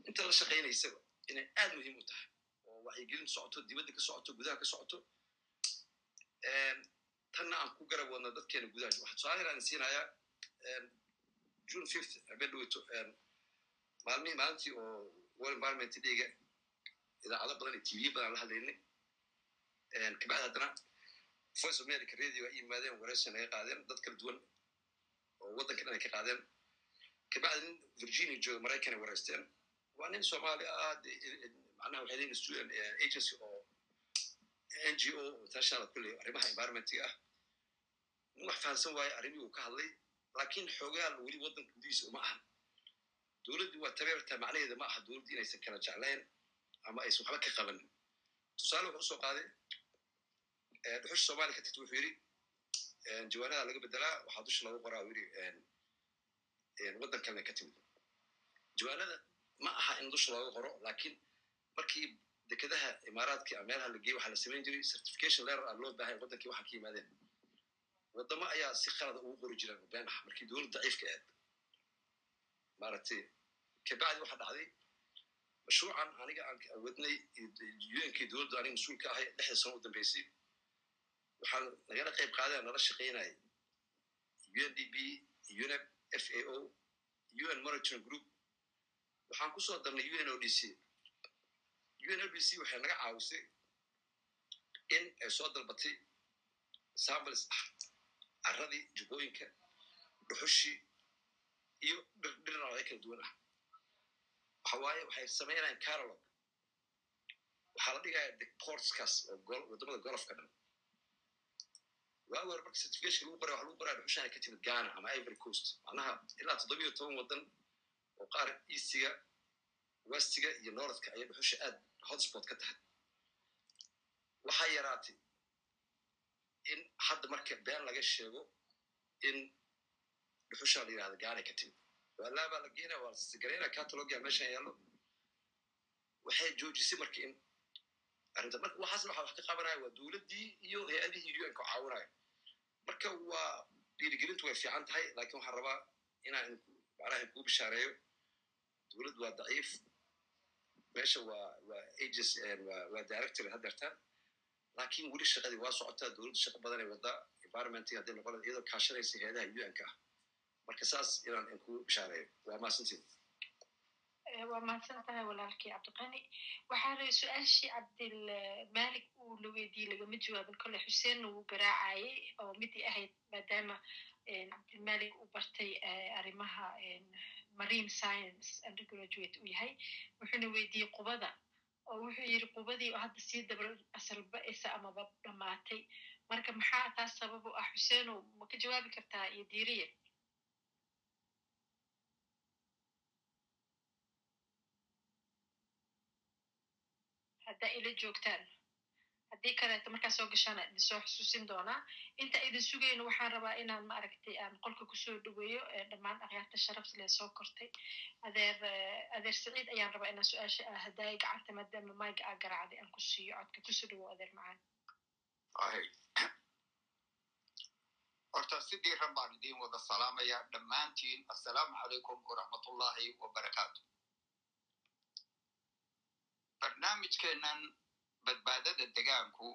inta la shaqaynaysaba inay aad muhiim u tahay. Oo wacyigelin socoto dibadda ka socoto gudaha ka socoto. Tanna aan ku garab wadno dadkeena gudaha waxa tusaale yar aan siinayaa june fifth habeen dhaweyto maalmihii maalintii oo world environment dayga idaacado badan iyo tv badan la hadlaynay. Kabacdi haddana voice of america radio ay yimaadeen waraysi naga qaadeen dad kala duwan oo waddanka dhan ay ka qaadeen kabacdi nin virginia jooga maraykan ay waraysteen waa nin soomaali ah macnaha waxay leeyihiin student agency oo n g o international kulley arrimaha environmentiga ah nin wax fahamsan waaye arrimihii uu ka hadlay laakiin xoogaal weli waddanka gudihiisa uma ahan dowladdii waa tabeerta macnaheeda ma aha dowladdii inaysan kala jeclayn ama aysan waxba ka qabanin tusaale wuxuu u soo qaaday dhuxusha soomaaliya ka tagta wuxuu yidhi jawaanada laga bedelaa waxaa dusha lagu qoraa yidhi waddan kalena ka timid jawaanada ma aha in dusha looga qoro laakiin markii dekedaha imaaraadkii ama meelaha la geeyey waxaa la samayn jiray certification letter ah loo baahay waddankii waxaa ka yimaadeen waddamo ayaa si qalada ugu qori jireen been ah markii dowlad daciifka aad maaragtay kabacdi waxaa dhacday mashruucan aniga aan wadnay unkii dowladdu aniga mas'uul ka ahay lixda sano u dambeysay waxaan nagala qayb qaadeen nala shaqaynaya undb unep f a o un monitoring group. waxaan ku soo darnay un o d c. Un o d c waxay naga caawisay in ay soo dalbatay samples ah carradii jubbooyinka dhuxushii iyo dhir dhirnacyo kala duwan ah waxa waaye waxay samaynayaan catalog waxaa la dhigaya the portskas oo waddamada golofka dhan hore marka certification lagu qoraya waxa lagu qoraya dhuxushan ay ka timid ghana ama ivory coast. Macnaha ilaa toddobiyo toban waddan oo qaar eastiga westiga iyo northka ayay dhuxusha aad hotspot ka tahay. Waxaa yaraatay in hadda marka been laga sheego in dhuxusha la yidhahda gaanay ka timid. Waalaabaa la geenaya waa lasgarayna catalogia meeshan yaallo. Waxay joojisay marka in arrinta marka waxaasna waxa wax ka qabanaya waa dowladdii iyo hay'adihii un ka caawinaya marka waa dhiirigelintu way fiican tahay laakiin waxaan rabaa inaan macnaha kuu bishaareeyo. Dowladdu waa daciif. Meesha waa waa agents waa director haddeertaan laakiin weli shaqadii waa socotaa dowladdu shaqo badan ay waddaa environmentii hadday noqon iyadoo kaashanaysa hay'adaha un-ka ah marka saas inaan kuu bishaareeyo. Waa maasantiin
waa mahadsan tahay walaalkii cabdiqani waxaana su'aashii cabdilmalik uu la weydiiyey lagama jawaabin kolle xuseenna wuu garaacayay oo midii ahayd maadaama cabdilmalik uu bartay arrimaha marine science undergraduate uu yahay wuxuuna weydiiyey qubada oo wuxuu yidhi qubadii oo hadda sii daba asalba-isa amaba dhamaatay marka maxaa taas sabab u ah xuseenow ma ka jawaabi kartaa iyo diiriya haddaa ila joogtaan haddii kaleeto markaa soo gashaana idin soo xusuusin doonaa inta idin sugayno waxaan rabaa inaan maaragtay aan qolka ku soo dhaweeyo dhammaan akhyaarta sharafta lee soo kortay adeer adeer saciid ayaan rabaa inaan su'aasha ah haddaay gacanta maadaama mayga aa garaacday aan ku siiyo codka ku soo dhawow adeer macaan
horta sidii ran baan idiin wada salaamaya dhammaantiin assalaamu calaykum waraxmatullahi wabarakaatu barnaamijkeennan badbaadada degaanku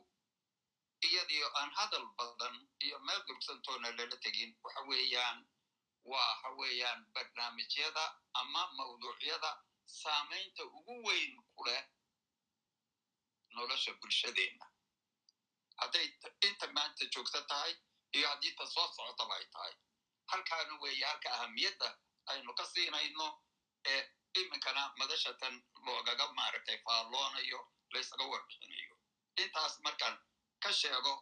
iyadii aan hadal badan iyo meel durugsantoona lala tegin waxa weeyaan waxa weeyaan barnaamijyada ama mawduucyada saamaynta ugu weyn ku leh nolosha bulshadeenna. Hadday inta maanta joogto tahay iyo haddii ta soo socotaba ay tahay. Halkaana weeye halka ahamiyadda aynu ka siinayno ee iminkana madashatan loogaga maaragtay faalloonayo laysaga warbixinayo intaas markaan ka sheego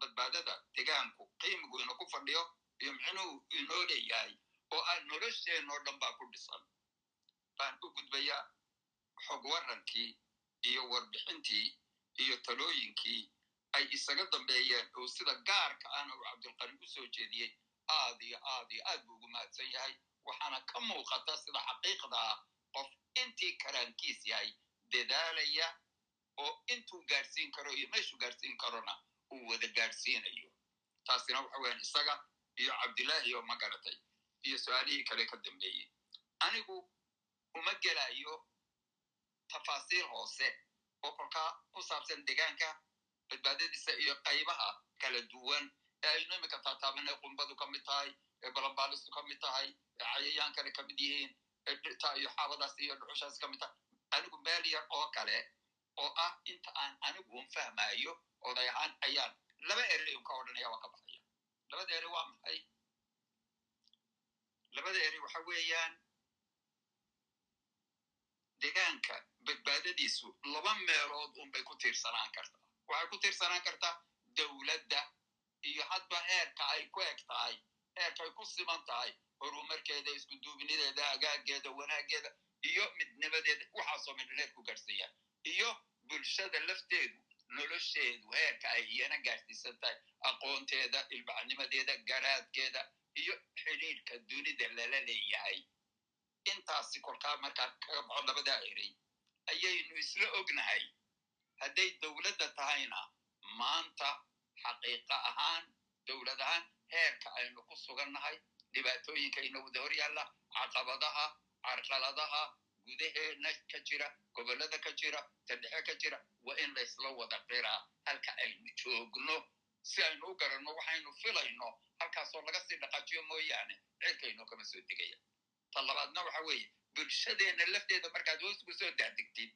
badbaadada degaanku qiimigu ina ku fadhiyo iyo micnuhu inoo leeyahay oo aan nolosheenoo dhan baa ku dhisan. Baan u gudbayaa xog warrankii iyo warbixintii iyo talooyinkii ay isaga dambeeyeen oo sida gaarka ahna uu cabdulqani u soo jeediyey aad iyo aad iyo aad buu ugu mahadsan yahay waxaana ka muuqata sida xaqiiqda ah qof intii karaankiis yahay dadaalaya oo intuu gaadhsiin karo iyo meeshuu gaadhsiin karona uu wada gaadhsiinayo taasina waxa weyan isaga iyo cabdillaahi oo ma garatay iyo su'aalihii kale ka dambeeyey anigu uma gelayo tafaasiil hoose oo kolkaa ku saabsan degaanka badbaadadiisa iyo qaybaha kala duwan ee aynu iminka taataabanay qumbadu ka mid tahay ee balambaalistu ka mid tahay cayayaankana ka mid yihiin dhirta iyo xaabadaas iyo dhuxushaas ka mid tahay anigu meel yar oo kale oo ah inta aan anigu un fahmayo oday ahaan ayaan laba erey ka odhanaya waa ka baxaya labada erey waa maxay labada erey waxa weeyaan degaanka badbaadadiisu laba meelood unbay ku tiirsanaan kartaa waxay ku tiirsanaan kartaa dowladda iyo hadba heerka ay ku eg tahay heerka ay ku siman tahay horumarkeeda iskuduubnideeda agaageeda wanaageeda iyo midnimadeeda waxaasoo midhan heer ku gaadhsanya iyo bulshada lafteedu nolosheedu heerka ay iyana gaadhsiisan tahay aqoonteeda ilbacnimadeeda garaadkeeda iyo xidhiidhka dunida lala leeyahay intaasi kolkaa markaan kaga baxo labadaa erey ayaynu isla ognahay hadday dowladda tahayna maanta xaqiiqa ahaan dowlad ahaan heerka aynu ku sugannahay dhibaatooyinka ina wada hor yaalla caqabadaha carqaladaha gudaheenna ka jira gobollada ka jira tadhexe ka jira waa in laysla wada qiraa halka aynu joogno si aynu u garanno waxaynu filayno halkaasoo laga sii dhaqaajiyo mooyaane cirkaynoo kama soo degaya ta labaadna waxa weeye bulshadeenna lafteeda markaad hoos ugu soo daadegtid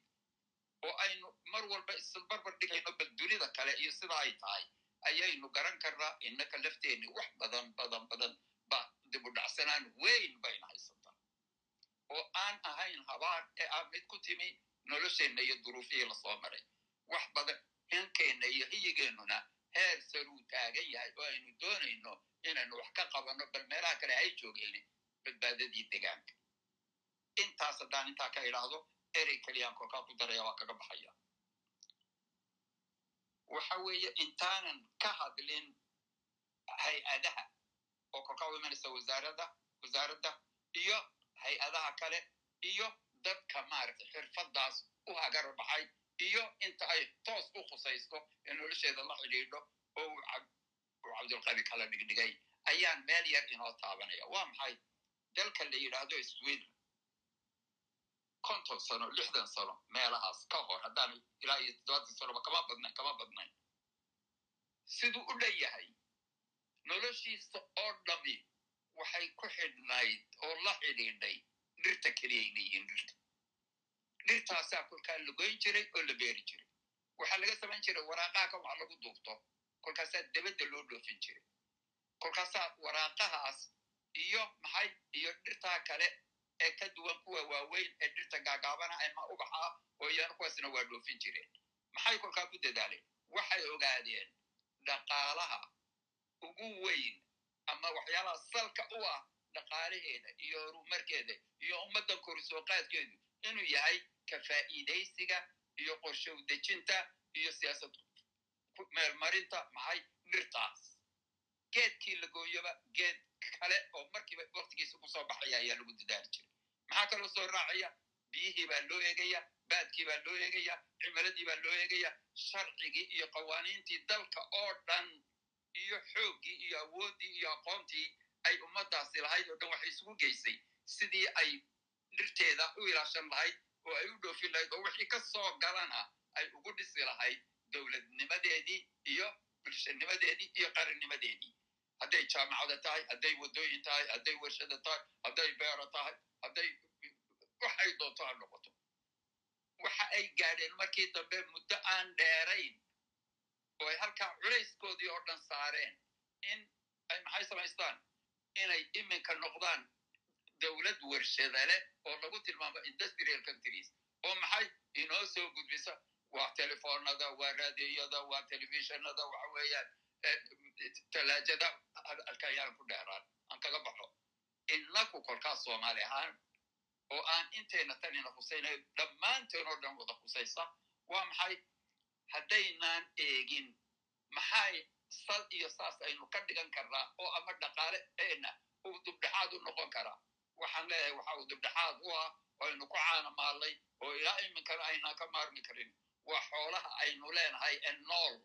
oo aynu mar walba isbarbar dhigayno bal dunida kale iyo sida ay tahay ayaynu garan karnaa innaka lafteenni wax badan badan badan ba dib u dhacsanaan weyn bayna haysataa oo aan ahayn habaan ee ah mid ku timi nolosheenna iyo duruufihii la soo maray wax badan hankeenna iyo hiyigeennuna heer saruu taagan yahay oo aynu doonayno inaynu wax ka qabanno bal meelaha kale hay joogeen badbaadadii degaanka intaas haddaan intaa ka idhaahdo erey keliyaan kolkaa ku daraya waa kaga baxaya waxa weeye intaanan ka hadlin hay'adaha oo kolkaa u imanaysa wasaaradda wasaaradda iyo hay'adaha kale iyo dadka maaragtay xirfaddaas u hagar baxay iyo inta ay toos u khusaysto ee nolosheeda la xidhiidho oo uu cabdulqani kala dhigdhigay. Ayaan meel yar inoo taabanaya. Waa maxay? Dalka la yidhaahdo sweden konton sano lixdan sano meelahaas ka hor haddaan ilaa iyo toddobaatan sanoba kama badnayn kama badnayn siduu u dhan yahay noloshiisa oo dhami waxay ku xidhnayd oo la xidhiidhay dhirta keliyay leeyihiin dhirta dhirtaasaa kolkaa la goyn jiray oo la beeri jiray waxaa laga samayn jiray waraaqaha kan wax lagu duubto kolkaasaa debadda loo dhoofin jiray kolkaasaa waraaqahaas iyo maxay iyo dhirtaa kale ee ka duwan kuwa waaweyn ee dhirta gaagaabana ama ubaxa ah oo iyana kuwaasna waa dhoofin jireen maxay kolkaa ku dadaaleen waxay ogaadeen dhaqaalaha ugu weyn ama waxyaalaha salka u ah dhaqaalaheeda iyo horumarkeeda iyo ummadda korisooqaadkeedu inuu yahay ka faa'iidaysiga iyo qorshow dejinta iyo siyaasad meelmarinta maxay? Dhirtaas geedkii la gooyoba geed kale oo markiiba waktigiisa ku soo baxaya ayaa lagu dadaali jiray maxaa kaloo soo raacaya biyihii baa loo eegaya baadkii baa loo eegaya cimiladii baa loo eegaya sharcigii iyo qawaaniintii dalka oo dhan iyo xooggii iyo awooddii iyo aqoontii ay ummaddaasi lahayd oo dhan waxay isugu geysay sidii ay dhirteeda u ilaashan lahayd oo ay u dhoofin lahayd oo wixii ka soo galana ay ugu dhisi lahayd dowladnimadeedii iyo bulshanimadeedii iyo qarannimadeedii hadday jaamacada tahay hadday waddooyin tahay hadday warshada tahay hadday beero tahay hadday waxay doonto ha noqoto waxa ay gaadheen markii dambe muddo aan dheerayn oo ay halkaa culayskoodii oo dhan saareen in ay maxay samaystaan inay iminka noqdaan dowlad warshada leh oo lagu tilmaamo industrial countries oo maxay inoo soo gudbisa waa telefoonada waa raadiyada waa telefishonada waxa weeyaan talaajada halka ayaan ku dheeraan aan kaga baxo innaku kolkaas soomaali ahaan oo aan intayna tanina khusaynayo dhammaanteen oo dhan wada khusaysa waa maxay? Haddaynaan eegin. Maxay sal iyo saas aynu ka dhigan karnaa oo ama dhaqaale eena uu dubdhexaad u noqon karaa? Waxaan leeyahay waxa uu dubdhexaad u ah aynu ku caanamaalnay oo ilaa iminkana aynaan ka maarmi karin. Waa xoolaha aynu leenahay ee nool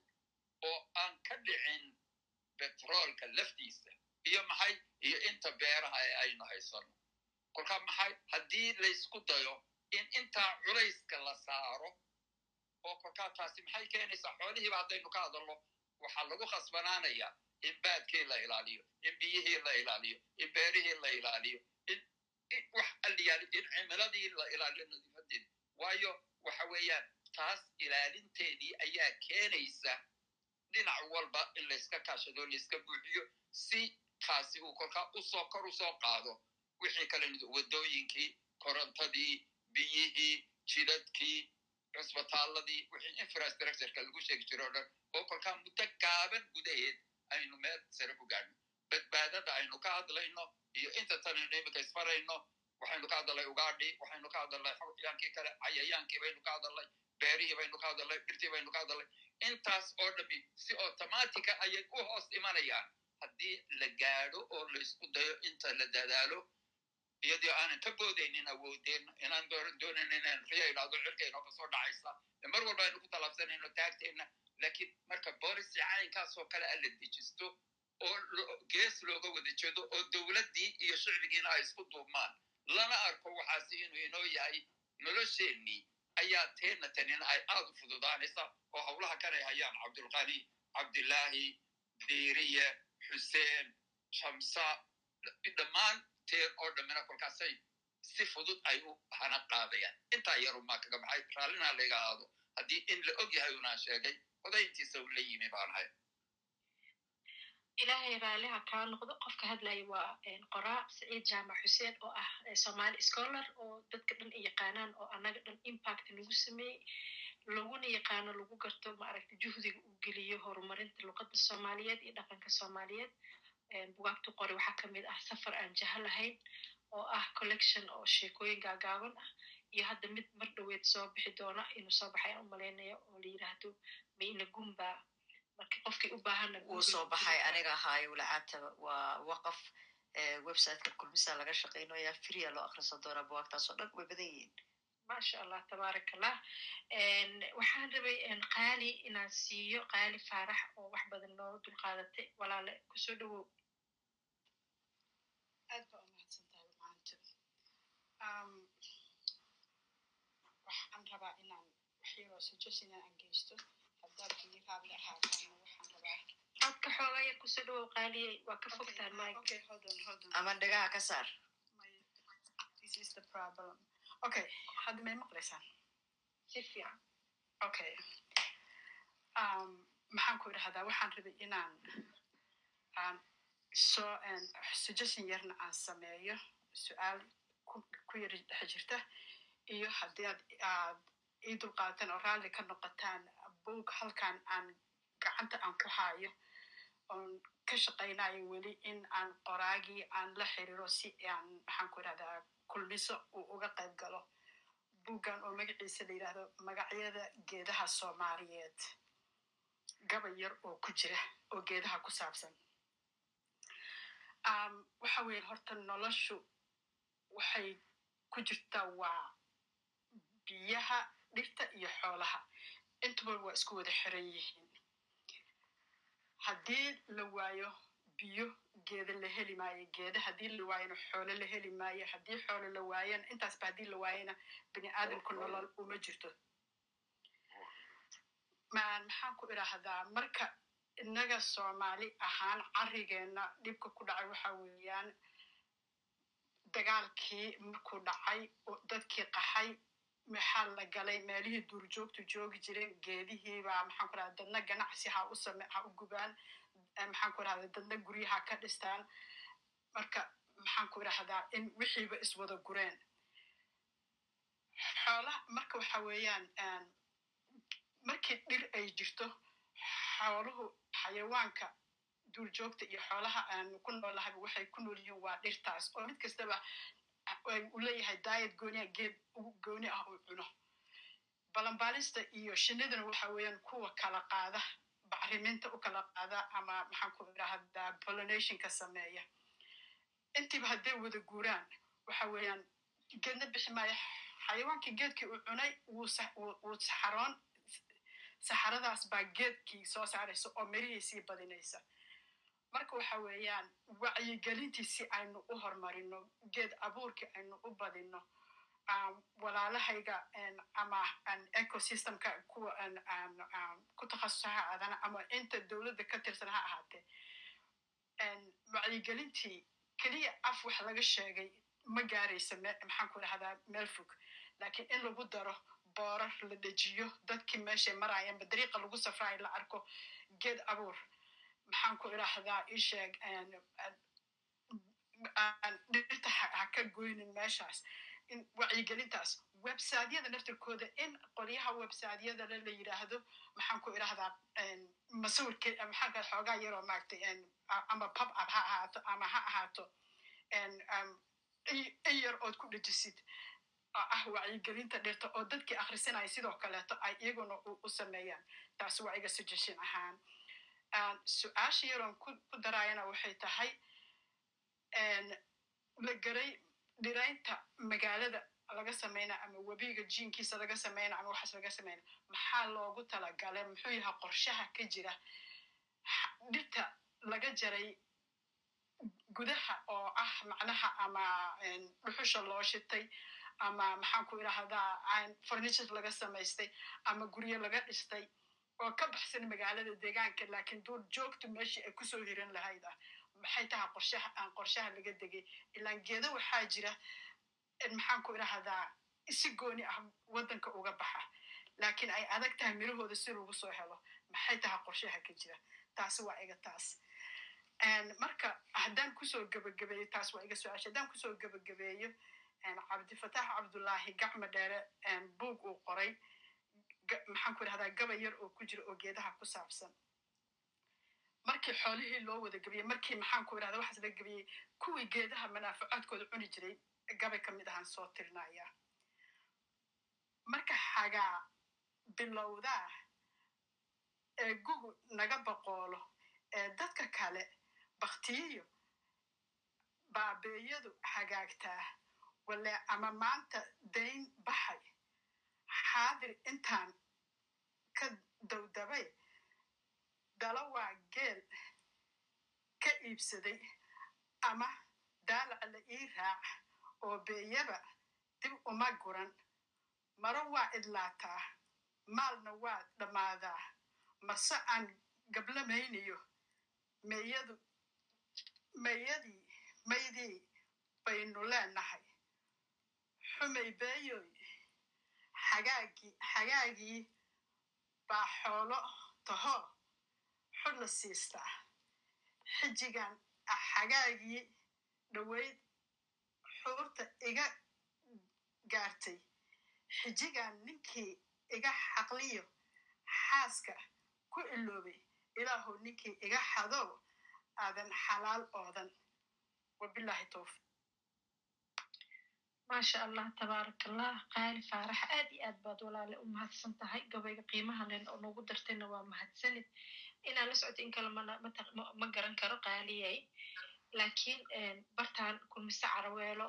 oo aan ka dhicin betroolka laftiisa. Iyo maxay? Iyo inta beeraha ee aynu haysano kolkaa maxay haddii laysku dayo in intaa culayska la saaro oo kolkaa taasi maxay keenaysaa? Xoolihiiba haddaynu ka hadalno waxaa lagu khasbanaanaya in baadkii la ilaaliyo in biyihii la ilaaliyo in beerihii la ilaaliyo in wax aliyaali in cimiladii la ilaaliyo nadiifadeedi waayo waxa weeyaan taas ilaalinteedii ayaa keenaysa dhinac walba in layska kaashado layska buuxiyo si kaasi uu kolkaa u soo kor u soo qaado wixii kale waddooyinkii korontadii biyihii jidadkii cusbitaaladii wixii infrastructureka lagu sheegi jiro o dhan oo kolkaa muddo gaaban gudaheed aynu meel sare ku gaadhno badbaadada aynu ka hadlayno iyo inta tanaynu iminka isfarayno waxaynu ka hadalnay ugaadhii waxaynu ka hadalnay xyaankii kale cayayaankii baynu ka hadalnay beerihii baynu ka hadalnay dhirtii baynu ka hadalnay intaas oo dhami si automatica ayay u hoos imanayaan haddii la gaadho oo laysku dayo inta la dadaalo iyadoo aanan ka boodaynin awoodeen inaan doonayn inaan riya idhaahdo cirkayno ka soo dhacaysa mar walba aynu ku talaabsanayno taagteenna laakiin marka boolici caynkaas oo kale a la dejisto oo gees looga wada jeedo oo dowladdii iyo shicbigiina ay isku duubmaan. Lana arko waxaasi inuu inoo yahay nolosheennii ayaa teenna tanina ay aad u fududaanaysa oo howlaha kanay hayaan. Cabdulqani cabdillaahi diiriye xuseen shamsa dhammaan teen oo dhammina kolkaasay si fudud ay u hana qaadayaan. Intaa yarumaa kaga baxay raallina layga aado. Haddii in la og yahay unaan sheegay odayntiisa u la yimi baan ahay
ilaahay raaliha kaa noqdo. Qofka hadlaya waa qoraa saciid jaamac xuseen oo ah somali scholar oo dadka dhan ay yaqaanaan oo annaga dhan impact lagu sameeyey laguna yaqaano lagu garto maaragta juhdiga uu geliyo horumarinta luqadda soomaaliyeed iyo dhaqanka soomaaliyeed bugaagtu qore waxaa ka mid ah safar aan jaha lahayn oo ah collection oo sheekooyin gaagaaban ah iyo hadda mid mar dhoweed soo bixi doona inuu soo baxay aan u malaynaya oo la yiraahdo mayna gumba. Marka qofkii u baahana
wuu soo baxay aniga ahaayo walacaataba waa waqaf websiteka kulmisa laga shaqaynaya fria loo akhrisan doonaa buwaagtaas oo dhan way badan yihiin
maasha allah tabaarak allah waxaan rabay qaali inaan siiyo qaali faarax oo wax badan noo dulqaadatay. Walaale ku soo dhowow
aad baa umahadsan tahay maanta. Waxaan rabaa inaan waxyaroo suggestion aan geysto. Haddaad ii raadli ahaataana waxaan rabaa.
Codka xoogaa yar ku soo dhowow qaaliyey waa ka fogtaan mike
ama dhagaha ka saar.
This is the problem okay hadda may maqlaysaan
si fiican
okay um, maxaan ku idhahdaa waxaan rabay inaan aan soo suggestion yarna aan sameeyo su'aal ku yar dhex jirta iyo haddii aad aad ii dulqaadataan oo raalli ka noqotaan boog halkan aan gacanta aan ku haayo oon ka shaqaynayo weli in aan qoraagii aan la xiriiro si aan maxaan ku idhahdaa kulmiso uu uga qayb galo buuggan oo magaciisa la yidhaahdo magacyada geedaha soomaaliyeed. Gabay yar oo ku jira oo geedaha ku saabsan. Waxa weeye horta noloshu waxay ku jirtaa waa biyaha dhirta iyo xoolaha. Intuba waa isku wada xiran yihiin haddii la waayo biyo geeda la heli maayo geeda haddii la waayona xoolo la heli maayo haddii xoolo la waayana intaasba haddii la waayana bini aadamku nolol uma jirto. Maan maxaan ku idhaahdaa marka innaga soomaali ahaan carigeenna dhibka ku dhacay waxa weeyaan dagaalkii markuu dhacay dadkii qaxay maxaa la galay meelihii duurjoogtu joogi jireen geedihiibaa maxaan ku idhahda dadna ganacsi ha u same ha u gubaan maxaan ku idhahda dadna guryaha ka dhistaan. Marka maxaan ku idhahdaa in wixiiba iswada gureen. Xoolaha marka waxa weeyaan markii dhir ay jirto xooluhu xayawaanka duurjoogta iyo xoolaha aanu ku noolahayba waxay ku nool yihiin waa dhirtaas. Oo mid kastaba u leeyahay daayad gooniya geed gooni ah uu cuno. Balanbaalista iyo shiniduna waxa weeyaan kuwa kala qaada bacriminta u kala qaada ama maxaan ku idhahdaa pollination sameeya. Intiiba hadday wada guuraan waxa weeyaan geedna bixi maayo. Xayawaankii geedkii uu cunay wuu saxaroon. Saxaradaas baa geedkii soo saaraysa oo mirihii sii badinaysa marka waxa weeyaan wacyigelintii si aynu u horumarino geed abuurkii aynu u badino walaalahayga ama ecosystemka kuwa ku takhasusa ha aadana ama inta dowladda ka tirsan ha ahaatee wacyigelintii keliya af wax laga sheegay ma gaaraysa maxaan ku idhahdaa meel fog. Laakiin in lagu daro boorar la dejiyo dadkii meeshay marayanba dariiqa lagu safraayo la arko geed abuur maxaan ku idhaahdaa isheeg dhirta ha ka goynin meeshaas. Wacyigelintaas websaadyada naftirkooda in qolyaha websaadyadana la yidhaahdo maxaan ku idhahdaa masawirke maxaan ka xoogaa yaroo maaragtay ama pub up ha ahaato ama ha ahaato in yar ood ku dhejisid ah wacyigelinta dhirta oo dadkii akhrisanaya sidoo kaleeto ay iyaguna u sameeyaan. Taasi waa iga suggestion ahaan su'aasha yaroon ku daraayana waxay tahay la garay dhiraynta magaalada laga samayna ama webiga jiinkiisa laga samayna ama waxaas laga samayna maxaa loogu talagalay? Muxuu yahay qorshaha ka jira? Dhirta laga jaray gudaha oo ah macnaha ama dhuxusha loo shitay ama maxaan ku idhahdaa furniture laga samaystay ama guryo laga dhistay oo ka baxsan magaalada deegaanka laakiin duur joogtu meeshii ay ku soo hiran lahayd ah maxay tahay qorshaha aan qorshaha laga degay? Ilaan geedo waxaa jira maxaan ku idhahdaa si gooni ah waddanka uga baxa. Laakiin ay adag tahay mirahooda si lagu soo helo. Maxay tahay qorshaha ka jira? Taasi waa iga taas. Marka haddaan ku soo gebagabeeyo taas waa iga su'aasha haddaan ku soo gebagabeeyo cabdifatax cabdullaahi gacma dheere buug uu qoray maxaan ku idhahdaa gaba yar oo ku jira oo geedaha ku saabsan. Markii xoolihii loo wada gebiyey markii maxaan ku idhahdaa waxaas la gebiyey kuwii geedaha manaafacaadkooda cuni jiray gabay ka mid ahaan soo tirinaya marka xagaa bilowdaa ee gugu naga boqoolo ee dadka kale baktiyiyo baabeeyadu hagaagtaa wale ama maanta dayn baxay xaadir intaan ka dawdabay dalo waa geel ka iibsaday ama daalac la ii raac oo beeyaba dib uma guran. Maro waa idlaataa maalna waa dhammaadaa. Mase aan gablamayniyo meyadu meyadii maydii baynu leenahay. Xumay beeyoy xagaagii xagaagii baa xoolo tahoo xud la siistaa xijigan xagaagii dhoweyd xuurta iga gaartay. Xijigan ninkii iga xaqliyo xaaska ku iloobay. Ilaahu ninkii iga xadow aadan xalaal oodan. Wabilaahi towfiq
maasha allah tabaarak allah qaali faarax aad iyo aad baad walaale u mahadsan tahay gabayga qiimaha len oo noogu dartayna waa mahadsanid. Inaa la socota in kale ma garan karo qaaliyay laakiin bartaan kulmise caraweelo.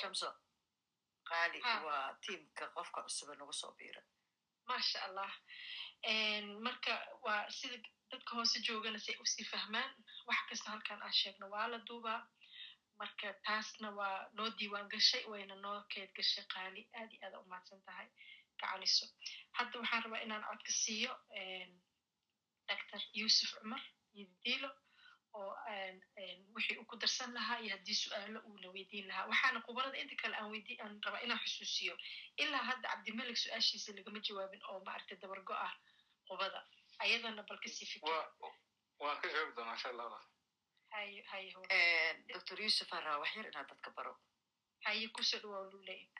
Shamso qaali waa tiimka qofka cusube nagu soo biira.
Maasha allah marka waa sida dadka hoose joogana say u sii fahmaan. Wax kasta halkan aan sheegno waa la duubaa marka taasna waa noo diiwaan gashay wayna noo keed gashay qaali aad iyo aada u mahadsan tahay gacaliso hadda waxaan rabaa inaan codka siiyo doctor yuusuf cumar yidilo oo wixii uu ku darsan lahaa iyo haddii su'aalo uu la weydiin lahaa. Waxaana khubarada inta kale aan aan rabaa inaan xusuusiyo. Ilaa hadda cabdimelik su'aashiisa lagama jawaabin oo maaragtay dabargo ah qubada ayadana bal
ka
sii fikir
doctor yuusuf aan rabaa wax yar inaad dadka baro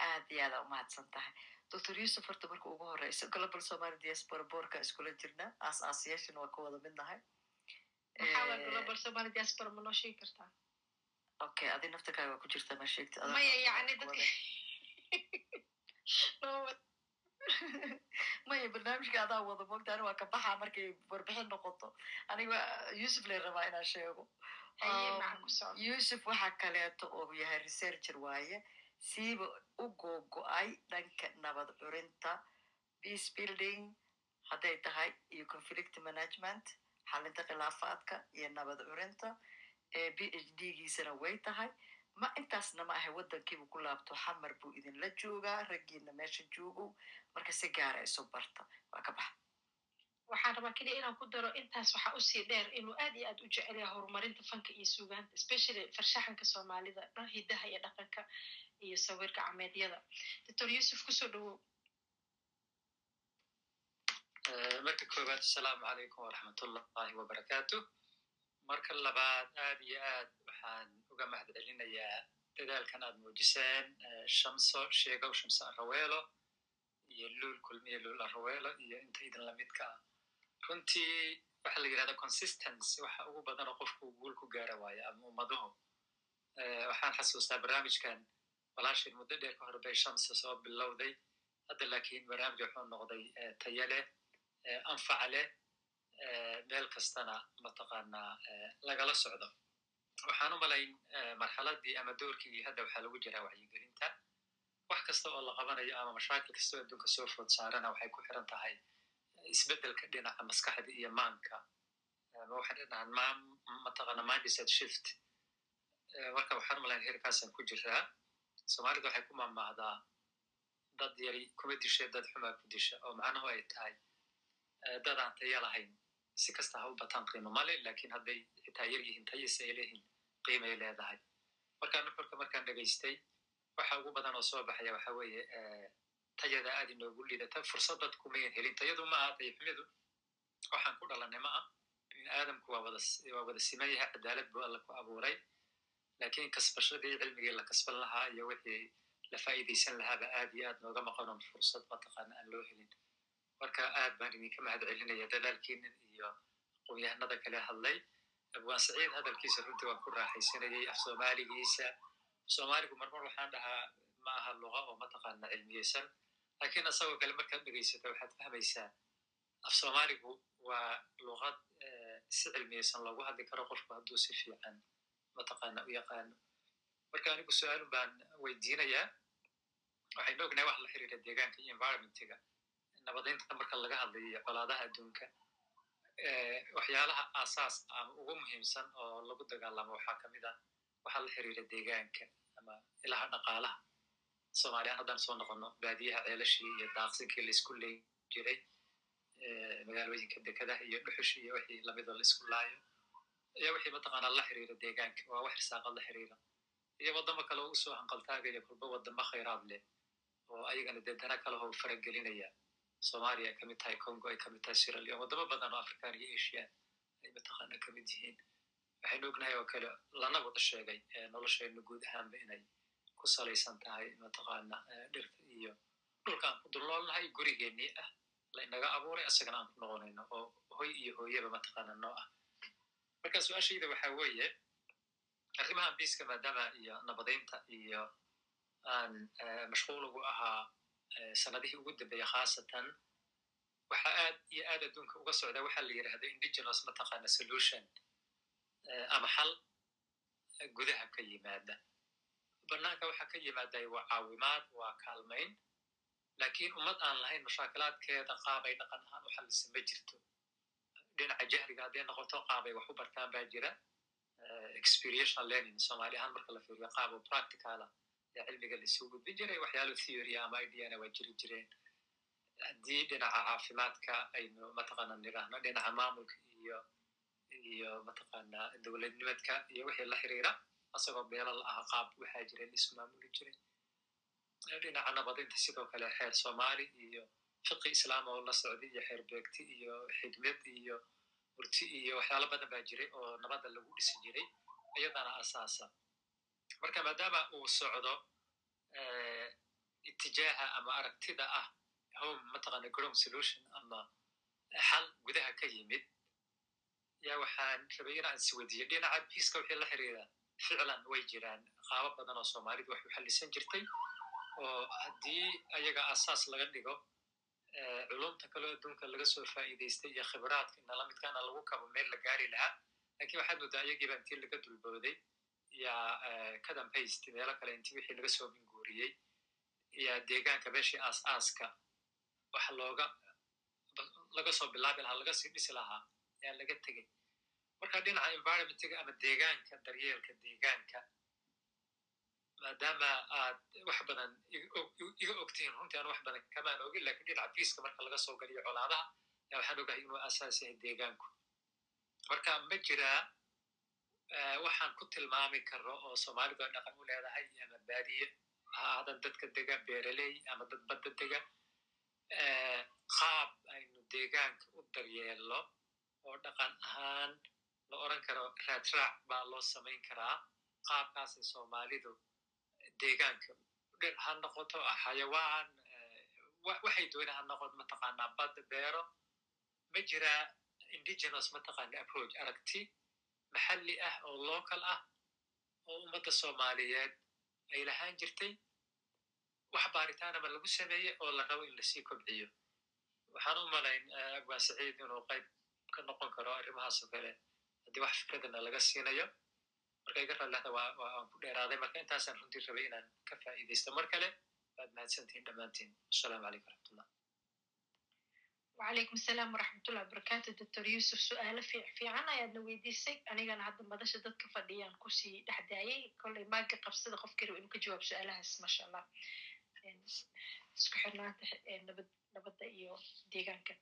aad iyo aada umahadsan tahay doctor yuusuf horta marka ugu horeyso global somali diaspora boorka iskula jirna aas aasiyaashana waa ka wada mid nahay
maxaa waa global somali diaspora ma noo sheegi kartaa
okay adi naftakaaga waa ku jirtaa ma sheegta
maya
barnaamijka adaa wada mogta ani waa ka baxaa markay warbixin noqoto aniga yuusuf lay rabaa inaan sheego yuusuf waxaa kaleeto oo yahay researcher waaye siiba u googo-ay dhanka nabad curinta peace building hadday tahay iyo conflict management xalinta khilaafaadka iyo nabad curinta b h d giisana way tahay. Ma intaasna ma ahay waddankiibu ku laabto xamar buu idinla joogaa raggiina meesha joogow marka si gaara isu barta. Waa ka baxa
waxaan rabaa keliya inaan ku daro intaas waxaa u sii dheer inuu aad iyo aad u jecel yahay horumarinta fanka iyo suugaanta especially farshaxanka soomaalida hidaha iyo dhaqanka iyo sawirka cameedyada doctor yuusuf ku soo dhawow
marka koowaad asalaamu calaykum waraxmatullahi wabarakaatu marka labaad aad iyo aad waxaan uga mahad celinayaa dadaalkan aad muujiseen shamso sheegow shamso araweelo iyo luul kulmiye luul araweelo iyo inta idin lamidka ah runtii waxa la yidhahda consistency waxa ugu badanoo qofku guul ku gaara waayo ama ummaduhu. Waxaan xasuustaa barnaamijkan walaashin muddo dheer ka hor bay shamso soo bilowday. Hadda laakiin barnaamij wuxuu noqday tayo leh anfac leh meel kastana mataqaanaa lagala socdo. Waxaan u malayn marxaladii ama doorkii hadda waxaa lagu jiraa wacyigelinta. Wax kasta oo la qabanayo ama mashaakil kasta oo adduunka soo food saarana waxay ku xiran tahay isbeddelka dhinaca maskaxda iyo maanka waxay dhinacan mataqaana mindset shift. marka waxaan malayn heerkaasaan ku jiraa soomaalida waxay ku maamaahdaa dad yari kuma disha dad xumaa ku disha oo macnuhu ay tahay dad aan taya lahayn si kasta ha u bataan qiimo male laakiin hadday xitaa yar yihiin tayase ay leeyihiin qiimay leedahay markaa nuxurka markaan dhegaystay waxa ugu badan oo soo baxaya waxa weeye tayada aad inoogu liidata fursad dadku mayan helin tayadu ma aha tayxumidu waxaan ku dhalanay ma ah bini aadamku waa waa wada siman yahay cadaalad buu alla ku abuuray. Lakin kasbashadii cilmigii la kasban lahaa iyo wixii la faa'iidaysan lahaaba aad iyo aad nooga maqanon fursad mataqaana aan loo helin. Marka aad baan idinka mahad celinaya dadaalkiinin iyo aqoon-yahanada kale hadlay. Abwaan saciid hadalkiisa runtii waan ku raaxaysanayay af soomaaligiisa. Soomaaligu marmar waxaan dhahaa ma aha luqa oo mataqaana cilmiyeysan laakiin isagoo kale markaad dhegaysato waxaad fahmaysaa af soomaaligu waa luqad si cilmiyeysan loogu hadli karo qofku hadduu si fiican mataqaana u yaqaano marka anigu su'aalun baan weydiinayaa waxaynu ognahay wax la xiriira deegaanka iyo environmentiga nabadaynta marka laga hadlayo colaadaha adduunka waxyaalaha aasaaska ama ugu muhiimsan oo lagu dagaalamo waxaa ka mid ah waxaa la xiriira deegaanka ama ilaha dhaqaalaha soomaliyan haddaan soo noqono baadiyaha ceelashii iyo daaqsinkii la isku leyn jiray magaalooyinka dekadaha iyo dhuxushi iyo wixii lamidoo la isku laayo iyo wixii mataqaanaa la xiriira deegaanka waa wax irsaaqad la xiriira iyo waddamo kale oo u soo hanqaltaagaya kulba waddamo khayraad leh oo ayagana dee dana kale oo faragelinaya somalia ay ka mid tahay congo ay ka mid tahay sierra leone waddamo badan oo african iyo asia ay mataqaana ka mid yihiin waxaynu ognahay oo kale lana wada sheegay noloshaynu guud ahaanba inay ku salaysan tahay mataqaana dhirta iyo dhulka aan ku dulnoolnahay gurigeenii ah la inaga abuuray isagana aan ku noqonayno oo hoy iyo hooyaba mataqaana noo ah. Marka su'aashayda waxa weeye arrimahan biiska maadaama iyo nabadaynta iyo aan mashquul ugu ahaa sanadihii ugu dambeeya khaasatan waxa aad iyo aad adduunka uga socda waxa la yidhahda indigenous mataqaana solution ama xal gudaha ka yimaada banaanka waxa ka yimaada waa caawimaad waa kaalmayn. Lakin ummad aan lahayn mashaakilaadkeeda qaabay dhaqan ahaan u xallisa ma jirto. Dhinaca jahliga hadday noqoto qaabay wax u bartaan baa jira. Experiential learning somali ahaan marka la fiiriyo qaabo practicala ee cilmiga laisuu gudbin jiray waxyaalo theory ama ideana waa jiri jireen. Haddii dhinaca caafimaadka aynu mataqaana nidhaahno dhinaca maamulka iyo iyo mataqaana dowladnimadka iyo wixii la xiriira asagoo beelo la aha qaab waxaa jira laisu maamuli jiray. Dhinaca nabadinta sidoo kale xeer somali iyo fiqi islaam oo la socday iyo xeer beegti iyo xigmad iyo murti iyo waxyaalo badan baa jiray oo nabadda lagu dhisi jiray iyadana asaasa. Marka maadaama uu socdo itijaaha ama aragtida ah home mataqaana grome solution ama xal gudaha ka yimid yaa waxaan rabay inaan isweydiiyo dhinaca biiska wixii la xiriira ficlan way jiraan. Qaabo badan oo soomaalidu wax u xallisan jirtay oo haddii ayaga asaas laga dhigo culumta kaleo adduunka laga soo faa'iidaystay iyo khibraadka inala midkaana lagu kabo meel la gaari lahaa laakiin waxaad moodaa ayagiiba intii laga dulbooday yaa kadambayst meelo kale intii wixii laga soo minguuriyey yaa deegaanka meeshii aas aaska wax looga laga soo bilaabi lahaa laga sii dhisi lahaa yaa laga tegey marka dhinaca environmentiga ama deegaanka daryeelka deegaanka maadaama aad wax badan iga ogtihiin runtii aan wax badan kamaan ogin laakiin dhinaca biiska marka laga soo galiyo colaadaha yaa waxaan ogahay inuu asaas yahay deegaanku. Marka ma jiraa waxaan ku tilmaami karo oo soomaalidu ay dhaqan u leedahay ama baadiye ha aadan dadka dega beeraley ama dad badda dega qaab aynu deegaanka u daryeelno oo dhaqan ahaan la oran karo raadraac baa loo samayn karaa qaabkaasay soomaalidu deegaanka dhir ha noqoto xayawaan waxay doona ha noqoto mataqaanaa badda beero ma jiraa indigenous mataqaana approach aragti maxalli ah oo local ah oo ummadda soomaaliyeed ay lahaan jirtay wax baaritaanama lagu sameeyey oo la rabo in la sii kobciyo waxaan u malayn abwaan saciid inuu qayb ka noqon karo arrimahaasoo kale haddii wax fikradana laga siinayo marka iga raallahda waan ku dheeraaday marka intaasaan runtii rabay inaan ka faa'iidaysto mar kale waad mahadsantihiin dhammaantiin assalaamu calaykum waraxmatullah
wacalaykum asalaam waraxmatullahi wabarakaatu doctor yuusuf su'aalo fiican ayaadna weydiisay anigana hadda madasha dadka fadhiyaan ku sii dhexdaayay kolley maaga qabsada qof kale inu ka jawaab su'aalahaas maasha allah. Isku xirnaanta nabadda iyo deegaanka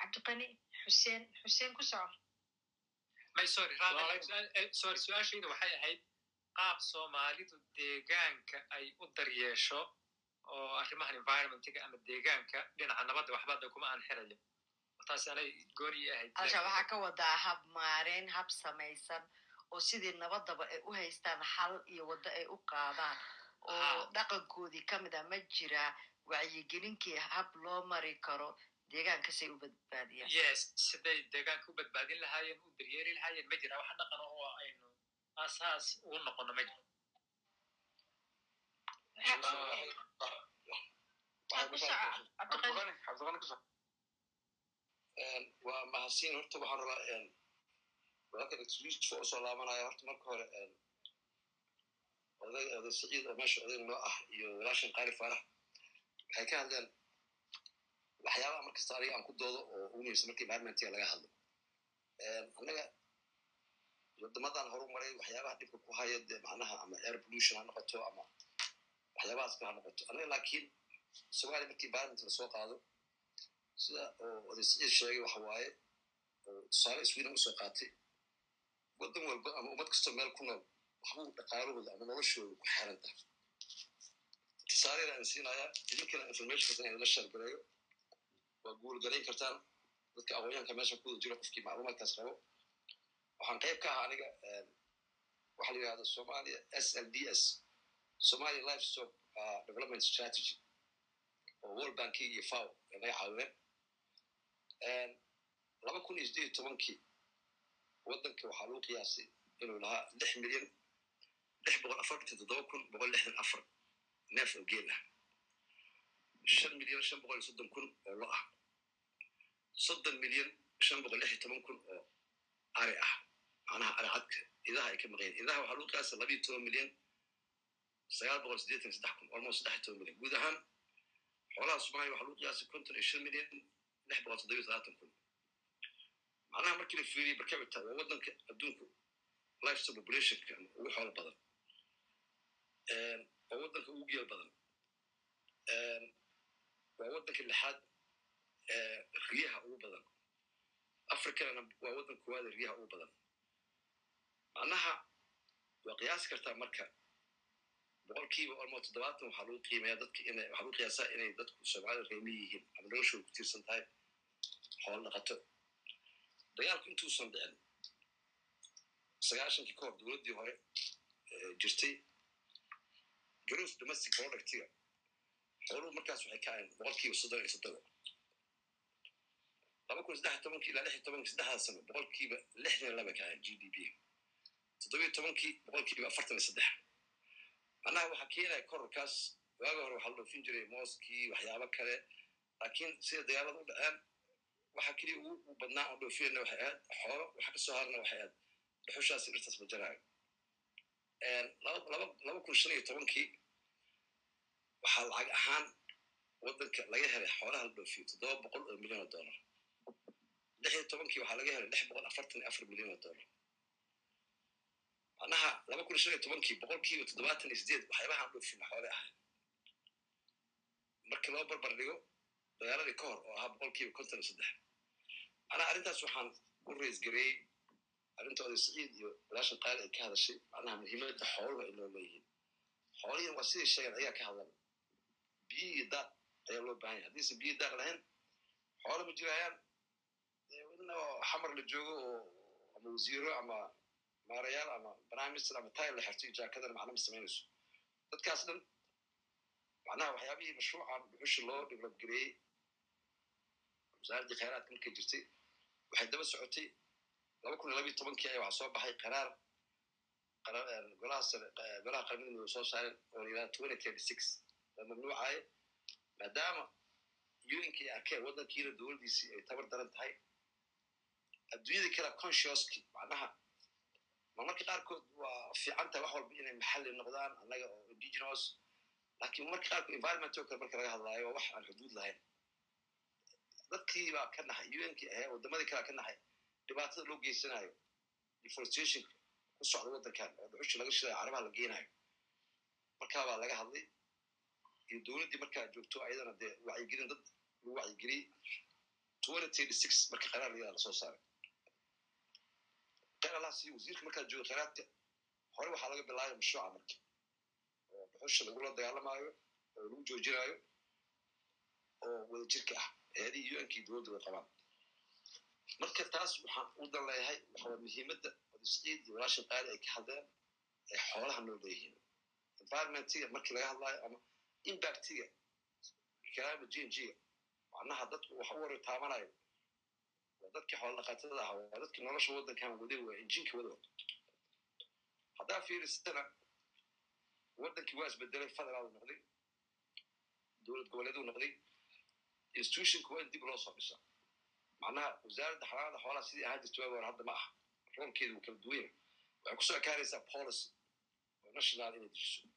cabdiqani xuseen xuseen ku soco
sorry sorry su'aashayda waxay ahayd qaab soomaalidu deegaanka ay u daryeesho oo arrimahan environmentiga ama deegaanka dhinaca nabadda waxbada kuma aan xirayo taas anay gooni ahayd.
Waxaa ka wadaa hab maareen hab samaysan oo sidii nabadaba ay u haystaan xal iyo waddo ay u qaadaan oo dhaqankoodii ka mid a ma jiraa wacyigelinkii hab loo mari karo deegaankasay u badbaadiyaan
yes siday deegaanka u badbaadin lahaayeen u daryeeli lahaayeen ma jira. Wax dhaqan oo aynu aasaas ugu noqono ma jiro
waa mahadsin horta waxaan rabaa walaalkan exclusive oo soo laabanaya horta marka hore oday oday saciid oo meesha oday noo ah iyo walaashan qaali faarax waxay ka hadleen waxyaabaha markasta aniga aan ku doodo oo ugu muhiimsan marka environmentiga laga hadlo annaga wadamadan horu maray waxyaabaha dhibka ku haya dee macnaha ama air pollution ha noqoto ama waxyaabahaas ha noqoto annaga laakiin somalia markii environment la soo qaado sida oo oday sheegay waxa waaye tusaale sweden u soo qaatay waddan walba ama ummad kastoo meel ku nool waxbuu dhaqaalahooda ama noloshooda ku xeran tahay tusaaleeda aan siinayaa idinkana informationkaas inaan la sheergareeyo waa guulgarayn kartaan dadka aqoonyahanka meesha ku wada jiro qofkii macluumaadkaas qabo waxaan qayb ka ahaa aniga waxa la yidhahda somalia s l d s. Somalia livestock development strategy. Oo world banki iyo faw ay naga caawineen laba kun iyo sideed iyo tobankii waddanka waxaa lagu qiyaasay inuu lahaa lix milyan lix boqol afartan toddoba kun boqol lixdan afar neef oo geel ah shan milyan shan boqol iyo soddon kun oo lo ah soddon milyan shan boqol lix iyo toban kun oo ari ah macnaha ari cadka idaha ay ka maqayen idaha waxaa lagu qiyaasay labiyo toban milyan sagaal boqol siddeetan saddex kun almost saddex iyo toban milyan guud ahaan xoolaha soomaaliya waxaa lagu qiyaasay konton iyo shan milyan lix boqol toddobiyo talaatan kun macnaha markii la fiiriye barcabita waa waddanka adduunku lifestyle populationka ugu xoolo badan waa waddanka ugu geel badan waa waddanka lixaad riyaha ugu badan. Africana waa waddanka koowaad riyaha ugu badan. Macnaha waa qiyaasi kartaa marka boqolkiiba almost toddobaatan waxaa lagu qiimeeya dadka ina waxaa lagu qiyaasaa inay dadku soomaalida reemi yihiin. Ama noloshooda ku tiirsan tahay xoolo dhaqato. Dagaalku intuusan dhicin sagaashankii ka hor dowladdii hore jirtay gross domestic productiga xooluhu markaas waxay ka ahayn boqolkiiba soddon iyo soddoba laba kun saddex tobankii ilaa lix iyo tobankii saddexdaa sano boqolkiiba lixdan laba ka g d p. toddobiyo tobankii boqolkiiba afartan iyo saddex macnaha waxaa keenaya kororkaas waaga hore waxaa la dhoofin jiray mooskii waxyaabo kale laakiin sida dagaalada u dhaceen waxa keliya ugu badnaa oo dhoofiyana waxay ahayd xoolo waxa ka soo harna waxay ahayd dhuxushaasi dhirtaas ma jaraayo laba kun shan iyo tobankii waxaa lacag ahaan waddanka laga helay xoolaha la dhoofiyo toddoba boqol oo milyan oo dollar. Lix iyo tobankii waxaa laga helay lix boqol afartan iyo afar milyan oo dollar. Macnaha laba kun shan iyo tobankii boqolkiiba toddobaatan iyo sideed waxyaabaha aan dhoofin xoole ahayd markii loo barbar dhigo dagaaladii ka hor oo ahaa boqolkiiba konton iyo saddex. Macnaha arrintaas waxaan u raisgareeyey arrinta oday saciid iyo walaashan qaali ay ka hadashay macnaha muhiimadda xooluhu ay noo leeyihiin xoolihiin waa siday sheegeen ayaa ka hadlan biyo iyo ayaa loo baahan yahay haddiise biyo daaq lahayn xoolo ma jirayaan? In oo xamar la joogo oo ama wasiiro ama maarayaal ama minister ama tayl la xirto iyo jaakadana macna ma samaynayso. Dadkaas dhan macnaha waxyaabihii mashruucan dhuxushi loo develop gareeyey wasaaraddii khayraadka markay jirtay waxay daba socotay. Laba kun iyo labiyo tobankii ayaa waxaa soo baxay qaraar golaha qaramada soo saareen oo la yidhahda twenty thirty six oo mamnuucaye maadaama uninkii ay arkeen waddankiina dowladdiisii ay tabar daran tahay adduunyadii kale consciouski macnaha marmarka qaarkood waa fiican tahay wax walba inay maxalli noqdaan annaga oo indigenous laakiin marka qaarkood environment oo kale marka laga hadlaayo waa wax aan xuduud lahayn dadkii baa ka naxay unkii ahee waddamadii kalea ka naxay dhibaatada loo geysanayo deforestation ku socda waddankan oo dhuxusha laga shidayo carabaha la geenayo markaa baa laga hadlay iyo dowladdii markaa joogto ayadana dee wacyigelin dad lagu wacyigeliyey marka qaraar layadaa la soo saaray. Qeyr allah siiyo wasiirka markaa jooga khayraadka hore waxaa laga bilaabaya mashruuca marka. Oo dhuxusha lagula dagaalamaayo oo lagu joojinayo oo wadajirka ah eedihii unkii dowladda way qabaan. Marka taas waxaan u dan leeyahay waxaa muhiimadda wadisciid iyo walaashan qaali ay ka hadleen ee xoolaha noo leeyihiin. Environmentiga markii laga hadlaayo ama impactiga kalaama gnga macnaha dadku waxa u wara taabanayo waa dadkii xoolo dhaqatada ah waa dadkii nolosha waddankan waday waa injinka wada haddaa fiirisana waddankii waa isbedelay federaal noqday dowlad goboleeduu noqday institutionka waa in dib loo soo dhisa macnaha wasaaradda xanaanada xoolaha sidii ahaan jirta waagi hadda ma aha roolkeedu wuu kala duwanya waxay ku soo ekaanaysaa policy oo national inay dejiso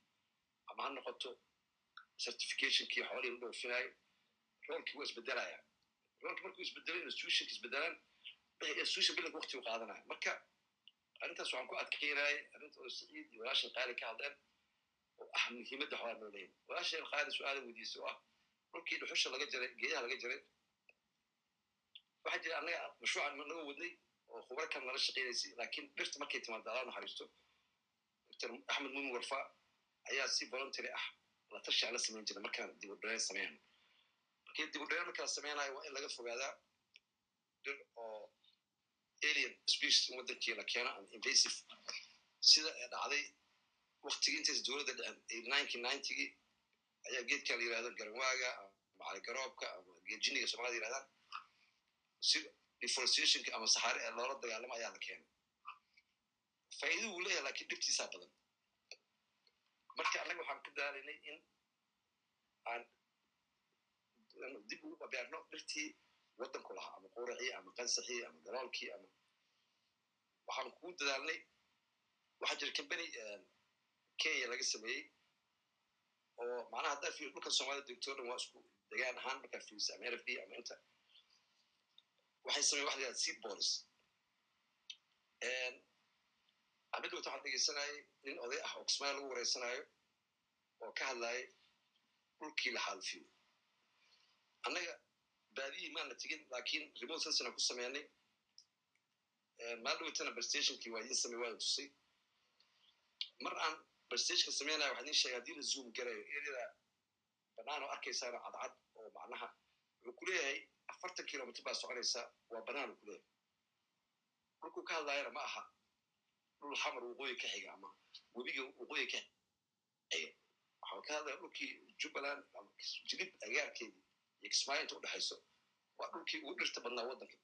ama ha noqoto certificationkii xoolihii la dhoofinayo roolkii waa isbedelaya roolki markuu isbedelay institutionka isbedelaan institution bilanka waqti u qaadanaya marka arrintaas waxaan ku adkeynayay arrinta oo saciid iyo walaashan qaali ka hadleen oo ah muhiimadda xoolaha noo leeyahay walaashan qaali su'aala weydiisay oo ah dhulkii dhuxusha laga jaray geedaha laga jaray waxaa jira annaga mashruucan naga wadnay oo khubaro kan nala shaqeynaysay laakiin dhirta markay timaado alaa naxariisto dr axmed mumin warfa ayaa si voluntary ah la tashi aan la samayn jiray markaan dib u dhareen sameeyano markii dib u dhareen markaa sameynayo waa in laga fogaadaa dhir oo alien species in waddankii la keeno ama invasive. Sida ee dhacday waktigii intays dowladda dhicin nineteen ninetygii ayaa geedkan la yiraahdo garanwaaga ama caligaroobka ama geejiniga soomaalida yirahdaan si deforestationka ama saxaare ee loola dagaalamo ayaa la keenay faa'iido wuu leeyahay lakiin dhibtiisaa badan marka annaga waxaan ka daalaynay in aan dib ugu babeerno dhirtii waddanku lahaa ama quracii ama qansaxii ama galoolkii ama waxaan kugu dadaalnay. Waxaa jira combany kenya laga sameeyey oo macnaha haddaa fiir dhulkan soomaalida degto dhan waa isku degaan ahaan markaa fiirisa ama rf d ama inta. Waxay sameyen waxa la yihahda seed bolis amidda wata waxaan dhegeysanayay nin oday ah oo lagu wareysanayo oo ka hadlayay dhulkii la xaalfiyo annaga baadiyii maana tegin lakiin remote sensina ku sameynay. Maaldhaweytana barstationkii waa idin samey waa tusay. Mar aan barstationka sameynaya waxaa idin sheegay haddii la zoom garayo erida banaan oo arkaysaana cadcad oo macnaha wuxuu ku leeyahay afartan kilomitr baa soconaysaa waa banaan uu ku leeyahay. Dhulkuu ka hadlaayana ma aha dhul xamar waqooyi ka xiga ama webiga waqooyi ka xiga waxaa ka hadlaya dhulkii jubbaland ama jilib agaarkeedii iyo kismaayo inta udhexayso waa dhulkii ugu dhirta badnaa waddanka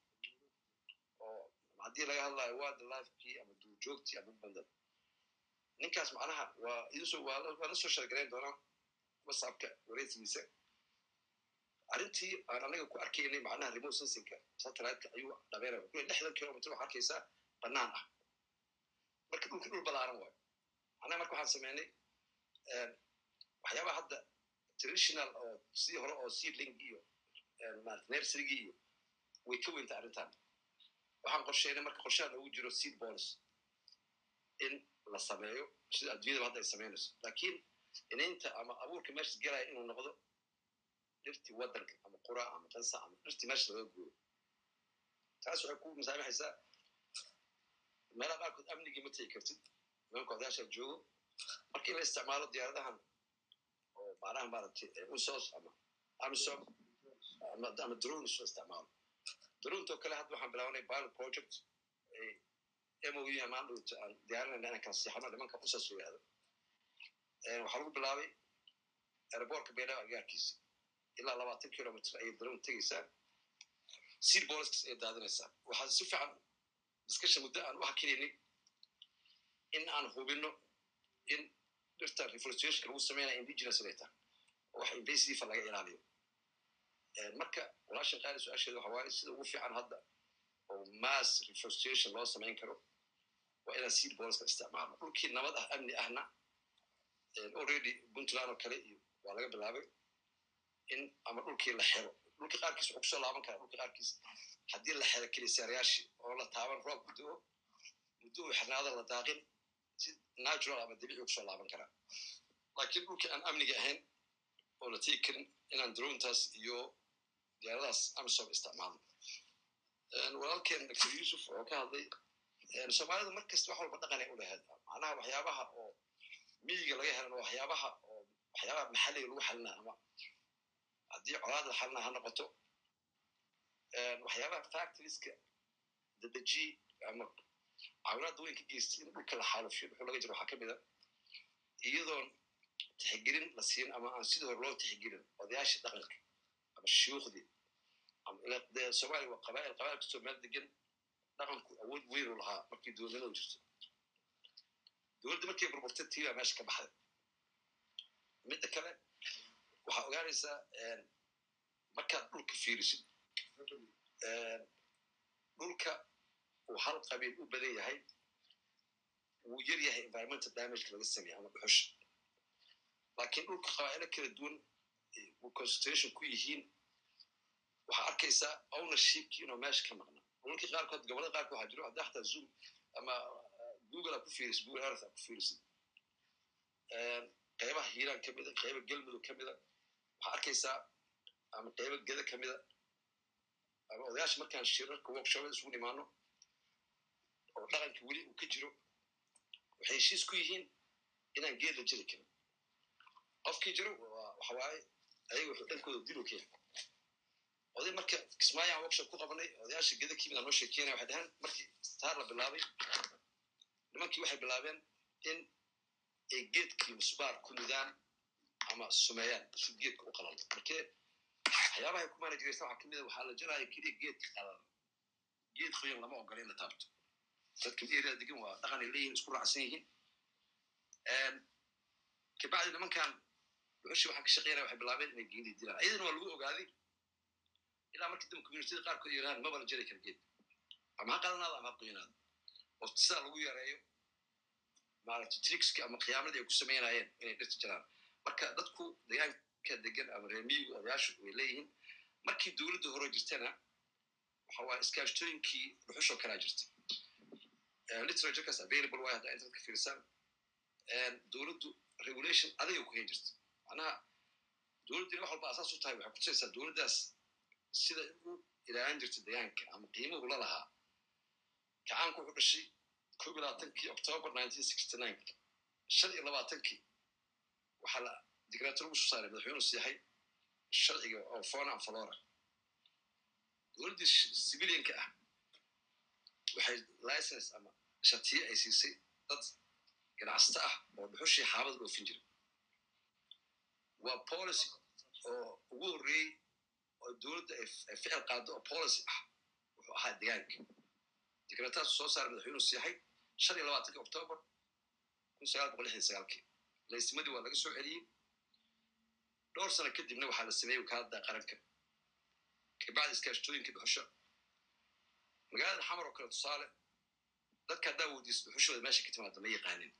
oo haddii laga hadlayo wildlifekii ama duurjoogtii ama bandan ninkaas macnaha waa idin soo waa la soo shargarayn doonaa whatsappka wareysigiisa arrintii aan anaga ku arkaynay macnaha remote sensingka satelliteka ayuu dhabeynaya lixdan kilomitr waxaa arkaysaa bannaan ah marka dhulki dhul ballaaran waayo. Macnaha marka waxaan sameynay waxyaabaha hadda traditional oo sidii hore oo seedling iyo marat nerserygi iyo way ka weynta arrintan. Waxaan qorsheynay marka qorshaha noogu jiro seed bolis in la sameeyo sida adduunyadaba hadda ay sameynayso. Lakiin inaynta ama abuurka meesha galaya inuu noqdo dhirtii waddanka ama qura ama qansa ama dhirtii meesha laga gooyo. Taas waxay ku masaamixaysaa meelaha qaarkood amnigii ma tegi kartid nimanka odayaasha joogo marka in la isticmaalo diyaaradahan oo macnaha maaragtay usos ama amisom ama drones la isticmaalo dronto kale hadda waxaan bilaabanay pilot project mou amaan dhowto aan diyaarinayna inaan kala siixano nimanka usos yihahdo waxaa lagu bilaabay airbortka beydhaba agaarkiisa ilaa labaatan kilomitr ayay drone tegaysaa seed bolisks ayay daadinaysaa waxaa si fiican discussion muddo aan u hakilaynay in aan hubino in dhirta reforestationka lagu sameynaya indigenous inay tahay oo wax invasive laga ilaaliyo marka walaashan qaali su'aasheeda waxa waaye sida ugu fiican hadda oo mass reforestation loo samayn karo waa inaan seed boliska isticmaalno dhulkii nabad ah amni ahna already puntland oo kale iyo waa laga bilaabay in ama dhulkii la xero dhulka qaarkiis wuxuu ku soo laaban karaa dhulka qaarkiis haddii la xero kelisaarayaashii oo la taaban roob muddo muddo uu xirnaado la daaqin si natural ama dabiici ku soo laaban karaa laakiin dhulkii aan amniga ahayn oo la tegi karin inaan drontaas iyo diyaaradaas amisom isticmaalno walaalkeen dr. Yusuf oo ka hadlay soomaalidu mar kasta wax walba dhaqanay u lahayd. Macnaha waxyaabaha oo miyiga laga helan waxyaabaha oo waxyaabaha maxalliga lagu xalinaa ama haddii colaad la xalina ha noqoto waxyaabaha factorieska dadejiyey ama caawinaadda weyn ka geystay in dhulka la xaalufiyo wuxuu laga jiro waxaa ka mid a iyadoon tixgelin la siin ama aan sidii hore loo tixgelin odayaashii dhaqanka ama shuyuukhdii de soomaaliya waa qabaa'il qabaa'il kastoo meel degan dhaqanku awood weyn u lahaa markii dowladnimadu jirto dowladda markay burburtay tii baa meesha ka baxday midda kale waxaa ogaanaysaa markaad dhulka fiirisid dhulka uu hal qabiil u badan yahay wuu yar yahay environmental damageka laga sameeye ama dhuxusha laakiin dhulka qabaa'ilo kala duwan uu concentration ku yihiin. Waxaa arkaysaa ownershipkii inuu meesha ka maqna dhulkii qaarkood gobollada qaarkood waxaa jiro haddii xataa zoom ama google aa ku fiirisid google earth aa ku fiirisid. Qeybaha hiiraan ka mida qeyba galmudug ka mida waxaa arkaysaa ama qeyba geda ka mida ama odayaasha markaan shirarka workshopada isugu nimaano oo dhaqanka weli uu ka jiro waxay heshiis ku yihiin inaan geed la jiri karin qofkii jiro waxa waaye ayaga wuxuu dhankooda dilo ka yahay oday marka kismaayaan workshop ku qabanay odayaasha geda kimida noo sheekeynaya waxay dhahaan markii staar la bilaabay nimankii waxay bilaabeen in ay geedkii musbaar ku mudaan ama sumeeyaan si geedka u qalalo markee waxyaabahay ku maanajiraysa waxaa ka mid a waxaa la jaraya keliya geedka qalala geed qoyan lama ogola in la taabto dadka area degan waa dhaqan ay leeyihiin isku raacsan yihiin kabacdi nimankan dhuxushi waxaa ka shaqeynaya waxay bilaabeen inay geedii dilaan ayadana waa lagu ogaaday ilaa markii dambe communityada qaarkood yirahaan maba la jari kara geed ama ha qalanaado ama ha qoyanaado oo sidaa lagu yareeyo maaragtay trixki ama khiyaamadii ay ku samaynayeen inay dhirta jiraan marka dadku deegaanka degan ama reemiyigu odayaashu way leeyihiin markii dowladda hore jirtana waxa waaye iskaashtooyinkii dhuxushoo kalaa jirtay literaturekaas available waay haddaa internetka fiirsaan dowladdu regulation adagay ku hayn jirta macnaha dowladdina wax walba asaas u tahay waxay kutusaysaa dowladdaas sida u ilaalin jirta deegaanka ama qiimuhu la lahaa gacaanku wuxuu dhashay kob iyo labaatankii october nineteen sixty nine shan iyo labaatankii waxaa la digreeto lagu soo saaray madaxweynuhu siixay sharciga oo fona and flora dowladdii civilianka ah waxay license ama shatiye ay siisay dad ganacsata ah oo dhuxushii xaabada dhoofin jira waa policy oo ugu horreeyey oo dowladda ay ficil qaado oo policy ah wuxuu ahaa deegaanka. Digreetaasu soo saaray madaxweynuhu siixay shan iyo labaatanki october kun sagaal boqol lixdan sagaalkii laysimadii waa laga soo celiyey dhowr sano kadibna waxaa la sameeyey wakaaladda qaranka kabacdi iskaashtooyinka dhuxusha magaalada xamar oo kale tusaale dadka haddaa weydiisa dhuxushooda meesha ka timaada ma yaqaanin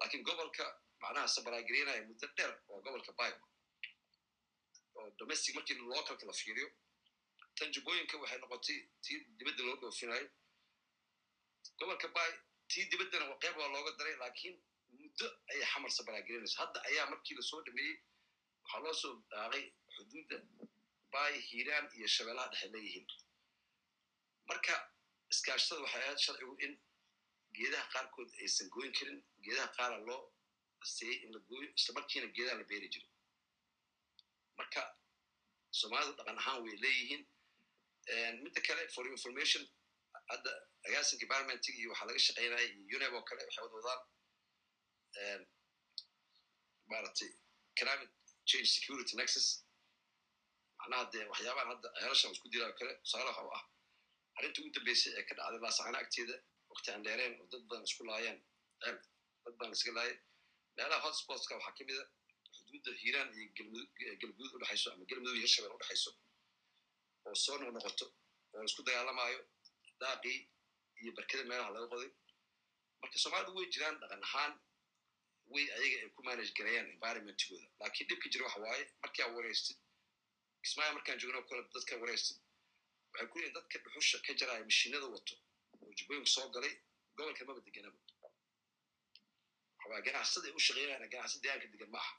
laakiin gobolka macnaha sabaraagelinaya muddo dheer waa gobolka bio oo domestic markii localka la fiiriyo tan jubbooyinka waxay noqotay tii dibadda loo dhoofinayo gobolka bay tii dibaddana qeyb waa looga daray laakiin muddo ayay xamar sabaraagelinaysa hadda ayaa markii la soo dhameeyey waxaa loo soo dhaaqay xuduudda bay hiiraan iyo shabeellaha dhexe leeyihiin marka iskaashtada waxay ahayd sharcigu in geedaha qaarkood aysan gooyin karin geedaha qaara loo asteeyey in la gooyo isla markiina geedaha la beeri jiro marka soomaalidu dhaqan ahaan way leeyihiin midda kale for information hadda agaasinka environmentiga iyo waxaa laga shaqeynaya iyo uneb oo kale waxay wada wadaan maaragtay climate change security nexus. Macnaha dee waxyaabahan hadda ceelashan isku dilaa kale tusaale waxa u ah arrinta ugu dambeysay ee ka dhacday laasacana agteeda waqti aan dheereen oo dad badan isku laayeen. Dad badan iska laayeen. Meelaha hotspotska waxaa ka mida xuduudda hiiraan iyo galguduud udhexayso ama galmudug iyo hirshabeel udhexayso oo soo noqnoqoto oo isku dagaalamaayo daaqii iyo barkada meelaha laga qoday. Marka soomaalidu way jiraan dhaqan ahaan way ayaga ay ku manage garayaan environmentigooda laakiin dhibka jira waxa waaye markaa wareystid kismaayo markaan joogno kale dadka wareystid waxay ku leeyihiin dadka dhuxusha ka jaraya mashiinada wato oo jubbooyinka soo galay gobolka maba deganaba waxawaa ganacsada ay u shaqeynayaan ganacsada deegaanka degan ma aha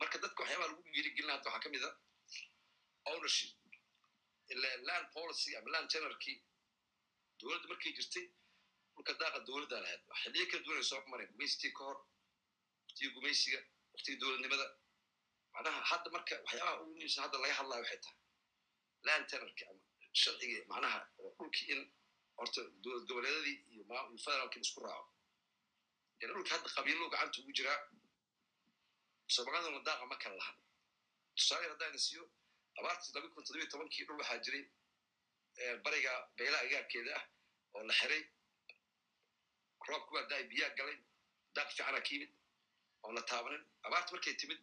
marka dadka waxyaabaa lagu dhiirigelina hadda waxaa ka mid a ownership ila land policy ama land generalkii dowladda markay jirtay dhulka daaqa dowladdaa lahayd xilliyo kala duwan ay soo mareen gumaysigii ka hor waqtigii gumaysiga waqtigii dowladnimada. Macnaha hadda marka waxyaabaha ugu muhiimsan hadda laga hadlaya waxay tahay land generalki ama sharcigii macnaha oo dhulkii in horta dowlad goboleedadii iyo federaalkii isku raaco. Yani dhulka hadda qabiilo gacanta ugu jiraa soomaaliduna daaqa ma kala lahan tusaale haddaan siiyo abaartii laba kun toddobiyo tobankii dhul waxaa jiray bariga beelaha agaarkeeda ah oo la xiray roobku waa daay biyaa galay daaq fiicana ka yimid oon la taabanin. Abaarta markay timid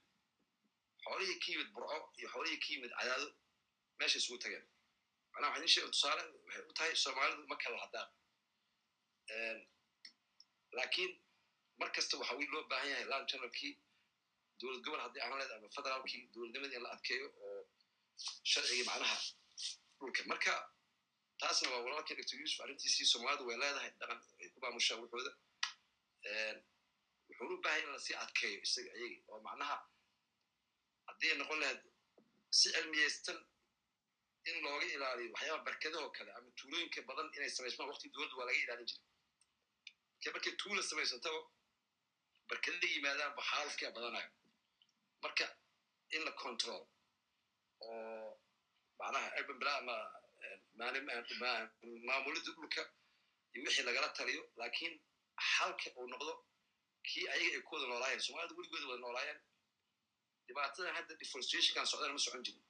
xoolihii ka yimid burco iyo xoolihii ka yimid cadaado meesha isugu tageen. Manaa waxay sheega tusaale waxay u tahay soomaalidu ma kala hadaan. Laakiin mar kasta waxa wii loo baahan yahay land generalkii dowlad gobol haddii aan leed ama federaalkii dowladnimadii in la adkeeyo oo sharcigii macnaha dhulka. Marka taasna waa walaalkii doctor yusuf arrintiisii soomaalidu way leedahay dhaqan ay ku maamushaan wuxooda wuxuuna u baahay in la sii adkeeyo isaga ayagii oo macnaha haddii noqon lahayd si cilmiyeysan in looga ilaaliyo waxyaaba barkadahoo kale ama tuulooyinka badan inay samaysmaan waqti dowladda waa laga ilaalin jiray marka markay tuula samaysantaba barkadada yimaadaan baxaalufkaa badanayo marka in la control oo macnaha urban bla ama maamulida dhulka wixii lagala taliyo laakiin xalka uu noqdo kii ayaga ay ku wada noolaayeen soomaalida weligooda wada noolaayeen. Dhibaatadan hadda deforestationkan socdana ma socon jirin.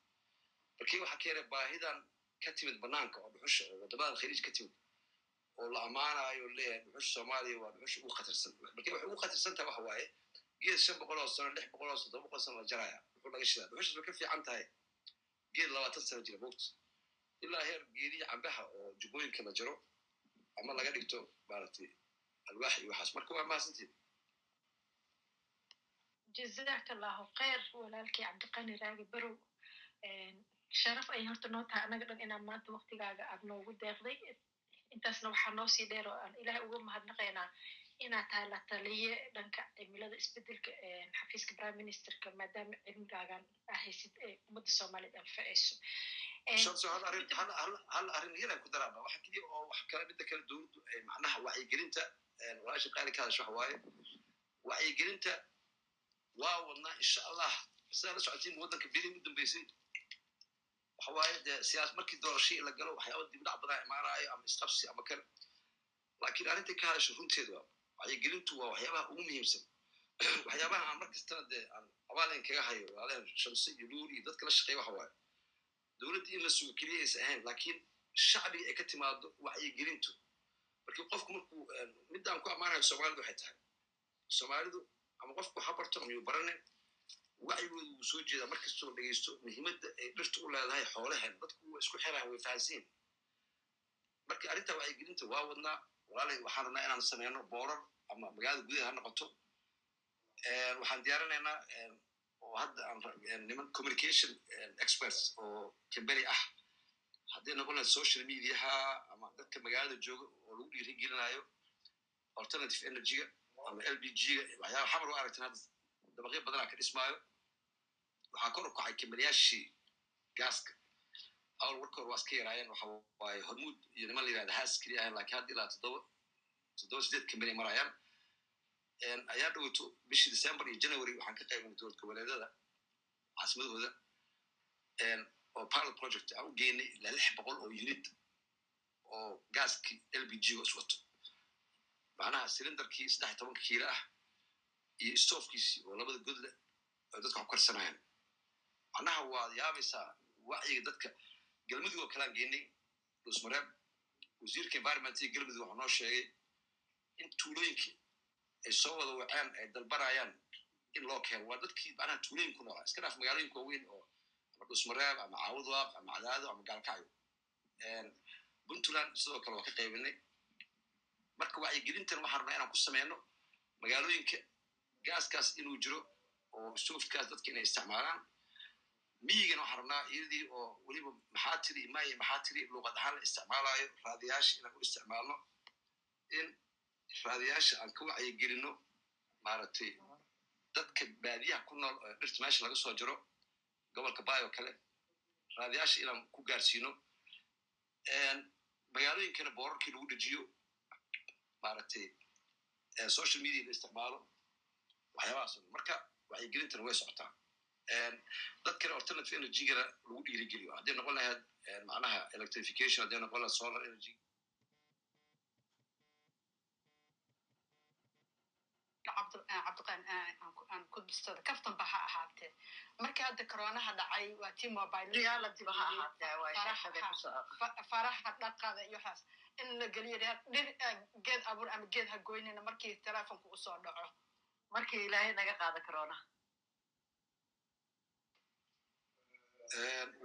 Markii waxaa keenay baahidan ka timid banaanka oo dhuxusha oo waddamadan khaliij ka timid oo la ammaanayo leeyahay dhuxusha soomaaliya waa dhuxusha ugu khatarsan. Markii waxay ugu khatarsan tahay waxa waaye geed shan boqol oo sano lix boqol oo sano toban boqol sano la jaraya wuxuu laga shidaa. Dhuxushaas way ka fiican tahay. Geed labaatan sano jira mogta ilaa heer geediya cambaha oo jubbooyinka la jaro ama laga dhigto maaragtay alwaax iyo waxaas. Marka waa mahadsantiin
jazaaka allahu khayr walaalkii cabdiqani raagi barow. Sharaf ay horta noo tahay annaga dhan inaan maanta waktigaaga aad noogu deeqday. Intaasna waxaa noo sii dheer oo aan ilaah uga mahadnaqaynaa inaad tahay la taliye dhanka cimilada isbeddelka xafiiska prime ministerka maadaama cilmigaagan ahaysid ee ummadda soomaaliyed anfacayso
hal arrin yaran ku daraaba waxa keliya oo wax kale midda kale dowladdu macnaha wacyigelinta walaasha qaali ka hadasho waxa waaye wacyigelinta waa wadnaa insha allah sidaa la socotiin waddanka bidin u dambeysay waxa waaye dee siyaas markii doorashii la galo waxyaaba dibdhac badan imaanayo ama isqabsi ama kale laakiin arrintai ka hadasho runteedu waa wacyigelintu waa waxyaabaha ugu muhiimsan waxyaabaha aan mar kastana dee aan abaalin kaga hayo walaaleen shamse iyo luur iyo dadka la shaqeeya waxa waaye dowladda in la sugo keliya aysan ahayn laakiin shacbiga ay ka timaado wacyigelintu markii qofku markuu midaan ku ammaanayo soomaalidu waxay tahay. Soomaalidu ama qofku waxa barto ama yuu barane wacyigooda wuu soo jeedaa mar kastoo dhegeysto muhiimadda ay dhirta u leedahay xoolaheen dadku waa isku xiraan way fahansiin. Marka arrinta wacyigelinta waa wadnaa walaalay waxaan rabnaa inaan sameyno boorar ama magaalada gudaha ha noqoto. Waxaan diyaarinaynaa oo hadda niman communication experts oo kamberi ah. Haddii noqon lahayd social mediaha ama dadka magaalada jooga oo lagu dhiiri gelinayo alternative energyga ama l b g ga waxyaaba xamar u aragtan hadda dabaqyo badanaa ka dhismaayo. Waxaa kor u kacay kamberiyaashii gaaska awal warka hor waa iska yaraayeen waxa waaye hormuud iyo niman la yirahda haas keliya ahayn lakiin hadda ilaa toddoba toddoba sideed kamberi marayaan ayaa dhowto bishii december iyo january waxaan ka qaybnay dowlad goboleedada caasimadooda oo pilot project aan u geynay ilaa lix boqol oo unit oo gaaskii l b g ga iswato macnaha silindarkii saddex tobanka kiilo ah iyo stofkiisii oo labada godle ay dadka ku karsanayaan macnaha waad yaabaysaa wacyiga dadka galmudug oo kalaan geynay dhusmareeb wasiirka environmentka galmudug waxuu noo sheegay in tuulooyinka ay soo wada waceen ay dalbanayaan in loo keeno. Waa dadkii macnaha tuulooyin ku noolaa iska dhaaf magaalooyinka waaweyn oo ama dhusmareeb ama caawudwaaq ama cadaado ama gaalkacyo puntland sidoo kale waa ka qaybinay. Marka wacyigelintan waxaan rabnaa inaan ku sameyno magaalooyinka gaaskaas inuu jiro oo stofkaas dadka inay isticmaalaan miyigana waxaan rabnaa iyadii oo weliba maxaa tiri imaaye maxaa tiri luuqad ahaan la isticmaalayo raadiyaasha inaan u isticmaalno in raadiyaasha aan ka wacyigelino maaragtay dadka baadiyaha ku nool dhirta meesha laga soo jiro gobolka bayo kale raadiyaasha inaan ku gaarsiino magaalooyinkana boorarkii lagu dejiyo maaragtay social media la isticmaalo waxyaabahaas marka wacyigelintana way socotaa dad kale alternative energygana lagu dhiirigeliyo hadday noqon lahayd macnaha electrification. hadday noqon lahayd solar energy.
cabdiqaan aan ku bistada kaftan ba ha ahaatee markii hadda coronaha dhacay waa tii
reality ba ha ahaatee waa shaqada ku soo
faraha dhaqada iyo waxaas in la geliyo dhir geed abuur ama geed ha goynina markii telefonku u soo dhaco
markii ilaahay naga qaada corona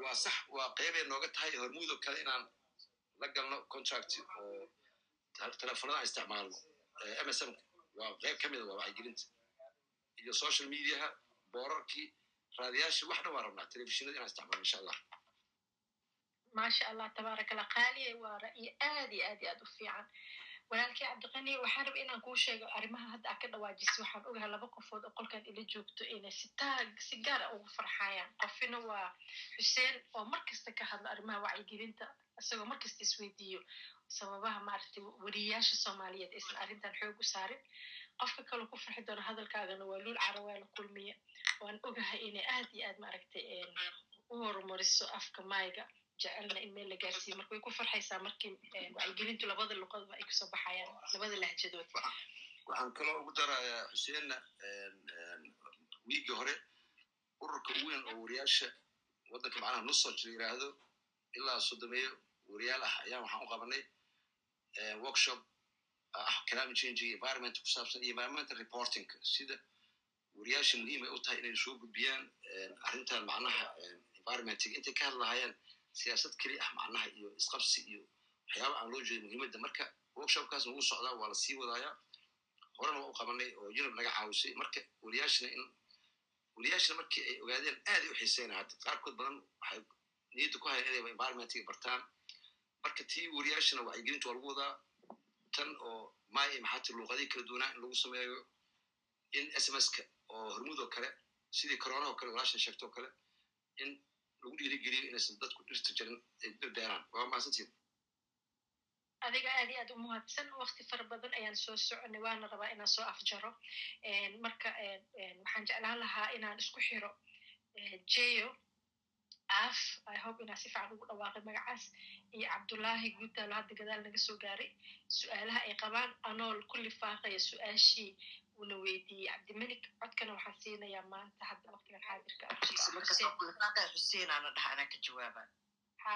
waa sax waa qeybay nooga tahay hormuud oo kale inaan la galno contract oo telefonada isticmaalno. Msm waa qeyb ka mida waa wacyigelinta. Iyo social mediaha boorarkii raadiyaashii wax dhan waan rabnaa telefishinada inaan isticmaalno insha allah.
Maasha allah tabaaraka allah qaaliya waa ra'yi aad iyo aad iyo aad u fiican walaalkii cabdiqani waxaan raba inaan kuu sheego arrimaha hadda aad ka dhawaajisay. Waxaan ogahay laba qofood oo qolkan ila joogto inay si taag si gaar ah ugu farxayaan. Qofina waa xuseen oo mar kasta ka hadlo arrimaha wacyigelinta isagoo mar kasta isweydiiyo sababaha maaragtay weriyayaasha soomaaliyeed aysan arrintan xoog u saarin. Qofka kaloo ku farxi doona hadalkaagana waa luul carawaala kulmiya waan ogahay inay aad iyo aad maaragtay u horumariso afka maayga jecelna in meel la gaarsiiyo marka way ku farxaysaa markii wacyigelintu labada luqadba ay ka soo baxayaan labada lahjadood
waxaan kaloo ugu darayaa xuseenna wiigii hore ururka ugu weyn oo wariyaasha waddanka macnaha nusoj la yiraahdo ilaa soddomeeyo wariyaal ah ayaan waxaan u qabanay workshop. ah climate change. Iyo environment. Ku saabsan iyo environmental reporting. sida wariyaasha muhiim ay u tahay inay soo gudbiyaan arrintan macnaha environmentiga intay ka hadlahayaan siyaasad keli ah macnaha iyo isqabsi iyo waxyaaba aan loo jeedo muhiimadda. Marka workshopkaas wuu socdaa waa la sii wadaayaa. Horena waa u qabanay oo unib naga caawisay. Marka wariyaashina in wariyaashina markii ay ogaadeen aad ay u xiiseyna hadda qaarkood badan waxay niyadda ku hayan inayba environmentiga bartaan. Marka tii wariyaashina wacyigelinta waa lagu wadaa. Tan oo maay maxaati luuqadii kala duwanaa in lagu sameeyo in smska oo hormuud oo kale sidii corona oo kale walaashan sheegto oo kale in lagu dhiirigeliyo inaysan dadku dhirta dhir beeraan waa mahadsantiin
adiga aad iyo aad u mahadsan wakti fara badan ayaan soo soconay waana rabaa inaan soo afjaro. Marka waxaan jeclaan lahaa inaan isku xiro jeyo af i hope inaan si fiican ugu dhawaaqay magacaas iyo cabdullaahi guutaalo hadda gadaal naga soo gaaray su'aalaha ay qabaan anool ku lifaaqaya su'aashii una weydiiyey cabdimelik codkana waxaan siinayaa maanta hadda waktigan xaadirka
xuseenaana dhaha anaa ka jawaaba
ha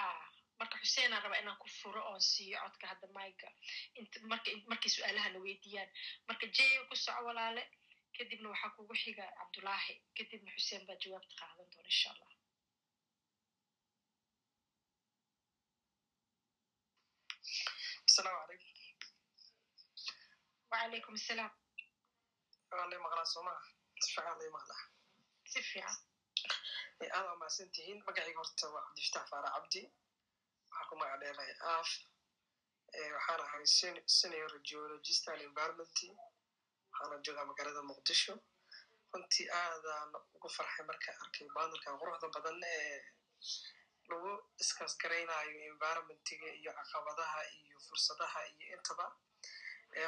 marka xuseenaan rabaa inaan ku furo oon siiyo codka hadda mayga markay su'aalahana weydiiyaan marka jeyo ku soco walaale kadibna waxaa kugu xiga cabdullaahi kadibna xuseen baa jawaabta qaadan doona insha allah
asalaamu calaykum
wacalaykum asalaam
waa lay maqlaa soo maa si fiican lay maqlaa
si fiican
aad waa mahadsan tihiin magacayga horta waa cabdifataax faara cabdi waxaan ku magac dheerahay af. Waxaan ahay senior geologist and environment waxaana joogaa magaalada muqdisho runtii aadaan ugu farxay marka arkay baadalkan quruxda badan ee lagu discuss garaynayo environmentiga iyo caqabadaha iyo fursadaha iyo intaba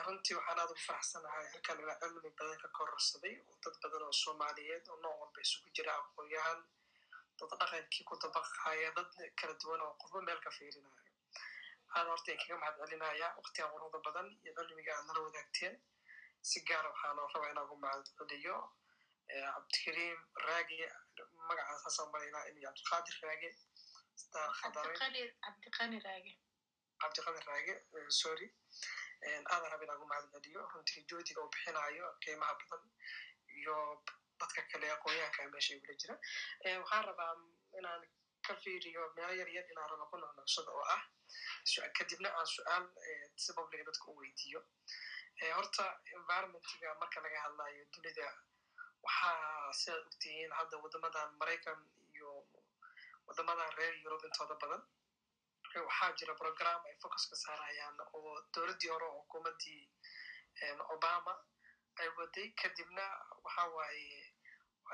runtii waxaan aad ugu faraxsanahay halkan ilaa cilmi badan ka kororsaday oo dad badan oo soomaaliyeed oo nooc walba isugu jira aqoon-yahan dad dhaqankii ku dabaqaya dad kala duwan oo qofba meel ka fiirinayo aad horta in kaga mahad celinaya waqtigan quruxda badan iyo cilmiga aad nala wadaagteen. Si gaara waxaan rabaa inaan ugu mahad celiyo cabdikariim raage magacaasaasaa malaynaa in cabdiqaadir raage cabdiqadir raage sorry aadan raba inaan ugu mahad celiyo runtii joodiga uu bixinayo qiimaha badan iyo dadka kale aqoonyahanka meesha igula jira waxaan rabaa inaan ka fiiriyo meelo yar yar inaan raba ku nuxnuxsado oo ah. Kadibna aan su'aal si publica dadka u weydiiyo horta environmentiga marka laga hadlayo dunida waxaa sidaad ogtihiin hadda waddamadan maraykan iyo waddamadan reer yurub intooda badan waxaa jira program ay focuska saarayaan oo dowladdii hore oo xukuumaddii obama ay waday. Kadibna waxa waaye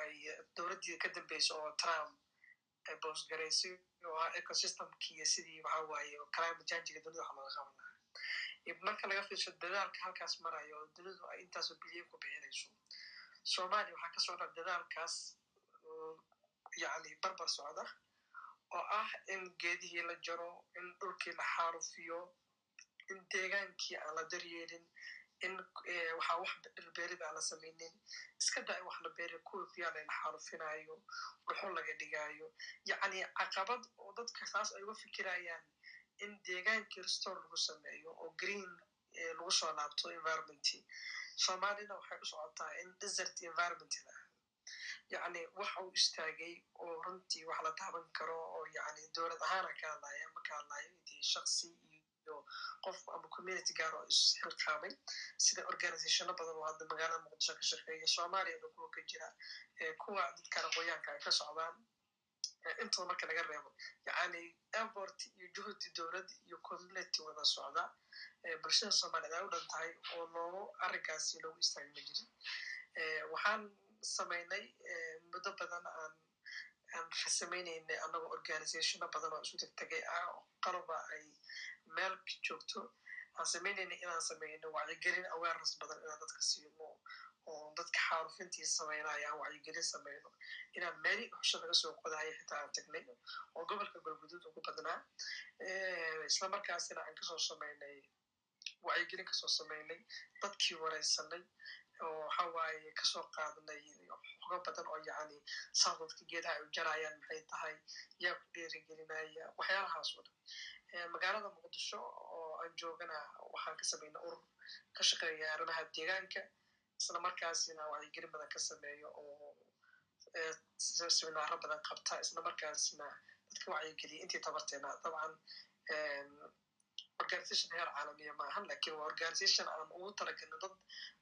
ay dowladdii ka dambeysa oo trump ay boosgaraysay oo ah ecosystemkii iyo sidii waxa waaye climate changiga dunida waxa looga qaban lahaa. Marka laga fiirsho dadaalka halkaas marayo oo dunidu ay intaasoo bilyan ku bixinayso. Soomaaliya waxaa ka socda dadaalkaas yani barbar socda oo ah in geedihii la jaro in dhulkii la xaarufiyo in deegaankii aan la daryeelin in waxaa wax dhilbeerida aan la samaynin. Iska in wax la beeri kuwii ku yaalla la xaarufinaayo dhuxul laga dhigaayo. Yacni caqabad oo dadka saas ay uga fikirayaan in deegaankii restore lagu sameeyo oo green lagu soo laabto environmentii soomaalina waxay u socotaa in desert environment la yacni wax uu istaagay oo runtii wax la taaban karo oo yacni dowlad ahaana ka hadlaya ma ka hadlayo intii shaksi iyo qof ama community gaar oo isxilqaamay sida organizationo badan oo hadda magaalada muqdisho ka shaqeeya soomaaliyana kuwa ka jira kuwa dadkan aqooyaanka ay ka socdaan intoo marka laga reebo yacni effort iyo juhdi dowlad iyo community wada socda bulshada soomaaliyeed ay u dhan tahay oo loogu arrinkaasi loogu istaagi ma jirin. Waxaan samaynay muddo badan aan aan samaynaynay annagoo organizationo badan oo isu tegtegay ah oo qalaba ay meel joogto. Aan samaynaynay inaan samayno wacyigelin awareness badan inaan dadka siino oo dadka xaarufintii samaynaya aan wacyigelin samayno inaan meeli xusho laga soo qodayo xitaa aan tagnay oo gobolka galguduud ugu badnaa. Isla markaasina aan ka soo samaynay wacyigelin ka soo samaynay dadkii wareysanay oo waxa ka soo qaadnay xogo badan oo yacni saas dadka geedaha ay u jarayaan maxay tahay yaa ku dhiirigelinaya waxyaalahaas oo dhan. Magaalada muqdisho oo aan joogana waxaan ka samaynay urur ka shaqeeya arrimaha deegaanka isla markaasina wacyigelin badan ka sameeyo oo seminaaro badan qabta isla markaasina dadka wacyigeliya intii tabarteena. Dabcan organization heer caalamiya ma ahan laakiin waa organization aan ugu talagelin dad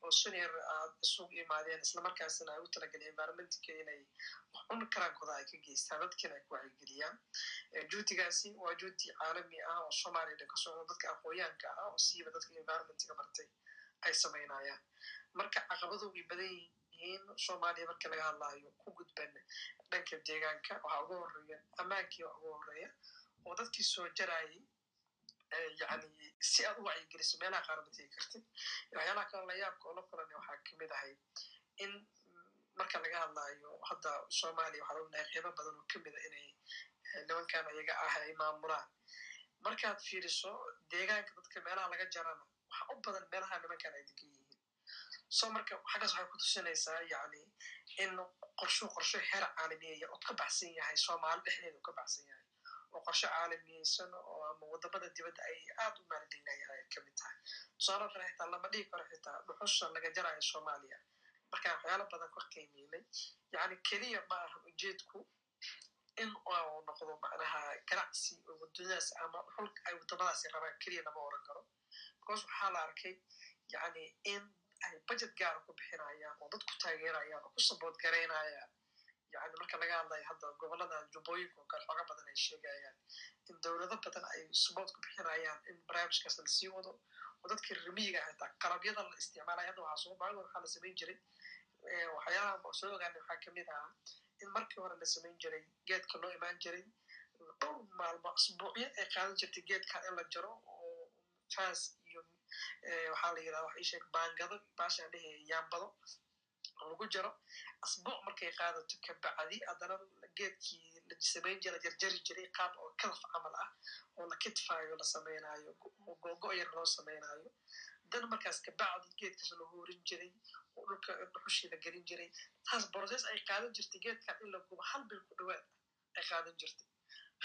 oo senior aad isugu imaadeen isla markaasina ay ugu talagelin environmentka inay wax un karaankooda ay ka geystaan dadkiina ay ku wacyigeliyaan juhdigaasi waa juhdi caalami ah oo soomaaliyana ka socdo dadka aqooyaanka ah oo siiba dadka environmentga bartay ay samaynayaan marka caqabadu badan yihiin soomaaliya marka laga hadlaayo ku gudban dhanka deegaanka waxaa ugu horreeya ammaankii waa ugu horreeya oo dadkii soo jarayay yani si aad u wacyigeliso meelaha qaar ma tegi kartid. Waxyaalaha kale layaabka oo la kulanay waxaa ka mid ahay in marka laga hadlaayo hadda soomaaliya waxaan ognahay qiimo badan oo ka mid a inay nimankan ayaga ah ay maamulaan. Markaad fiiriso deegaanka dadka meelaha laga jarana waxa u badan meelaha nimankan ay degan yihiin. So marka xaggaas waxay ku tusinaysaa yani in qorsho qorsho heer caalamiyeya oo ka baxsan yahay soomaali dhexdeeda oo ka baxsan yahay oo caalamiyeysan oo ama waddamada dibadda ay aad u maalgelinayaan ay ka mid tahay. Tusaalo kale xitaa lama dhihi karo xitaa dhuxusha laga jarayo soomaaliya. Markaan waxyaalo badan ka qiimeynay yani keliya ma aha ujeedku in uu noqdo macnaha ganacsi oo waddadaas ama xulka ay waddamadaasi rabaan keliya lama oran karo. Because waxaa la arkay yani in ay budget gaara ku bixinayaan oo dad ku taageerayaan oo ku sabood garaynayaan yani marka laga hadlayo hadda gobollada jubbooyinka oo kale xooga badan ay sheegayaan in dowlado badan ay sabood ku bixinayaan in barnaamijkaas la sii wado oo dadkii rimiyiga xitaa qalabyada la isticmaalaya hadda waxaa soo bacdo waxaa la samayn jiray waxyaalaha soo ogaanay waxaa ka mid ahaa in markii hore la samayn jiray geedka loo imaan jiray dhowr maalmo asbuucyo ay qaadan jirtay geedkan in la jaro oo faas iyo waxaa la yidhahda waxa isheeg baangado baashaan dhehe yaambado lagu jaro asbuuc markay qaadato kabacdi haddana geedkii la samayn jira jarjari jiray qaab oo kadaf camal ah oo la kitfaayo la samaynayo oo googo yar loo samaynayo dan markaas kabacdi geedkaas la hoorin jiray oo dhulka dhuxushii la gelin jiray. Taas process ay qaadan jirtay geedkan in la gubo hal bil ku dhawaad ay qaadan jirtay.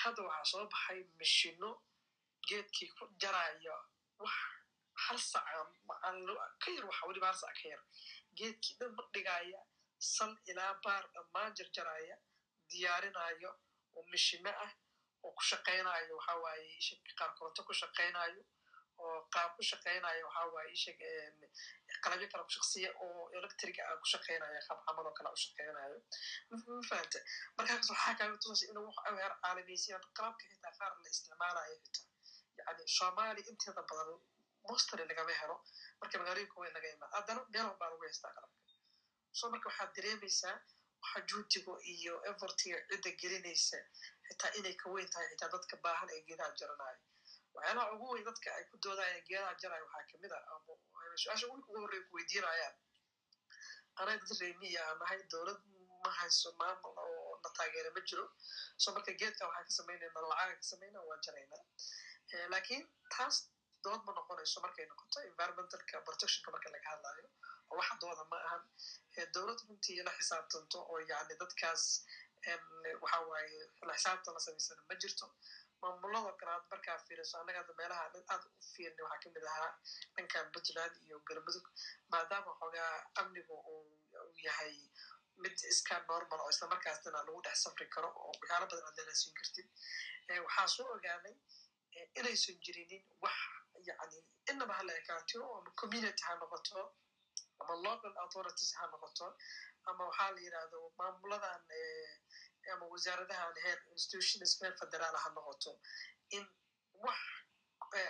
Hadda waxaa soo baxay mashino geedkii ku jaraya wax hal saca ka yar waxa weliba hal sac ka yar geedkii dhan madhigaya sal ilaa baar dhammaan jarjaraya diyaarinaayo oo mishino ah oo ku shaqaynayo waxa waaye qaar koronto ku shaqaynayo oo qaar ku shaqaynayo waxa waaye isheg qalabyo kale ku shaqsiya oo electric ah ku shaqaynaya qaab camal oo kale u shaqaynayo ma fahanta markaas waxaa kaaga tusaysa inuu wax aweer caalameysiya qalabka xitaa qaar la isticmaalayo xitaa. Yani soomaali inteeda badan mostly lagama helo marka magaalooyinka weyn laga imaa haddana meel walbaa lagu haystaa qalabka. So marka waxaad dareemaysaa waxa juutiga iyo evertiga cidda gelinaysa xitaa inay ka weyn tahay xitaa dadka baahan ee geedaha jaranayo waxyaalaha ugu weyn dadka ay ku doodayaan geedaha jarayo waxaa ka mid ah su'aasha ugu horreya ku weydiinayaan. Anay dad reemiya aan nahay dowlad ma hayso maamul oo na taageera ma jiro. So marka geedka waxaan ka samaynayna lacaga ka samayna waa jaraynaa laakiin taas dood ma noqonayso markay noqoto environmentalka protectionka marka laga hadlayo wax dooda ma ahan. Dowlad runtii la xisaabtanto oo yani dadkaas waxa waaye la xisaabtan la samaysana ma jirto. Maamulada kale aad markaa fiiriso annaga hadda meelaha aad u fiirna waxaa ka mid ahaa dhankan puntland iyo galmudug maadaama xoogaa amnigu uu yahay mid iska normal oo isla markaasna lagu dhex safri karo oo waxyaalo badan aad dalaasiin kartid. Waxaa soo ogaanay inaysan jirinin wax yani inaba hala ekaatiro ama community ha noqoto ama local authorities ha noqoto ama waxaa la yidhahdo maamuladan ama wasaaradahan heer institutions heer federaal ha noqoto in wax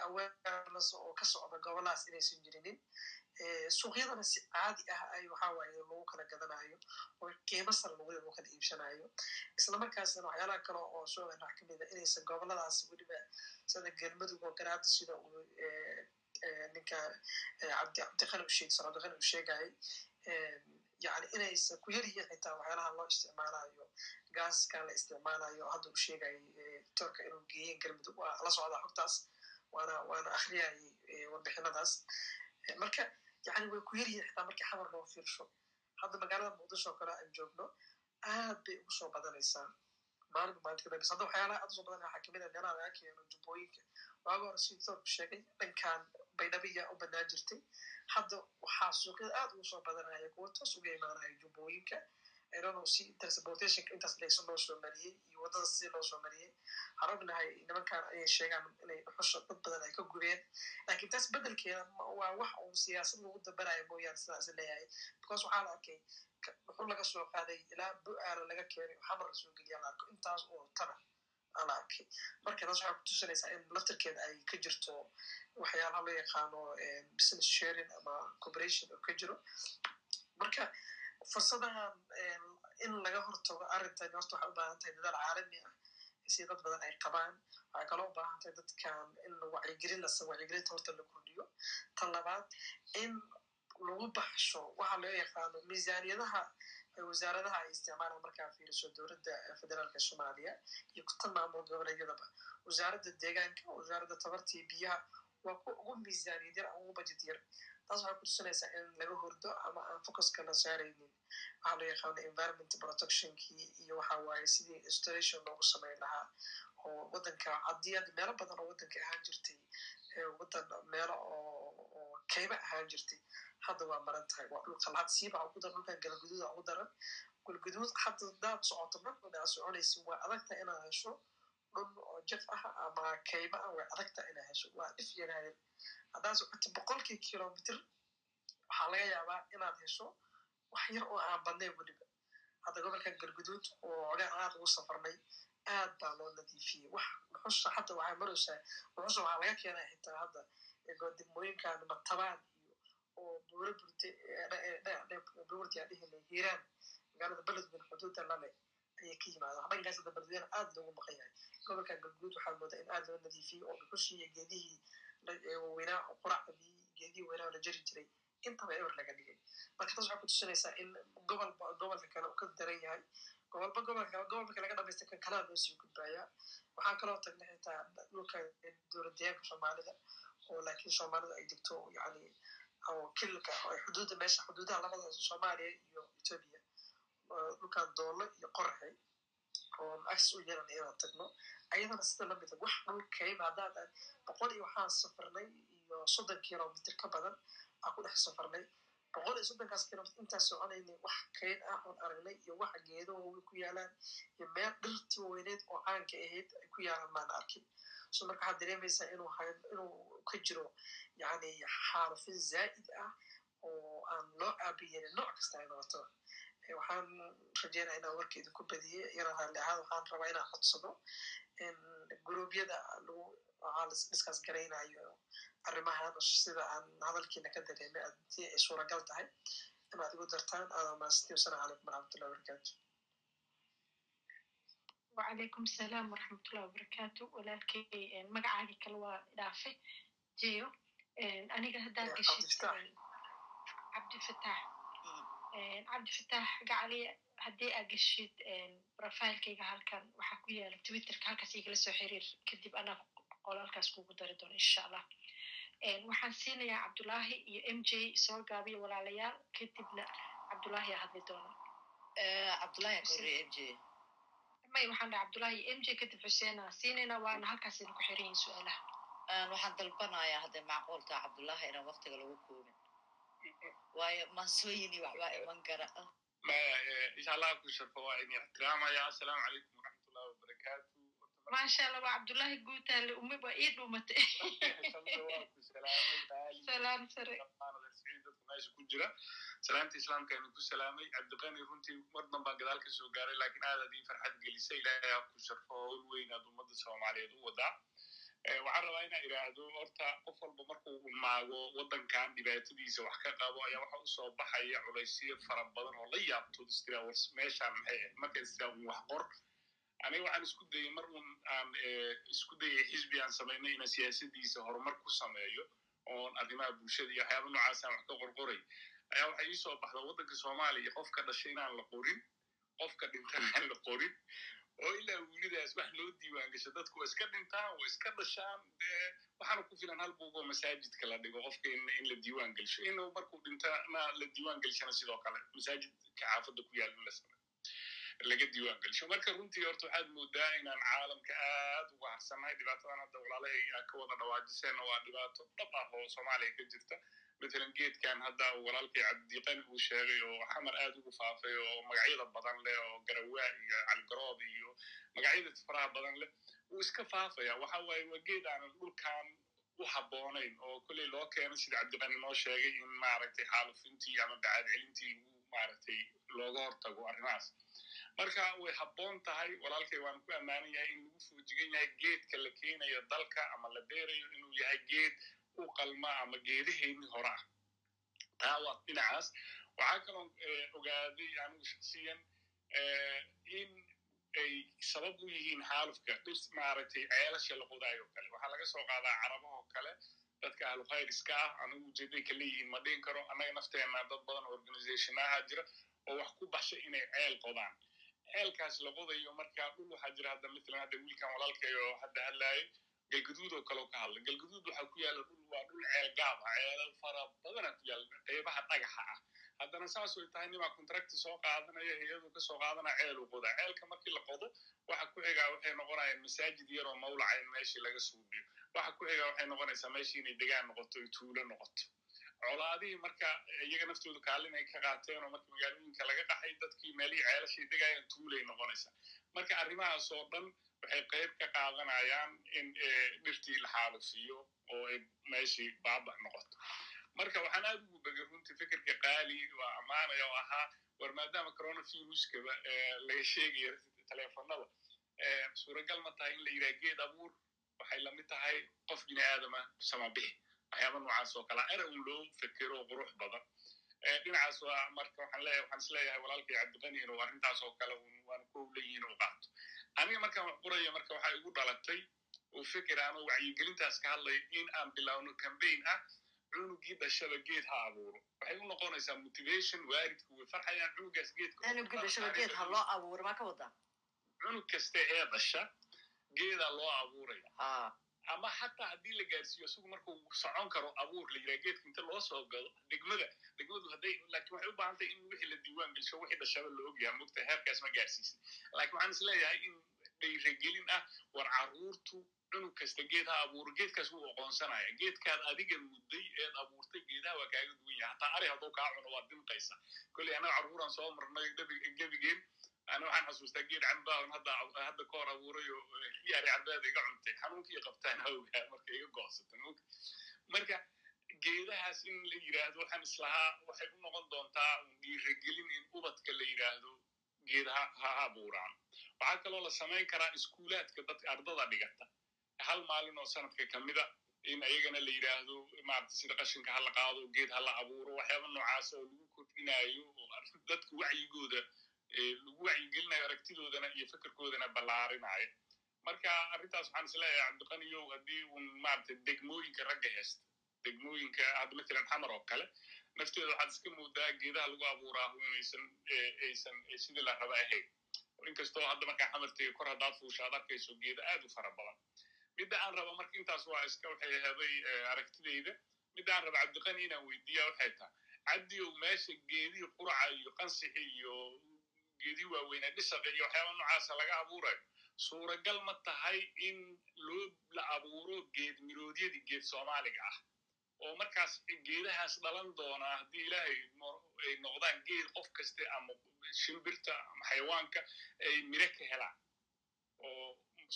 awareness oo ka socda gobolahaas inaysan jirinin suuqyadana si caadi ah ay waxa waaye lagu kala gadanayo oo qiimo sare lagu kala iibsanayo isla markaasna waxyaalaha kale oo soo wax ka mid a inaysan goboladaas weliba sida galmudug oo garaada sida uu ninka cabdi cabdiqani usheeg sar cabdiqani uu sheegayay yani inaysan ku yar yihiin xitaa waxyaalaha loo isticmaalayo gaaskan la isticmaalayo hadda uu sheegayay torka inuu geeyeen galmudug waa la socdaa xogtaas waana waana akhriyayay warbixinadaas marka yani way ku yaryihin xitaa markii xamar loo fiirsho hadda magaalada muqdisho oo kale aan joogno aad bay ugu soo badanaysaa maalinba maalinta kadambeysa hadda waxyaalaha aad u soo badanaya waxaa ka mid a meelaha laga keeno jubbooyinka waaga hore sidii toorku sheegay dhankan baydhabiya u banaan jirtay hadda waxaa suuqyada aad ugu soo badanaya kuwa toos uga imaanaya jubbooyinka irono si transportationka intaas leegso loo soo mariyey iyo waddada si loo soo mariyey waxaan ognahay nimankan ayay sheegaan inay dhuxusha dad badan ay ka gubeen laakiin taas bedelkeeda waa wax uu siyaasad lagu dabarayo mooyaane sidaas leeyahay because waxaa la arkay dhuxul laga soo qaaday ilaa bu-aala laga keenay xamar la soo geliya la arko intaas oo tana ala marka taas waxaa kutusinaysaa in laftarkeeda ay ka jirto waxyaalaha loo yaqaano business sharing ama corporation oo ka jiro marka fursadahan in laga hortago arrintan horta waxay u tahay dadaal caalami ah. Si dad badan ay qabaan waxay kaloo u tahay dadkan in wacyigelin la wacyigelinta horta la kordhiyo. Tan labaad in lagu baxsho waxa loo yaqaano miisaaniyadaha wasaaradaha ay isticmaalaan markaa fiiriso dowladda federaalka soomaaliya iyo kutan maamul goboleedyadaba. Wasaaradda deegaanka wasaaradda tabartii biyaha waa kuwa ugu miisaaniyad yar ama ugu budget yar taas waxay kutusinaysaa in laga hordo ama aan focuska la saaraynin waxaa loo yaqaano environment protectionkii iyo waxa waaye sidii installation loogu samayn lahaa oo waddanka cadiyad meelo badan oo waddanka ahaan jirtay waddan meelo oo kayma ahaan jirtay hadda waa maran tahay waa dhulka lahad siiba ugu daran dhulkan galguduuda ugu daran galguduud hadda hadaad socoto marka daa soconaysa waa adagtahay inaad hesho dhul oo jaf ah ama kayma ah way adagtahay inaad hesho waa dhif yaraayeen haddaad socoto boqolkii kilomitr waxaa laga yaabaa inaad hesho wax yar oo aan badnayn weliba hadda gobolkan galguduud oo ogaan aad ugu safarnay aad baa loo nadiifiyey wax dhuxusha hadda waxay maraysaa dhuxusha waxaa laga keenaya xitaa hadda degmooyinkan matabaan iyo oo buuro burte buurti aan dhihi hiiraan magaalada beledweyne xuduudda ayay ka yimaadaan dhankaas hadda beledweyne aad loogu maqan yahay gobolkan galguduud waxaa moodaa in aad loo nadiifiyey oo dhuxushii iyo geedihii waaweynaa oo quracdii geedihii weynaa la jari jiray intaba ewer laga dhigay marka taas waxay kutusinaysaa in gobolba gobolka kale uu ka daran yahay gobolba gobolka gobolka laga dhamaystay kan kalaa loo sii waxaan kaloo tagnay xitaa dhulka dowladdeegaanka soomaalida oo laakiin soomaalidu ay degto yani kilka xuduudda meesha xuduudaha labada soomaaliya iyo etoobiya dhulkan doolo iyo qoraxay oo access u yeelan inaan tagno ayadana sida la mid a wax dhulkayma haddaan boqol iyo waxaan safarnay iyo soddon kilomitr ka badan aan ku dhex safarnay boqol iyo soddonkaas kilomitr intaas soconaynay wax kayn ah oon aragnay iyo wax geedo waaweyn ku yaalaan iyo meel dhirtii weyneed oo caanka ahayd ay ku yaalaan maana arkin. So marka waxaad dareemaysaa inuu ka jiro yani xaalufin zaa'id ah oo aan loo aabiyenin nooc kasta ay noqoto waxaan rajeynaya inaan warkeeda ku badiye yaraan hadli ahaan waxaan rabaa inaan codsado guruubyada lagu waxaa laskas garaynayo arrimahan sida aan hadalkiina ka dareemay adii ay suuragal tahay inaad igu dartaan aada maastii wasalaamu calaykum waraxmatullahi
wabarakatu wacalaykum asalaam waraxmatullahi wabarakaatu walaalkay magacaagii kale waa idhaafe jeyo aniga haddaan geshid cabdifatax cabdifatax gacali haddii aa geshid rofailkayga halkan waxaa ku yaalla twitterka halkaas igala soo xiriir kadib anaa qolalkaas kugu dari doono insha allah. Waxaan siinayaa cabdulaahi iyo m j soo gaabiya walaalayaal kadibna cabdullaahi aa hadli
doono.
May waxaan dhaa cabdullaahi iyo m j kadib xuseena siinayna waana halkaas idinku xiranyihin su'aalaha.
Waxaan dalbanayaa haddee macquulta cabdullaahi inaan waktiga lagu koobin waayo mansooyini waxbaa iman kara
insha allah ku sharfo waa idin ixtiraamaya assalaamu calaykum waraxmatullahi wabarakaatu
maasha allah waa cabdullaahi guutaale umi waa ii dhumatay salaam sare.
Dadka meesha ku jira. Salaamta islaamka aynu ku salaamay. Cabdiqani runtii mar danbaan gadaal ka soo gaaray laakiin aadaad ii farxad gelisay ilaahay ha ku sharfo howl weyn aad ummadda soomaaliyeed u wadaa waxaan rabaa inaan idhaahdo horta qof walba markuu umaago waddankan dhibaatadiisa wax ka qabo ayaa waxa u soo baxaya culaysyo fara badan oo la istira meeshaan maxay ahayd? Marka istira un wax qor. Aniga waxaan isku dayay mar un aan isku dayay xisbi aan samaynay inaan siyaasadiisa horumar ku sameeyo oon arrimaha bulshada iyo waxyaaba noocaasaan wax ka qorqoray. Ayaa waxay ii soo baxda waddanka soomaaliya qofka dhashay inaan la qorin qofka dhintana aan la qorin oo ilaa welidaas wax loo diiwaan gasho dadku waa iska dhintaan waa iska dhashaan dee waxaana ku filan hal buugoo masaajidka la dhigo qofka in la diiwaan gelsho inuu markuu dhintana la diiwaan gelshana sidoo kale masaajidka xaafadda ku yaal in laga diiwaan gelsho marka runtii horta waxaad moodaa inaan caalamka aad uga harsannahay dhibaatadan hadda walaalahay aa ka wada dhawaajiseenna waa dhibaato dhab ah oo soomaaliya ka jirta matalan geedkan hadda walaalkay cabdiqani uu sheegay oo xamar aad ugu faafay oo magacyada badan leh oo garawaa iyo caligaroob iyo magacyada faraha badan leh wuu iska faafaya waxa waaye waa geed aanan dhulkan u habboonayn oo kolley loo keenay sida cabdiqani noo sheegay in maaragtay xaalufintii ama bacaad celintii maaragtay looga hortago arrimahaas marka way habboon tahay walaalkay waan ku ammaanan yahay in lagu foojigan yahay geedka la keenayo dalka ama la beerayo inuu yahay geed u qalma ama geedaheennii hore ah. Taa waa dhinacaas. Waxaa kaloo ogaaday anigu shaksiyan in ay sabab u yihiin xaalufka dhis maaragtay ceelasha la qodaayo kale. Waxaa laga soo qaadaa carabahoo kale. Dadka ahlukhairiska ah anigu ujeeday ka leeyihiin ma dhihin karo annaga nafteenna dad badan organizationaha jira oo wax ku baxshay inay ceel qodaan. Ceelkaas la qodayo marka dhul waxaa jira hadda matalan hadda wiilkan walaalkay oo hadda hadlaayay galgaduud oo kale ka hadla galgaduud waxaa ku yaalla dhul waa dhul ceel gaab ah ceelal fara badana ku yaalla qeybaha dhagaxa ah. Haddana saas way tahay nimaa contracti soo qaadanaya hay'adu ka soo qaadanaya ceel u qodaa ceelka markii la qodo waxa ku xigaa waxay noqonayaan masaajid yar oo mawlaca in meeshii laga suubiyo waxa ku xigaa waxay noqonaysaa meeshii inay degaan noqoto ay tuulo noqoto. Colaadihii marka iyaga naftoodu kaalin ay ka qaateen oo marka magaalooyinka laga qaxay dadkii meelihii ceelashii degaayeen tuulay noqonaysaa. Marka arrimahaas oo dhan waxay qayb ka qaadanayaan in dhirtii la xaalufiyo oo ay meeshii baabac noqoto. Marka waxaan aad ugu begay runtii fikirka qaali waa ammaanaya oo ahaa war maadaama coronaviruskaba laga sheegayo teleefonada suuragal ma tahay in la yidhaha geed abuur waxay la mid tahay qof bini aadama samabixi waxyaaba noocaas oo kale era un loo fekero qurux badan. Dhinacaas waa marka waxaan leeyahay waxaan is leeyahay walaalkay cabdiqani inuu arrintaas oo kale waana ku howleyihin uu qaato aniga markaan wax qoraya marka waxaa igu dhalatay oo fikir aan oo wacyigelintaas ka hadlaya in aan bilowno cambaign ah cunugii dhashaba geed ha abuuro. Waxay u noqonaysaa motivation waalidku way farxayaan cunugaas geedka
cunugii dhashaba geed ha loo abuuro maa ka wadaa
cunug kasta ee dhasha geedaa loo abuuraya ama xataa haddii la gaarsiiyo isagu markuu socon karo abuur la yidhaha geedka inta loo soo gado degmada degmadu hadday laakiin waxay u baahan tahay in wixii la diiwaan gelsho wixii dhashaba la ogyaha mogta heerkaas ma gaarsiisin. Laakiin waxaan is leeyahay in dhayragelin ah war carruurtu cunug kasta geed ha abuuro. Geedkaas wuu aqoonsanaya geedkaad adiga mudday eed abuurtay geedaha waa kaaga duwan yahay. Hataa ari hadduu kaa cuno waad dimqaysa kolley annaga carruuraan soo marnay gebigeen ana waxaan xasuustaa geed cambaaon hadda hadda ka hor abuuray oo riyaari cambaada iga cuntay xanuunkii qabtaan hawgaa marka iga goosata marka geedahaas in la yidhaahdo waxaan islahaa waxay u noqon doontaa dhiiragelin in ubadka la yidhaahdo geed ha ha abuuraan waxaa kaloo la samayn karaa iskuulaadka dadka ardada dhigata hal maalin oo sanadka kamida in ayagana la yidhaahdo maarata sida qashinka hala qaado geed hala abuuro waxyaaba noocaas oo lagu kordhinayo oo dadka wacyigooda lagu wacyigelinayo aragtidoodana iyo fikirkoodana ballaarinaayo marka arrintaas waxaan is leeyahay cabdiqaniyow haddii un maarata degmooyinka ragga heesta degmooyinka hadda matalan xamar oo kale nafteeda waxaad iska moodaa geedaha lagu abuuraa inaysan aysan sidii la raba ahayn inkastoo hadda markaa xamartega kor haddaad fuusha ad arkayso geeda aad u fara badan midda aan raba marka intaas waa iska waxay ahaday aragtidayda midda aan raba cabdiqani inaan weydiiya waxay tahay cabdiow meesha geedihii quraca iyo qansixi iyo geedihii waaweynaa dhisaqa iyo waxyaaba noocaasa laga abuurayo suuragal ma tahay in loo la abuuro geed miroodyadii geed soomaaliga ah oo markaas geedahaas dhalan doona haddii ilaahay ay noqdaan geed qof kaste ama shimbirta ama xayawaanka ay miro ka helaan. Oo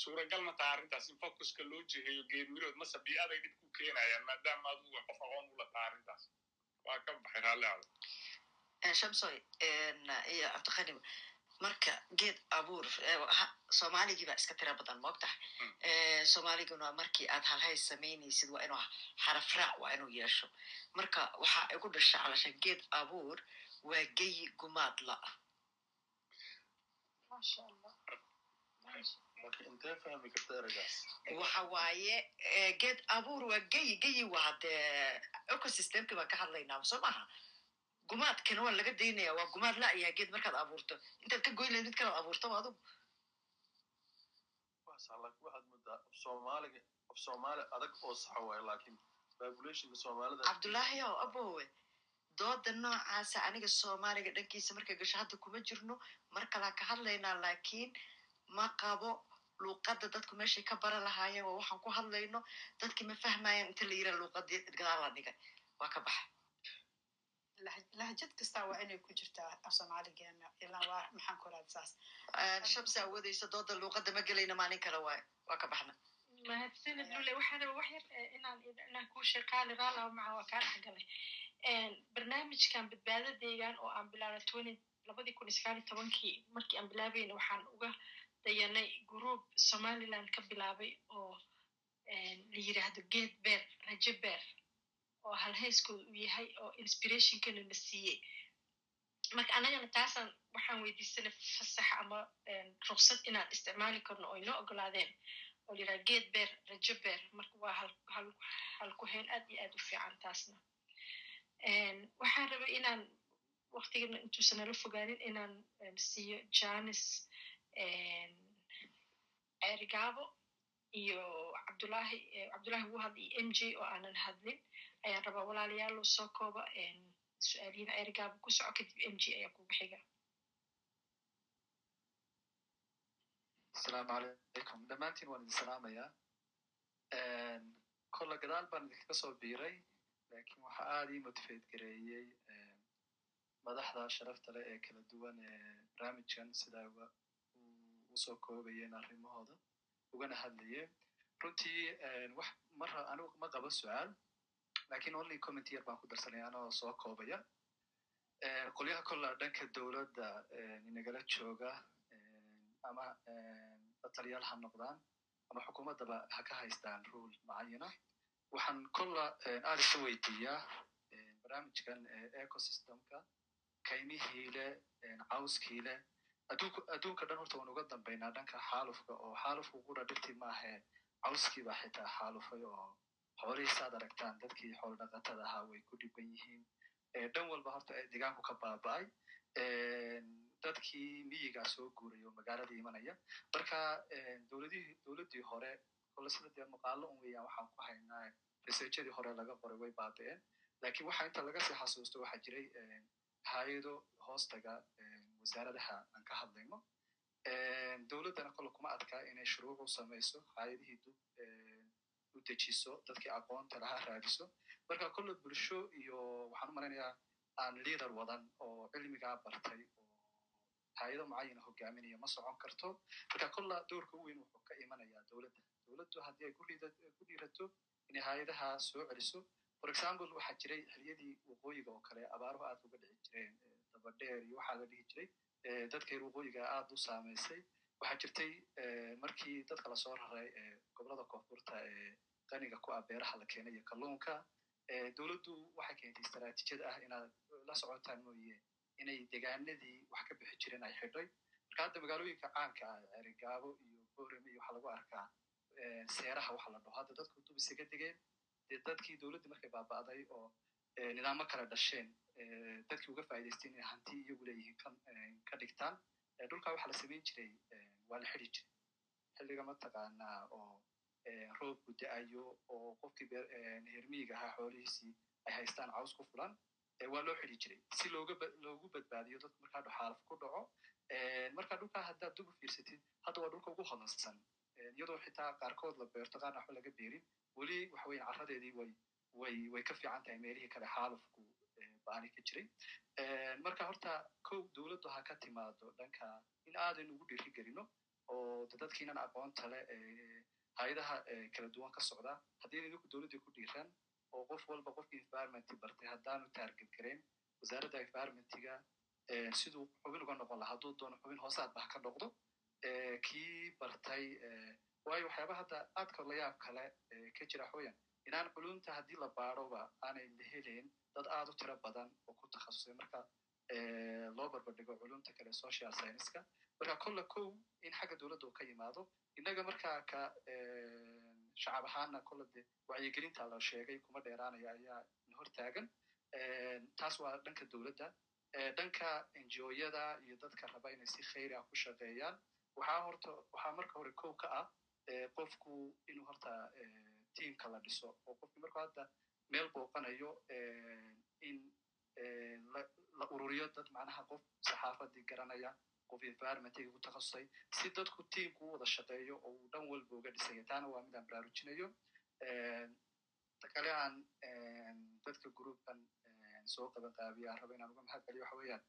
suuragal ma tahay arrintaas in focuska loo jiheeyo geed mirood mase bii'aday dhib ku keenayaan maadaama aduga qof aqoon ula taha arrintaas. Waa ka baxay raalli ado
shamsoy iyo cabdiqani marka geed abuur soomaaligii baa iska tira badan moog tahay soomaaliguna markii aad halhays samaynaysid waa inuu xaraf raac waa inuu yeesho. Marka waxaa igu dhasha calasha geed abuur waa geyi gumaad la'a waxa waaye geed abuur waa geyi geyi waa dee ecosystemki baan ka hadlaynaa soo maha gumaadkana waa laga daynaya waa gumaad la'yaha geed markaad abuurto. Intaad ka goyn lahayd mid kalaad abuurtaba adugu
waxaad moodaa af soomaaliga af soomaali adag oo saxa waayo laakiin populationka soomaalida
cabdullaahi ow abowe dooda noocaasa aniga soomaaliga dhankiisa markay gasho hadda kuma jirno mar kalaa ka hadlaynaa laakiin ma qabo luuqadda dadku meeshay ka bara lahaayeen waa waxaan ku hadlayno dadkii ma fahmayaan inta la yira luuqadii gadaal la dhigay. Waa ka baxa
lahjad kasta waa inay ku jirtaa af soomaaligeena ilaa waa maxaan ku raad saas
shamsa awoodaysa dooda luuqadda ma gelayna maalin kale waayo waa ka baxna
mahadsanid lule waxaan raba wax yar inaan inaan kuu sheeqaali raalaha maca waa kaa dhexgalay barnaamijkan badbaado deegaan oo aan bilaabnay twenty labadii kun iyo sagaal iyo tobankii markii aan bilaabayna waxaan uga dayanay group somaliland ka bilaabay oo la yiraahdo geed beer rajo beer oo halhayskooda uu yahay oo inspirationkana na siiyey marka annagana taasaan waxaan weydiisanay fasax ama ruksad inaan isticmaali karno oo inoo ogolaadeen. Oo la yiraha geed beer rajo beer. Marka waa halkuhayn aad iyo aad u fiican taasna. Waxaan rabay inaan waktigana intuusan nala fogaanin inaan siiyo janis ceerigaabo iyo cabdullahi cabdullahi wuhad iyo m j oo aanan hadlin ayaan rabaa walaalayaalo soo kooba su'aaliyiin ceerigaabo ku soco kadib m j ayaa kuga xiga
asalaamu calaykum dhammaantiin waan idin salaamayaa kolla gadaal baan idinkaga soo biiray? Lakin waxa aad ii motivate gareeyey madaxda sharafta leh ee kala duwan ee barnaamijkan sida u soo koobayeen arrimahooda. Ugana hadlayeen runtii wax mar anigu ma qabo su'aal laakiin only comment yar baan ku darsanaya anagoo soo koobaya. Qolyaha kolla dhanka dowladda inagala jooga ama bataliyaal ha noqdaan ama xukuumaddaba ha ka haystaan rule macayana waxaan kolla aad isu weydiiyaa barnaamijkan ecosystemka kaymihiile cawskiile. Adduunka dhan horta waan uga dambaynaa dhanka xaalufka oo xaalufku qura dhibti maahe cawskii baa xitaa xaalufay oo xoolihii saad aragtaan dadkii xoolo dhaqatada ahaa way ku dhiban yihiin. Dhan walba horta deegaanku ka baaba'ay. Dadkii miyigaa soo guuray oo magaalada imanaya. Marka dowladdii hore kolle sida dee muuqaalo un weeyaan waxaan ku haynaa researchadii hore laga qoray way baaba'een. Lakin waxa inta laga sii xasuusto waxaa jiray hay'ado hoostaga wasaaradaha aan ka hadlayno. Dowladdana kolle kuma adkaa inay shuruuc u samayso hay'adihii dub u dejiso dadkii aqoonta lahaa raadiso. Marka kolle bulsho iyo waxaan u malaynayaa aan liader wadan oo cilmigaa bartay oo hay'ado mucayana hogaaminaya ma socon karto. Marka kolla doorka u weyn wuxuu ka imanayaa dowladda. Dowladdu haddii ay ku dhiirato inay hay'adaha soo celiso. For example waxaa jiray xiliyadii waqooyiga oo kale abaaruhu aad uga dhici jireen dabadheer iyo waxaa la dhihi jiray dadka reer waqooyiga aad u saamaysay. Waxaa jirtay markii dadka la soo raray gobollada koonfurta ee qaniga ku ah beeraha la keenay iyo kalluunka dowladdu waxay keentay istaraatiijiyad ah inaad la socotaan mooye inay degaanadii wax ka bixi jireen ay xidhay. Marka hadda magaalooyinka caanka ah cerigaabo iyo boorame iyo waxaa lagu arkaa seeraha waxa la dhaho hadda dadku dub isaga degeen. Dee dadkii dowladdii markay baaba'day oo nidaamo kala dhasheen dadkii uga faa'idaysteen inay hanti iyagu leeyihiin ka dhigtaan dhulkaa waxaa la samayn jiray waa la xidi jiray. Xilliga mataqaanaa oo roobku da'ayo oo qofkii hermiyiga ahaa xoolihiisii ay haystaan caws ku fulan waa loo xidi jiray. Si loogu badbaadiyo dadku markaa dhuxaalaf ku dhaco marka dhulkaa haddaad dib u fiirsatid hadda waa dhulka ugu hodansan. Iyadoo xitaa qaarkood la beerto qaarna waxba laga beerin weli waxa carradeedii way way way ka fiican tahay meelihii kale xaalufku baani ka jiray. Marka horta kow dowladdu ha ka timaado dhanka in aadan ugu dhiiri gelino oo dadkiinan aqoonta le hay'adaha kala duwan ka socda. Haddii idinku dowladdii ku dhiiran oo qof walba qofkii environment bartay haddaanu target garayn wasaaradda environmentiga siduu xubin uga noqon laha hadduu doono xubin hoosaadba ha ka noqdo kii bartay waayo waxyaaba hadda aadka la yaab kale ka jira waxweyan inaan culumta haddii la baaroba aanay la helayn dad aad u tiro badan oo ku takhasusay. Marka loo barbardhigo culumta kale social scienceska marka kolle kow in xagga dowladda uu ka yimaado innaga markaa ka shacab ahaana kolle de wacyigelinta la sheegay kuma dheeraanaya ayaa hor taagan taas waa dhanka dowladda dhanka enjiyada iyo dadka raba inay si khayri ah ku shaqeeyaan waxaa horta waxaa marka hore kow ka ah qofku inuu horta tiamka la dhiso oo qofki markuu hadda meel booqanayo in la ururiyo dad macnaha qof saxaafadii garanaya qof environmentiga ku takhasusay. Si dadku tiamku u wada shaqeeyo oo uu dhan walba uga dhisaya taana waa midaan baraarujinayo. Kale aan dadka groupkan soo qaban qaabiya raba inaan uga mahad celiyo waxa weeyaan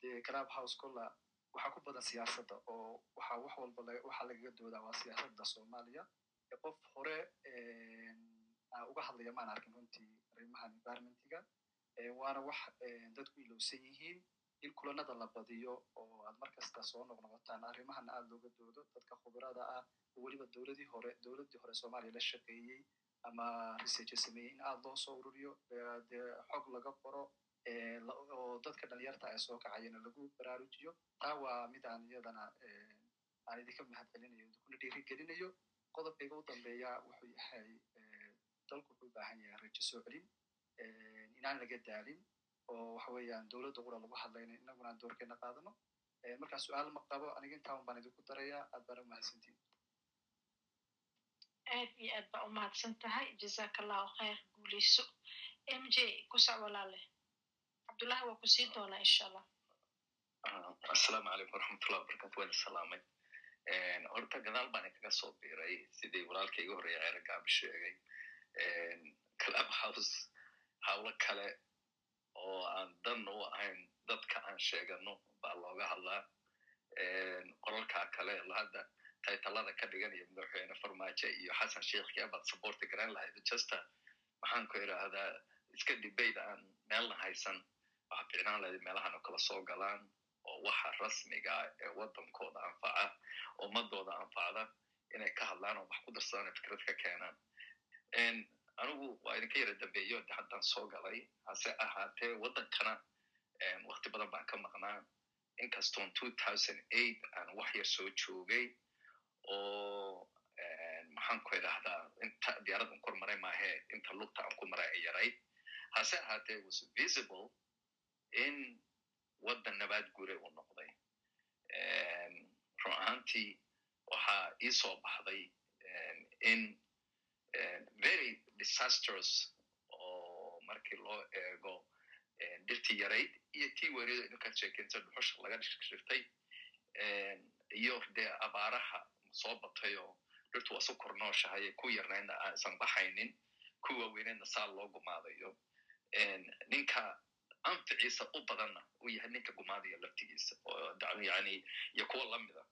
dee club house kolla waxaa ku badan siyaasadda oo waxa wax walba waxa lagaga doodaa waa siyaasadda soomaaliya. Qof hore uga hadlaya maan arkin runtii arrimahan environmentiga waana wax dadku ilowsan yihiin. In kulanada la badiyo oo aad mar kasta soo noqnoqotaan arrimahan aad looga doodo dadka khubrada ah oo weliba dowladii hore dowladdii hore soomaaliya la shaqeeyey ama researcha sameeyey in aad loo soo ururiyo dee xog laga qoro oo dadka dhalinyarta ay soo kacayana lagu baraarujiyo. Taa waa mid aan iyadana aan idinka mahad celinayo kuna dhiiri gelinayo qodobkayga u dambeeya wuxuu yahay dalku wuxuu u baahan yahay rajo soo celin inaan laga daalin oo waxa weeyaan dowladda qura lagu hadlayna inaguna aan doorkeena qaadano. Markaa su'aal ma qabo aniga intaan baan idinku darayaa aad baan u mahadsantiin.
Aad iyo aad baa u mahadsan tahay jazaka allahu khayr guuleyso m j kusac walaale. Cabdullahi waa ku sii doonaa insha allah
assalaamu calaykum waraxmatullah wabarakatu waan salaamay. Horta gadaal baan kaga soo biiray. Sidii walaalka iga horreeya ceera gaabi sheegay. Club house hawlo kale oo aan dan u ahayn dadka aan sheegano baa looga hadlaa. Qolalkaa kale hadda taytalada ka dhiganaya madaxweyne farmaajo iyo xasan sheikh baad supporti garan lahayd justa maxaan ku idhaahdaa iska debate aan meelna haysan. Waxa ficnaan lahayd meelahan oo kala soo galaan oo waxa rasmiga ee waddankooda anfaca ummadooda anfacda inay ka hadlaan oo wax ku darsadaan fikrad ka keenaan anigu waa idinka yara dambeeyo de haddaan soo galay hase ahaatee waddankana wakti badan baan ka maqnaa. Inkastoon two thousand eight aan wax yar soo joogay oo maxaan ku idhaahdaa inta diyaaradan kor maray maahe inta lugta aan ku maray ay yarayd hase ahaatee was visible in waddan nabaad gure uu noqday. Run ahaantii waxaa ii soo baxday in very disastrous oo markii loo eego dhirtii yarayd iyo tii weeriyada idinkaad sheekeensa dhuxusha laga shirtay iyo dee abaaraha soo batay oo dhirtu waa su kornooshahay ku yarnaydna aansan baxaynin ku waaweynayna saa loo gumaadayo ninka anficiisa u badanna uu yahay ninka gumaadaya laftigiisa oo yani iyo kuwa lamida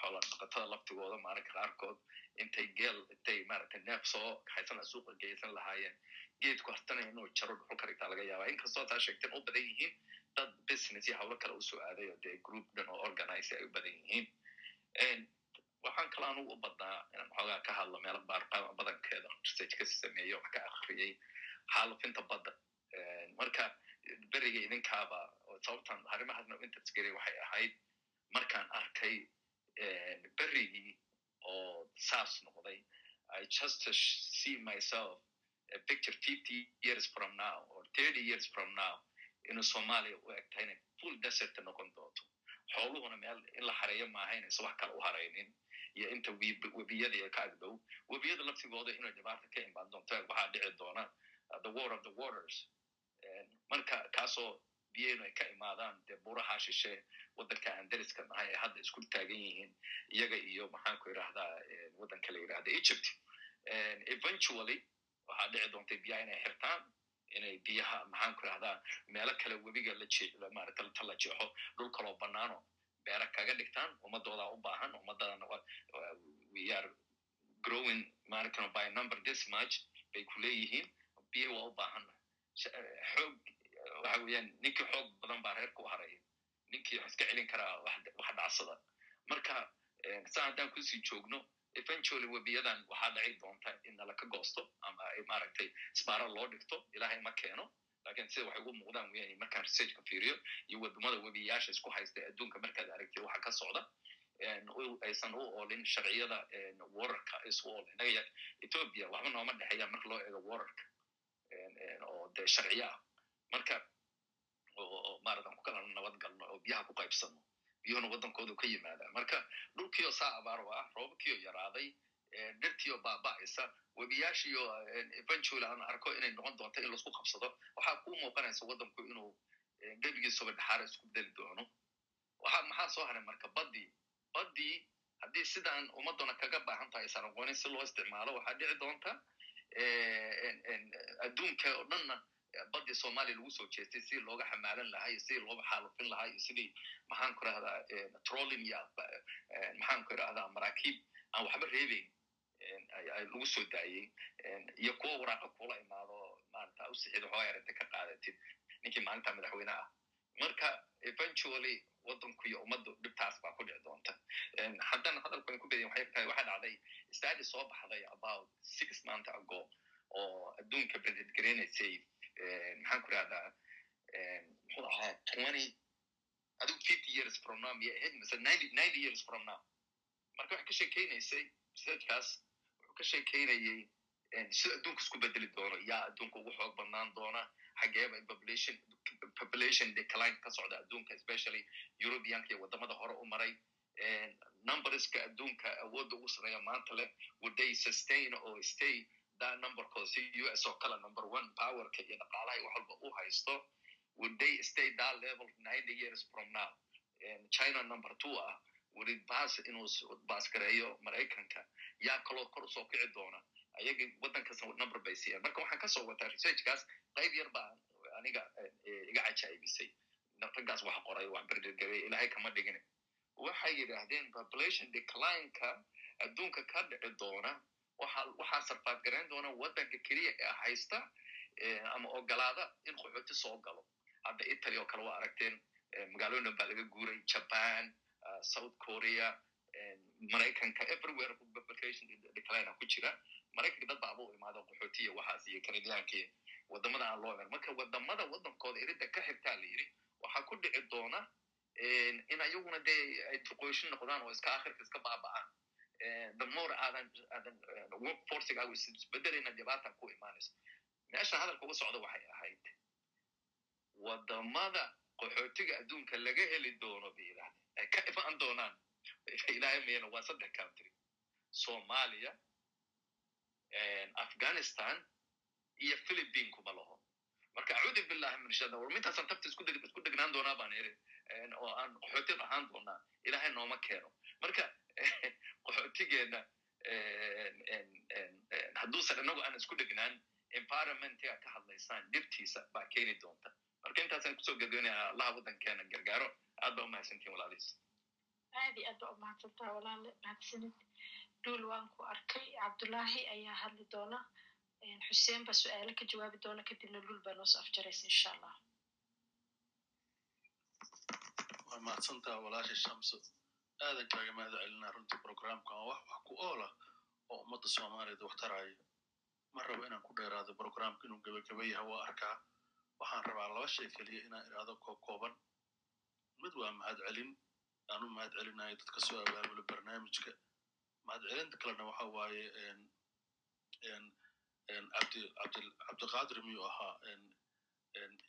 xoola dhaqatada laftigooda maalinka qaarkood intay geel intay maaragtay neef soo kaxaysan suuqa geysan lahaayeen. Geedku hartanaya inuu jaro dhuxul ka laga yaaba inkastoo taa sheegteen u badan yihiin dad business iyo hawlo kale u soo aaday oo dee group dhan oo organize ay u badan yihiin. Waxaan kale anugu u badnaa inaan xoogaa ka hadlo meelo badankeeda research ka sameeyo wax ka akriyey xaalufinta badda. Marka beriga idinkaaba sababtan arrimahaasna interest gelay waxay ahayd markaan arkay berigii oo saas noqday i just see myself a picture fifty years from now or thirty years from now inuu soomaaliya u egtahay inay full desert noqon doonto xooluhuna meel in la hareeyo maaha inaysan wax kale u haraynin iyo inta webiyada ka agdhow webiyada laftigooda inay dhibaata ka imaan doonto waxaa dhici doona the war of the waters. Marka kaasoo biyenu ay ka imaadaan dee buraha shishe waddanka aan deriska nahay ee hadda isku taagan yihiin iyaga iyo maxaanku idhahdaa waddanka la yidhahda egypt. Eventually waxaa dhici doonta biyaha inay xirtaan inay biyaha maxaanku idhahdaa meelo kale webiga la maarata ta la jeexo dhul kaloo banaano beera kaga dhigtaan ummadoodaa u baahan ummadadana we are growing maaratan by number this much bay ku leeyihiin biya waa u baahanna xoog waxa weeyaan ninkii xoog badan baa reerka u haraya ninkii iska celin karaa wax dhacsada marka saa haddaan ku sii joogno eventually webiyadan waxaa dhici doonta in nalaka goosto ama maaragtay isbaara loo dhigto ilaahay ma keeno. Lakin sida waxay ugu muuqdaan weyan markaan researchka fiiriyo iyo waddamada webiyaasha isku haysta adduunka markaad aragtay waxa ka socda aysan u oolin sharciyada wararka isu ool inaga ethiopia waxba nooma dhexeeya marka loo eego wararka oo dee sharciyo ah. Marka oo maaratan ku kala nabad galno oo biyaha ku qaybsano biyuhuna waddankoodu ka yimaadaan marka dhulkiio saa abaaro ah roobabkiio yaraaday dhirtiio baaba'aysa webiyaashiyo eventually aan arko inay noqon doonto in la isku qabsado waxaa kuu muuqanaysa waddanku inuu gebigiisuba dhaxaara isku deli doono waxa maxaa soo haray marka baddii baddii haddii sidaan ummaduna kaga baahan tahay aysan aqoonin si loo isticmaalo waxaa dhici doonta adduunka oo dhanna baddii soomaaliya lagu soo jeestay sidii looga xamaalan lahaa iyo sidii looga xaalufin lahaa iyo sidii maxaan ku rahdaa trolling ya maxaan ku idhahdaa maraakiib aan waxba reebeyn lagu soo daayey iyo kuwa waraaqa kula imaado maarata u sixid waxooga aragta ka qaadatid. Ninkii maalinta madaxweyne ah. Marka eventually waddanku iyo ummaddu dhibtaas baa ku dhici doonta. Haddana hadalku ay ku tahay waxaa dhacday stadi soo baxday about six month ago oo adduunka bededgareynaysay maxaan ku rahdaa muxuu ahaa twenty adigu fifty years from now mise ninety ninety years from now. Marka waxay ka sheekeynaysay researchkaas wuxuu ka sheekeynayey sida adduunka isku bedeli doono yaa adduunka ugu xoog badnaan doona xageeba population decline ka socda adduunka especially europeanka iyo waddamada hore u maray numberska adduunka awoodda ugu sareeya maanta leh would they sustain or stay that numberkooda si u s oo kale number one powerka iyo dhaqaalaha wax walba u haysto would they stay that level ninety years from now? China number two ah it pass inuu baasgareeyo maraykanka? Yaa kaloo kor u soo kici doona? Ayaga waddankas number bay siiyaan. Marka waxaan ka soo wataa researchkaas qayb yar baa aniga iga cajaa'ibisay raggaas wax qoray wax berdergaray ilaahay kama dhigin. Waxay yidhaahdeen population declineka adduunka ka dhici doona waxaa sarfaad garayn doona waddanka keliya haysta ama ogolaada in qaxooti soo galo. Hadda italy oo kale waa aragteen magaalooyin baa laga guuray japan south korea maraykanka everywhere decline ku jira. Maraykanka dad baaba u imaado qaxootiya waxaas iyo canadianka waddamada aan loo iman marka waddamada waddankooda iridda ka xigtaa la yidhi waxaa ku dhici doona in ayaguna dee ay tuqoyshin noqdaan oo iska akhirka iska baaba'aan the more aadan aadan workforcigaagu isbedelayna dhibaata ku imaanayso. Meeshan hadalka uga socda waxay ahayd waddamada qaxootiga adduunka laga heli doono bay yidhahdeen ay ka imaan doonaan ilaahay mayana waa saddex country. Somalia afghanistan iyo philippine kuma laho marka acuudu billahi min shada war mintaasan tabta isku degnaan doonaa baan iri oo aan qaxootin ahaan doonaa ilaahay nooma keeno. Marka qaxootigeena hadduusan inagu aan isku degnaan environmentiga ka hadlaysaan dhibtiisa baa keeni doonta marka intaasaan ku soo gabgaynaya allaha waddankeena gargaaro aad baa umahadsantiin walaaliis
aad iyo aad baa umahadsantaa walaale mahadsanid duul waan ku arkay cabdullaahi ayaa hadli doona xuseen baa su'aalo ka jawaabi doona kadibna luul baa noo soo afjaraysa insha allah
waa mahadsantaa walaasha shamso aadan kaaga mahad celinaa runtii programkan wax wax ku oola oo ummadda soomaaliyeed wax taraayo ma rabo inaan ku dheeraado programka inuu gebageba yaha waa arkaa waxaan rabaa laba shay keliya inaan idhaahdo koob kooban mid waa mahad celin aanu mahad celinayo dadka soo abaabula barnaamijka mahad celinta kalena waxa waaye cabdi cabdi cabdiqaadir miyuu ahaa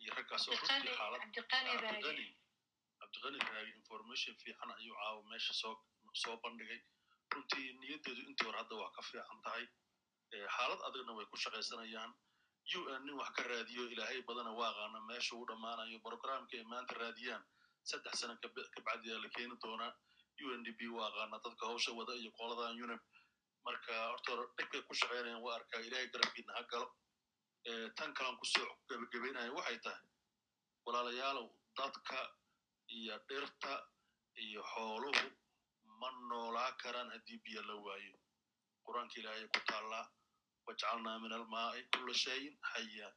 iyo raggaas oo runtii xaalad
cabdiqani raage
cabdiqani cabdiqani raagi information fiican ayuu caawa meesha soo soo bandhigay. Runtii niyaddeedu intii hore hadda waa ka fiican tahay. Eh, xaalad adagna way ku shaqaysanayaan un nin wax ka raadiyo ilaahay badana waa aqaana meesha uu dhammaanayo. Programka ay maanta raadiyaan saddex sano kab- kabacdiyaa la keeni doonaa. Undp waa aqaana dadka hawsha wada iyo qoladan unib marka horta hore dhibkay ku shaqaynayaan waa arkaa ilaahay garabkiina ha galo. Eh, tan kalan ku soo gebagabeynaya waxay tahay. Walaalayaalow dadka iyo dhirta iyo xooluhu ma noolaa karaan haddii biyo la waayo. Qur'aanka ilaahay ku taallaa wajcalnaa min almaai kulla shayin xaya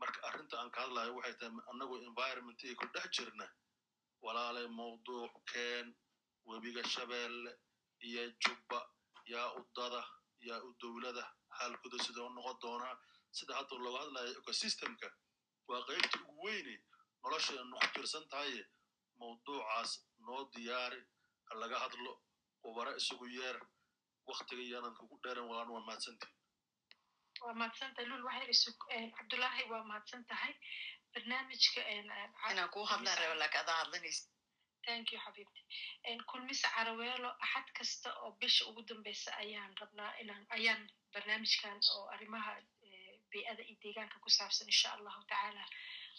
marka arrinta aan ka hadlayo waxay tahay annagoo environmentiga ku dhex jirna walaale mawduuc keen webiga shabeelle iyo jubba yaa u dada yaa u dowladda xaalkooda sidoo noqon doonaa. Sida hadda looga hadlayo ecosystemka waa qaybta ugu weyne nolosheenu ku tirsan tahaye mawduucaas noo diyaari. Ha laga hadlo ubara isugu yeer. Waktiga yaanan kugu dheeran walaan waa mahadsantihin
waa mahadsantahay lul waxay isu cabdullaahi waa mahadsan tahay barnaamijka
inaan kuu hadlaan raba laakiin adaa hadlanaysa.
Thank you xabiibti kulmisa caraweelo axad kasta oo bisha ugu dambeysa ayaan rabnaa inaan ayaan barnaamijkan oo arrimaha eh, bey'ada iyo deegaanka ku saabsan insha allahu tacaala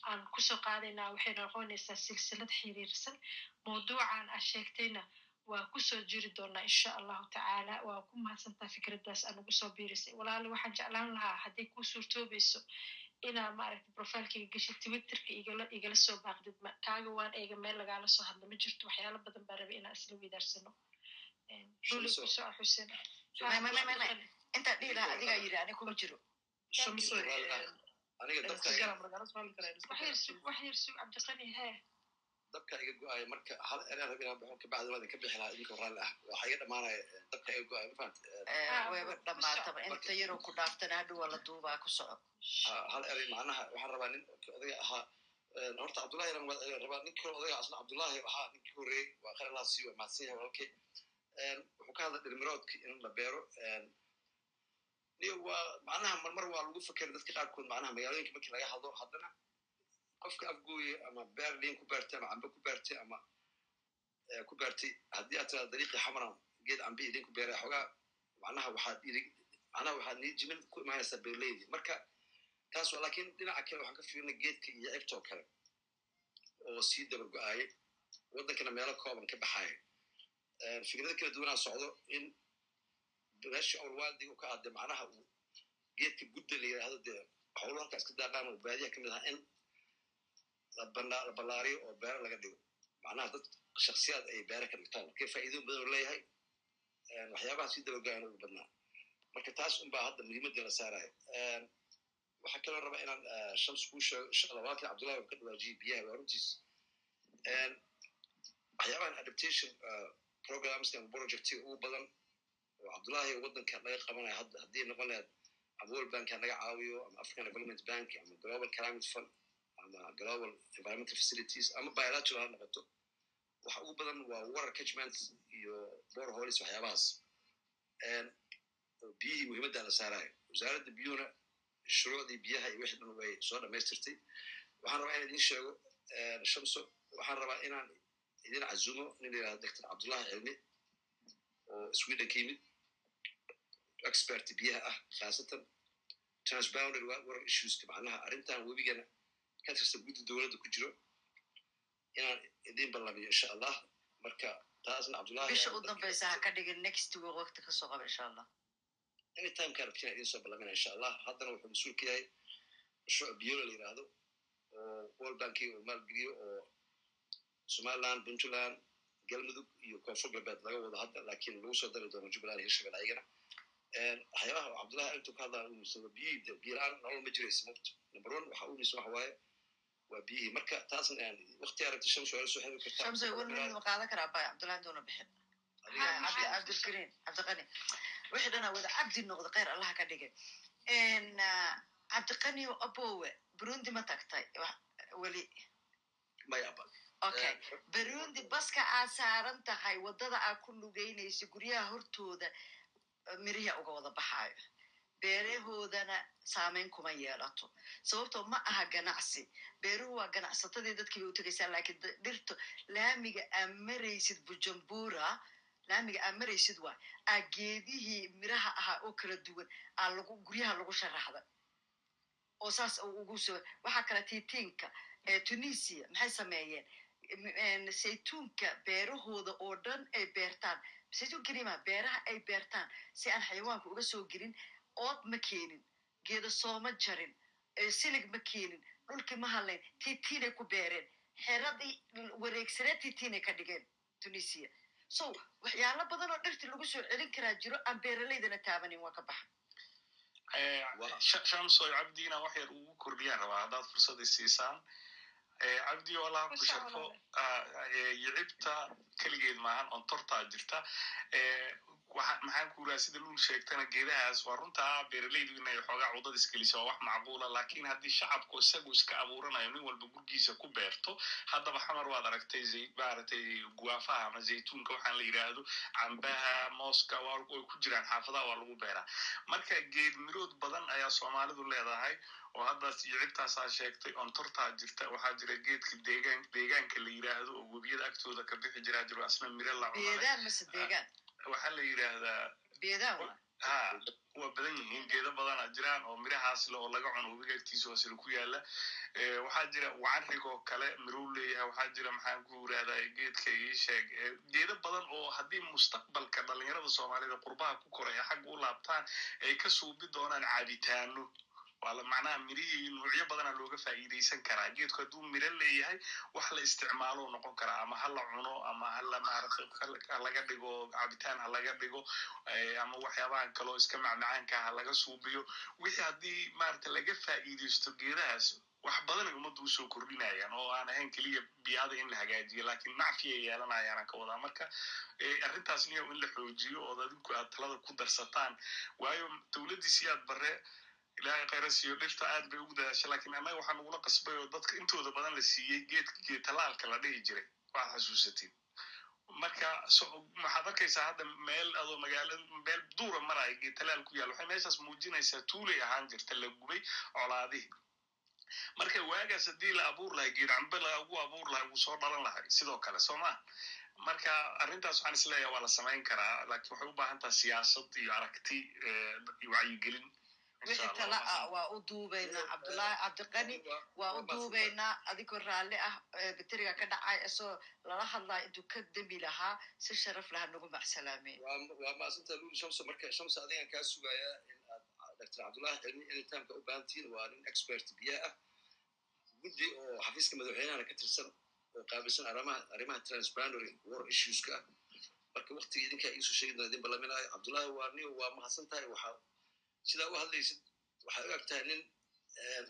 aan ku soo qaadaynaa waxay noqonaysaa silsilad xiriirsan mawduucan aad sheegtayna waa ku soo jiri doonaa insha allahu tacaala waa ku mahadsantaa fikraddaas aan ugu soo biirisay walaali waxaan jeclaan lahaa hadday kuu suurtoobayso inaa maaragta profilekayga geshid twitterka igala soo baaqdid kaaga waan eega meel lagaala soo hadla ma jirto waxyaalo badan baa rabay inaan isla weydaarsano luli
Shamso.
ku soo xuseen
May- may- may- may- may. intaa dhihi lahaa adigaa yiri ani kuma jiro
dabka iga- go'aaya marka hal eraan rab inaan baxo kabacdi waa idinka bixi lahaa idinka raalli ah waxaa iga dhamaanaya eh, dabka iga go'aaya ma fahamti
Eh, wayba dhammaataba inta yaroo ku dhaaftana hadhow waa la duubaa ku soco
Ah, hal eray macnaha waxaan rabaa nin odaga ahaa Eh, horta cabdullahi rabaa nin kale odaga asna cabdullahi ahaa ninkii horreeyey waa siiyo waa mahadsan yahay walaalkay wuxuu ka hadla dhirmiroodki in la beero waa macnaha marmar waa lagu fakera dadka qaarkood macnaha magaalooyinka markii laga hadlo haddana qofka afgooye ama beer liin ku beertay ama cambe ku beertay ama ku beertay haddii aad tiraa dariiqii xamaran geed cambe idin ku beeray xoogaa macnaha waxaad macnaha waxaad nii jimin ku imaanaysaa beerleydi marka taas waa laakiin dhinaca kale waxaan ka fiirnay geedka iyo egtoo kale oo sii dabar go'aayay waddankana meelo kooban ka baxaaya fikrado kala duwanaa socdo in meeshii awlwaaldiga u ka hadde macnaha uu geedka gudda la yidhaahdo dee howlo halka iska daaqaan oo baadiyaha ka mid ahaa in la ballaariyo oo beero laga dhigo. Macnaha dad shaksiyaad ay beero ka dhigtaan. Markay faa'iidooyin badan oo leeyahay waxyaabaha sii dabar go'ayan ugu badnaa. Marka taas unbaa hadda muhiimadda la saaraya waxaa kaloo raba inaan shams kuu sheego insha allah walaalkii cabdullahi uu ka dhawaajiyey biyaha waa runtiis. Waxyaabahan adaptation eh, programs and projectiga ugu badan oo cabdullahi waddanka laga qabanaya hadda haddii noqon lahayd world bank ha naga caawiyo ama african development bank ama global climate fund ama global environmental facilities. ama bilateral ha noqoto waxa ugu badan waa water catchment iyo boreholes waxyaabahaas oo biyihii muhiimadda la saarayo wasaaradda biyuhuna shuruucdii biyaha iyo wixii dhan way soo dhammaystirtay waxaan rabaa inaan idiin sheego shamso waxaan rabaa inaan idin cazumo nin la yidhahdo doctor cabdullahi cilmi oo sweden ka yimid expert biyaha ah khaasatan transboundary wa- water issueska macnaha arrintan webigana ka tirsan guddi dowladda ku jiro. Inaan idin ballamiyo insha allah marka taasna cabdullahi
bisha u dambeysa ha ka dhigin next week waqti ka soo qaba insha allah
anytime kaa rabtina idin soo ballamina insha allah haddana wuxuu mas'uul ka yahay mashruuc biyola la yidhaahdo oo world banki uu maalgeliyo oo somaliland puntland galmudug iyo koonfur galbeed laga wado hadda laakiin lagu soo dari doono jubbaland iyo ayagana waxyaabaha cabdullahi arrintuu ka hadlaa uu muusado biyihii de biyo la'aan nolol ma jiraysa mugto number one waxa miisa waxa waaye waa biyihii marka taasna aan waqti aragti shams waa soo xiri kartaa
one minute ma qaadan karaa bay cabdullahi doona bixin cabdi cabdilkariim cabdiqani wixii dhanaa wada cabdi noqda khayr allaha ka dhigay cabdiqani abowe burundi ma tagtay weli
maya ba
okay. Burundi baska aad saaran tahay waddada aad ku lugeynayso guryaha hortooda mirihi uga wada baxaayo beerahoodana saameyn kuma yeelato sababtoo ma aha ganacsi beeruhu waa ganacsatadii dadkii bay u tegaysaa laakiin dhirta laamiga aa maraysid bujumbura laamiga aa maraysid waa aa geedihii miraha ahaa oo kala duwan aa lagu guryaha lagu sharaxda oo saas ugu soo waxaa kale tiitiinka tunisia maxay sameeyeen saytuunka beerahooda oo dhan ay beertaan saytuun kelima beeraha ay beertaan? Si aan xayawaanka uga soo gelin ood ma keenin. Geeda sooma jarin. Ee silig ma keenin. Dhulkii ma hadlayn tiitiinay ku beereen. Xeradii wareegsanee tiitiinay ka dhigeen tunisia. So waxyaalo badan oo dhirti lagu soo celin karaa jiro aan beeralaydana taabanin waa ka baxa
shamsoy cabdiina wax yar ugu kordhiyaan. Rabaa haddaad fursadii siisaan cabdi allah ku sharfo. Yicibta keligeed maahan on tortaa jirta maxaan ku raa sida luul sheegtana geedahaas waa runtaa beeralaydu inay xoogaa cudad iskeliso waa wax macquula laakiin haddii shacabku isagu iska abuuranayo nin walba gurgiisa ku beerto haddaba xamar waad aragtay maaragtay guwaafaha ama zaytuunka waxaan la yidhaahdo cambaha mooska way ku jiraan xaafadaha waa lagu beeraa. Marka geed mirood badan ayaa soomaalidu leedahay oo haddaas iyo cibtaasaa sheegtay ontortaa jirta waxaa jira geedka deegaan deegaanka la yidhaahdo oo webiyada agtooda ka bixi jiraa jiro asna miro la
deegaan
waxaa la yidhaahdaa ha waa badan yihiin geedo badana jiraan oo mirahaas le oo laga cuno webiga agtiisa sila ku yaalla Eh, waxaa jira wacanrig oo kale miruu leeyahay waxaa jira maxaan ku yirahdaa geedka ii sheeg. Eh, geedo badan oo haddii mustaqbalka dhalinyarada soomaalida qurbaha ku koray ay xagga u laabtaan ay ka suubi doonaan caabitaano waa mirihii nuucyo badana looga faa'iidaysan karaa. Geedku hadduu miro leeyahay wax la isticmaalo noqon karaa. Ama ha la cuno ama ha la maaragtay ha laga dhigo cabitaan ha laga dhigo ama waxyaabahan kaloo iska macmacaanka ha laga suubiyo. Wixii haddii maaragta laga faa'iidaysto geedahaas wax badanay ummadda u soo kordhinayaan oo aan ahayn keliya biyaada in la hagaajiyo laakiin nacfi ay yeelanayaan ka wadaa marka arrintaas niyow in la xoojiyo ood adinku aad talada ku darsataan waayo dowladdii siyaad barre ilaahay khayra siiyo dhirta aad bay ugu dadaasha laakiin annaga waxaa nagula qasbay oo dadka intooda badan la siiyey geedka geed talaalka la dhihi jiray. Waad xasuusatiin. Marka waxaad arkaysaa hadda meel adoo magaala meel duura maraya geed talaal ku yaal. Waxay meeshaas muujinaysaa tuulay ahaan jirta la gubay colaadihii. Marka waagaas haddii la abuur lahay geed cambe lagu abuur lahay wuu soo dhalan lahay sidoo kale soo ma marka arrintaas waxaan is leeyahay waa la samayn karaa laakiin waxay u baahan tahay siyaasad iyo aragti eh, iyo wacyigelin
wixii tala ah waa u duubaynaa cabdullaahi cabdiqani waa u duubaynaa adigoo raalli ah ee bateriga ka dhacay isoo lala hadlaya intuu ka demi lahaa si sharaf laha nagu macsalaameen
waa maasanta luli shamso marka shamso adigan kaa sugayaa in aad dr. Cabdullahi cilmi anytimeka u baahan tihiin waa nin expert biya ah. Guddi oo xafiiska madaxweynahana ka tirsan oo qaabilsan arrimaha arrimaha transboundary war issueska ah marka waktiga idinkaa iisoo sheegi doona idin ballaminayo cabdullahi waa nin waa mahadsan tahay waxaa sidaa u hadlaysid waxay u eg tahay nin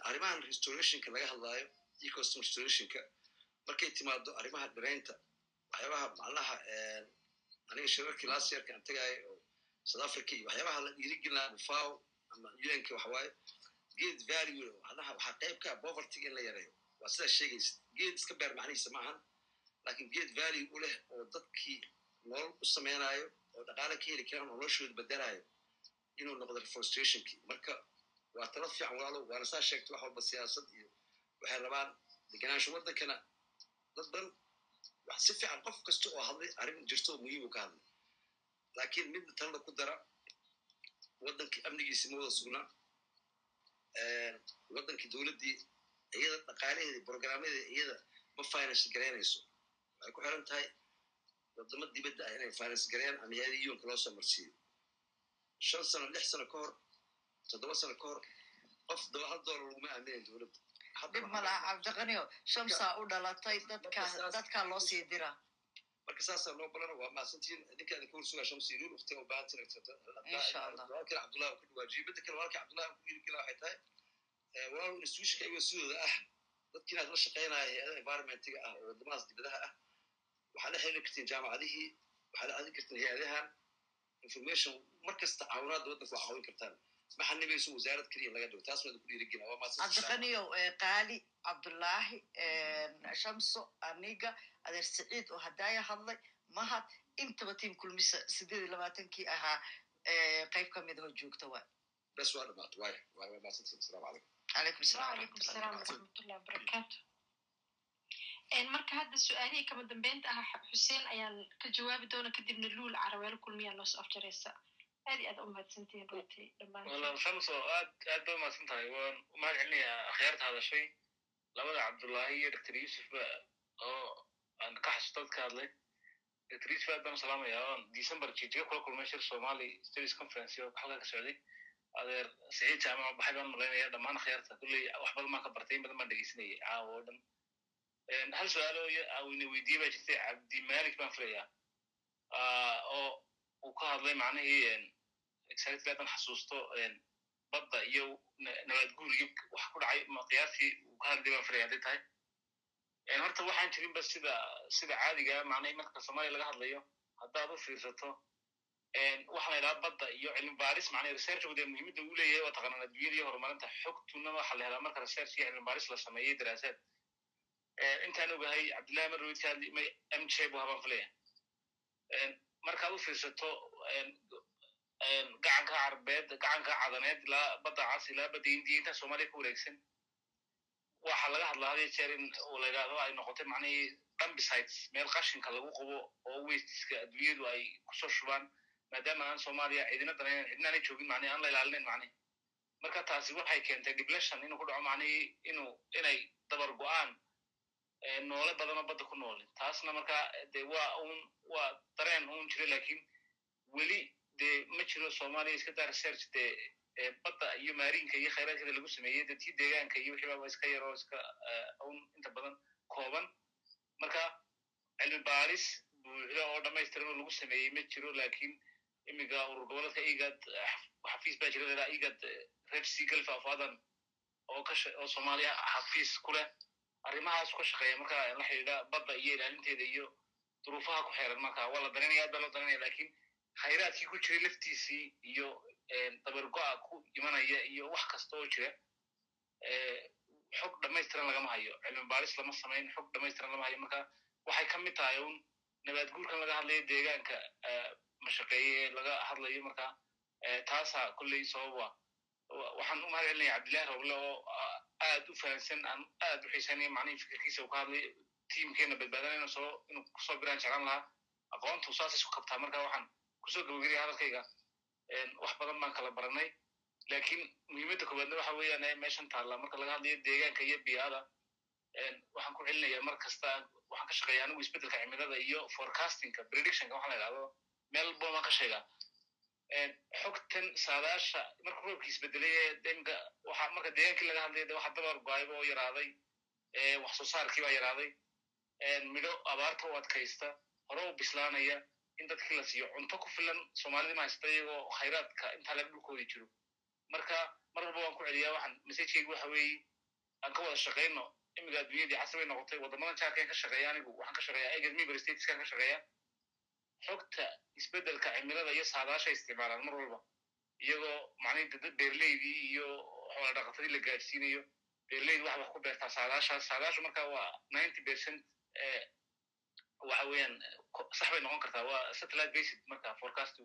arrimahan restorationka laga hadlaayo ecosystem restorationka markay timaado arrimaha dhiraynta waxyaabaha macnaha aniga shirarkii last yearka aan tagaayo oo south africa iyo waxyaabaha la dhiirigelinaa bufaw ama unka waxawaaye geed value macnaha waxaa qayb ka ah povertyga in la yareeyo. Waa sidaa sheegaysa geed iska beer macnihiisa ma ahan laakiin geed value u leh oo dadkii nolol u samaynayo oo dhaqaale ka heli karaan oo noloshooda bedelayo inuu noqdo reforestationkii marka waa talo fiican walaalo waana saa sheegtay wax walba siyaasad iyo waxay rabaan deganaansho waddankana. Dad badan wax si fiican qof kasta oo hadlay arrin jirto oo muhiim u ka hadlay. Laakiin midda talada ku dara waddankii amnigiisi ma wada sugnaa waddankii dowladdii iyada dhaqaalaheeda programmadeeda iyada ma finance garaynayso waxay ku xiran tahay waddamo dibadda ah inay finance gareeyaan ama hay'ada loo soo marsiiyo shan sano lix sano ka hor toddoba sano ka hor qof hal doolar laguma aaminayn dowladda
dhib ma laha cabdiqaniyo shamsaa u dhalatay dadka dadkaa loo sii dira
marka saasaa loo balana waa mahadsantihiin idinka idinka horsugaa shamsi iluul waqtiga u baahan
Allah.
walaalkii cabdullahi ku dhawaajiyey midda kale walaalkii cabdullahi ku dhiirigela waxay tahay walaal institutionka iyagoo sidooda ah dadkii inaad la shaqaynaya hay'ada environmentiga ah oo waddamadaas dibadaha ah waxaa la xiriiri kartiin jaamacadihii waxaa la aadin kartiin hay'adahan information markasta caawinaada waddanka waa caawin kartaan maxanibayso wasaarad keliya laga dhigo taas waada
ku dhiirigelacabdiqaniyow qaali cabdullaahi shamso aniga adeer saciid oo hadaaya hadlay mahad intaba tiim kulmisa sideed labaatankii ahaa qayb ka mid ahoo joogta waay
bes waa dhamaat way waa waa maadsantiin asalaamu calaykum
calaykum salaam
waraxmatullahi wabarakaatu marka hadda su'aalihii kama dambeynta ah xuseen ayaan ka jawaabi doona kadibna luul caraweelo kulmiyaa noo soo afjaraysa aad iyo aad u mahadsantihiin runtii
shamso aad aad baa umahadsan tahay waan u mahad celinayaa akhyaarta hadashay. Labada cabdullaahi iyo doctor yusuf ba oo aan ka xasuusto dad ka hadlay. Doctor yusuf aad baan salaamayaa oon december jijiga kula kulmay shir somali studies conference oo xalka ka socday. Adeer siciid jaamac baxay baan malaynaya dhammaan akhyaarta kulley wax badan baan ka bartay in badan baan dhegeysanayay caawa oo dhan hal su'aalo awina weydiye baa jirtay cabdi malik baan filayaa. Oo uu ka hadlay macnihii exactly hadan xasuusto badda iyo nabaad guuriyo wax ku dhacay qiyaastii uu ka hadlay baan filaya hadday tahay? Horta waxaan jirinba sida sida caadiga macnahi marka soomaaliya laga hadlayo haddaad u fiirsato waxaa la yidhaha badda iyo cilmi baaris macnaha researchgu dee muhiimadda uu leeyahay waa taqaanaan adduunyada iyo horumarinta xogtuna waxaa la helaa marka research iyo cilmi baaris la sameeyey daraasaad intaan ogahay cabdillahi marwid ka may m j bu habaan filaya markaad u fiirsato gacanka carbeed gacanka cadaneed ilaa badda cas ilaa badda indiya intaa soomaaliya ka wareegsan waxaa laga hadlaa hadiyo jeer in uu la yidhahdo ay noqotay macnihii dumbisites meel qashinka lagu qabo oo wastiska adduunyadu ay ku soo shubaan maadaama aan soomaaliya cidina danaynan cidina aanay joogin macnihi aan la ilaalinayn macnihi marka taasi waxay keentay diblashan inuu ku dhaco macnihii inuu inay dabar go'aan noole badanoo badda ku noole taasna marka de waa un waa dareen un jira laakiin weli dee ma jiro soomaaliya iska daa research dee badda iyo maarinka iyo khayraadkeeda lagu sameeyey de tii deegaanka iyo wixii baaba iska yaroo iska un inta badan kooban marka cilmi baaris buuxda oo dhamaystiran oo lagu sameeyey ma jiro laakiin imiga urur goboleedka igad xafiis baa jira ladaa igad red sea gulf of adan oo soomaaliya xafiis ku leh arrimahaas ka shaqeeya marka la xidhiidha badda iyo ilaalinteeda iyo duruufaha ku xeeran marka waa la daranaya aad baa loo daranaya laakiin khayraadkii ku jiray laftiisii iyo dabargo-a ku imanaya iyo wax kasta oo jira xog dhamaystiran lagama hayo. Cilmi baaris lama samayn xog dhamaystiran lama hayo. Marka waxay ka mid tahay un nabaad guurkan laga hadlayo deegaanka mashaqeeye ee laga hadlayo marka taasa kolley sababa waxaan u mahad celinaya cabdillahi roble oo aad u fahamsan aan aad u xiisanaya macnihi fikirkiisa uu ka hadlay tiimkeena badbaadanayna soo inuu ku soo biraan jeclan lahaa. Aqoontu saas isku kabtaa marka waxaan ku soo gabageliya hadalkayga. Wax badan baan kala baranay laakiin muhiimadda koowaadna waxa weeyaan meeshan taalla marka laga hadlayo deegaanka iyo biyaada waxaan ku celinaya mar kasta waxaan ka shaqeeya anigu isbeddelka cimilada iyo forecastingka predictionka waxaa la yidhahdo meel boon baan ka sheegaa xogtan saadaasha marka roobkii isbedelay demka waxa marka deegaankii laga hadlaya de waxa dabar go'ayba oo yaraaday wax soo saarkii baa yaraaday. Midho abaarta u adkaysta hore u bislaanaya in dadkii la siiyo cunto ku filan soomaalidii ma haysta iyagoo khayraadka intaa laga dhulkoodi jiro. Marka mar walba waan ku celiyaa waxaan messagekeygu waxa weeye aan ka wada shaqayno imiga adduunyadii casri bay noqotay waddamadan jaarkan ka shaqeeya anigu waxaan ka shaqeeya egad miber ka shaqeeya xogta isbeddelka cimilada iyo saadaasha isticmaalaan mar walba iyagoo macnihi dad beerleydii iyo xoola dhaqatadii la gaadhsiinayo beerleydi wax wax ku beertaa saadaashaas saadaashu marka waa ninety percent waxa weeyaan sax bay noqon kartaa. Waa satellite based marka forecast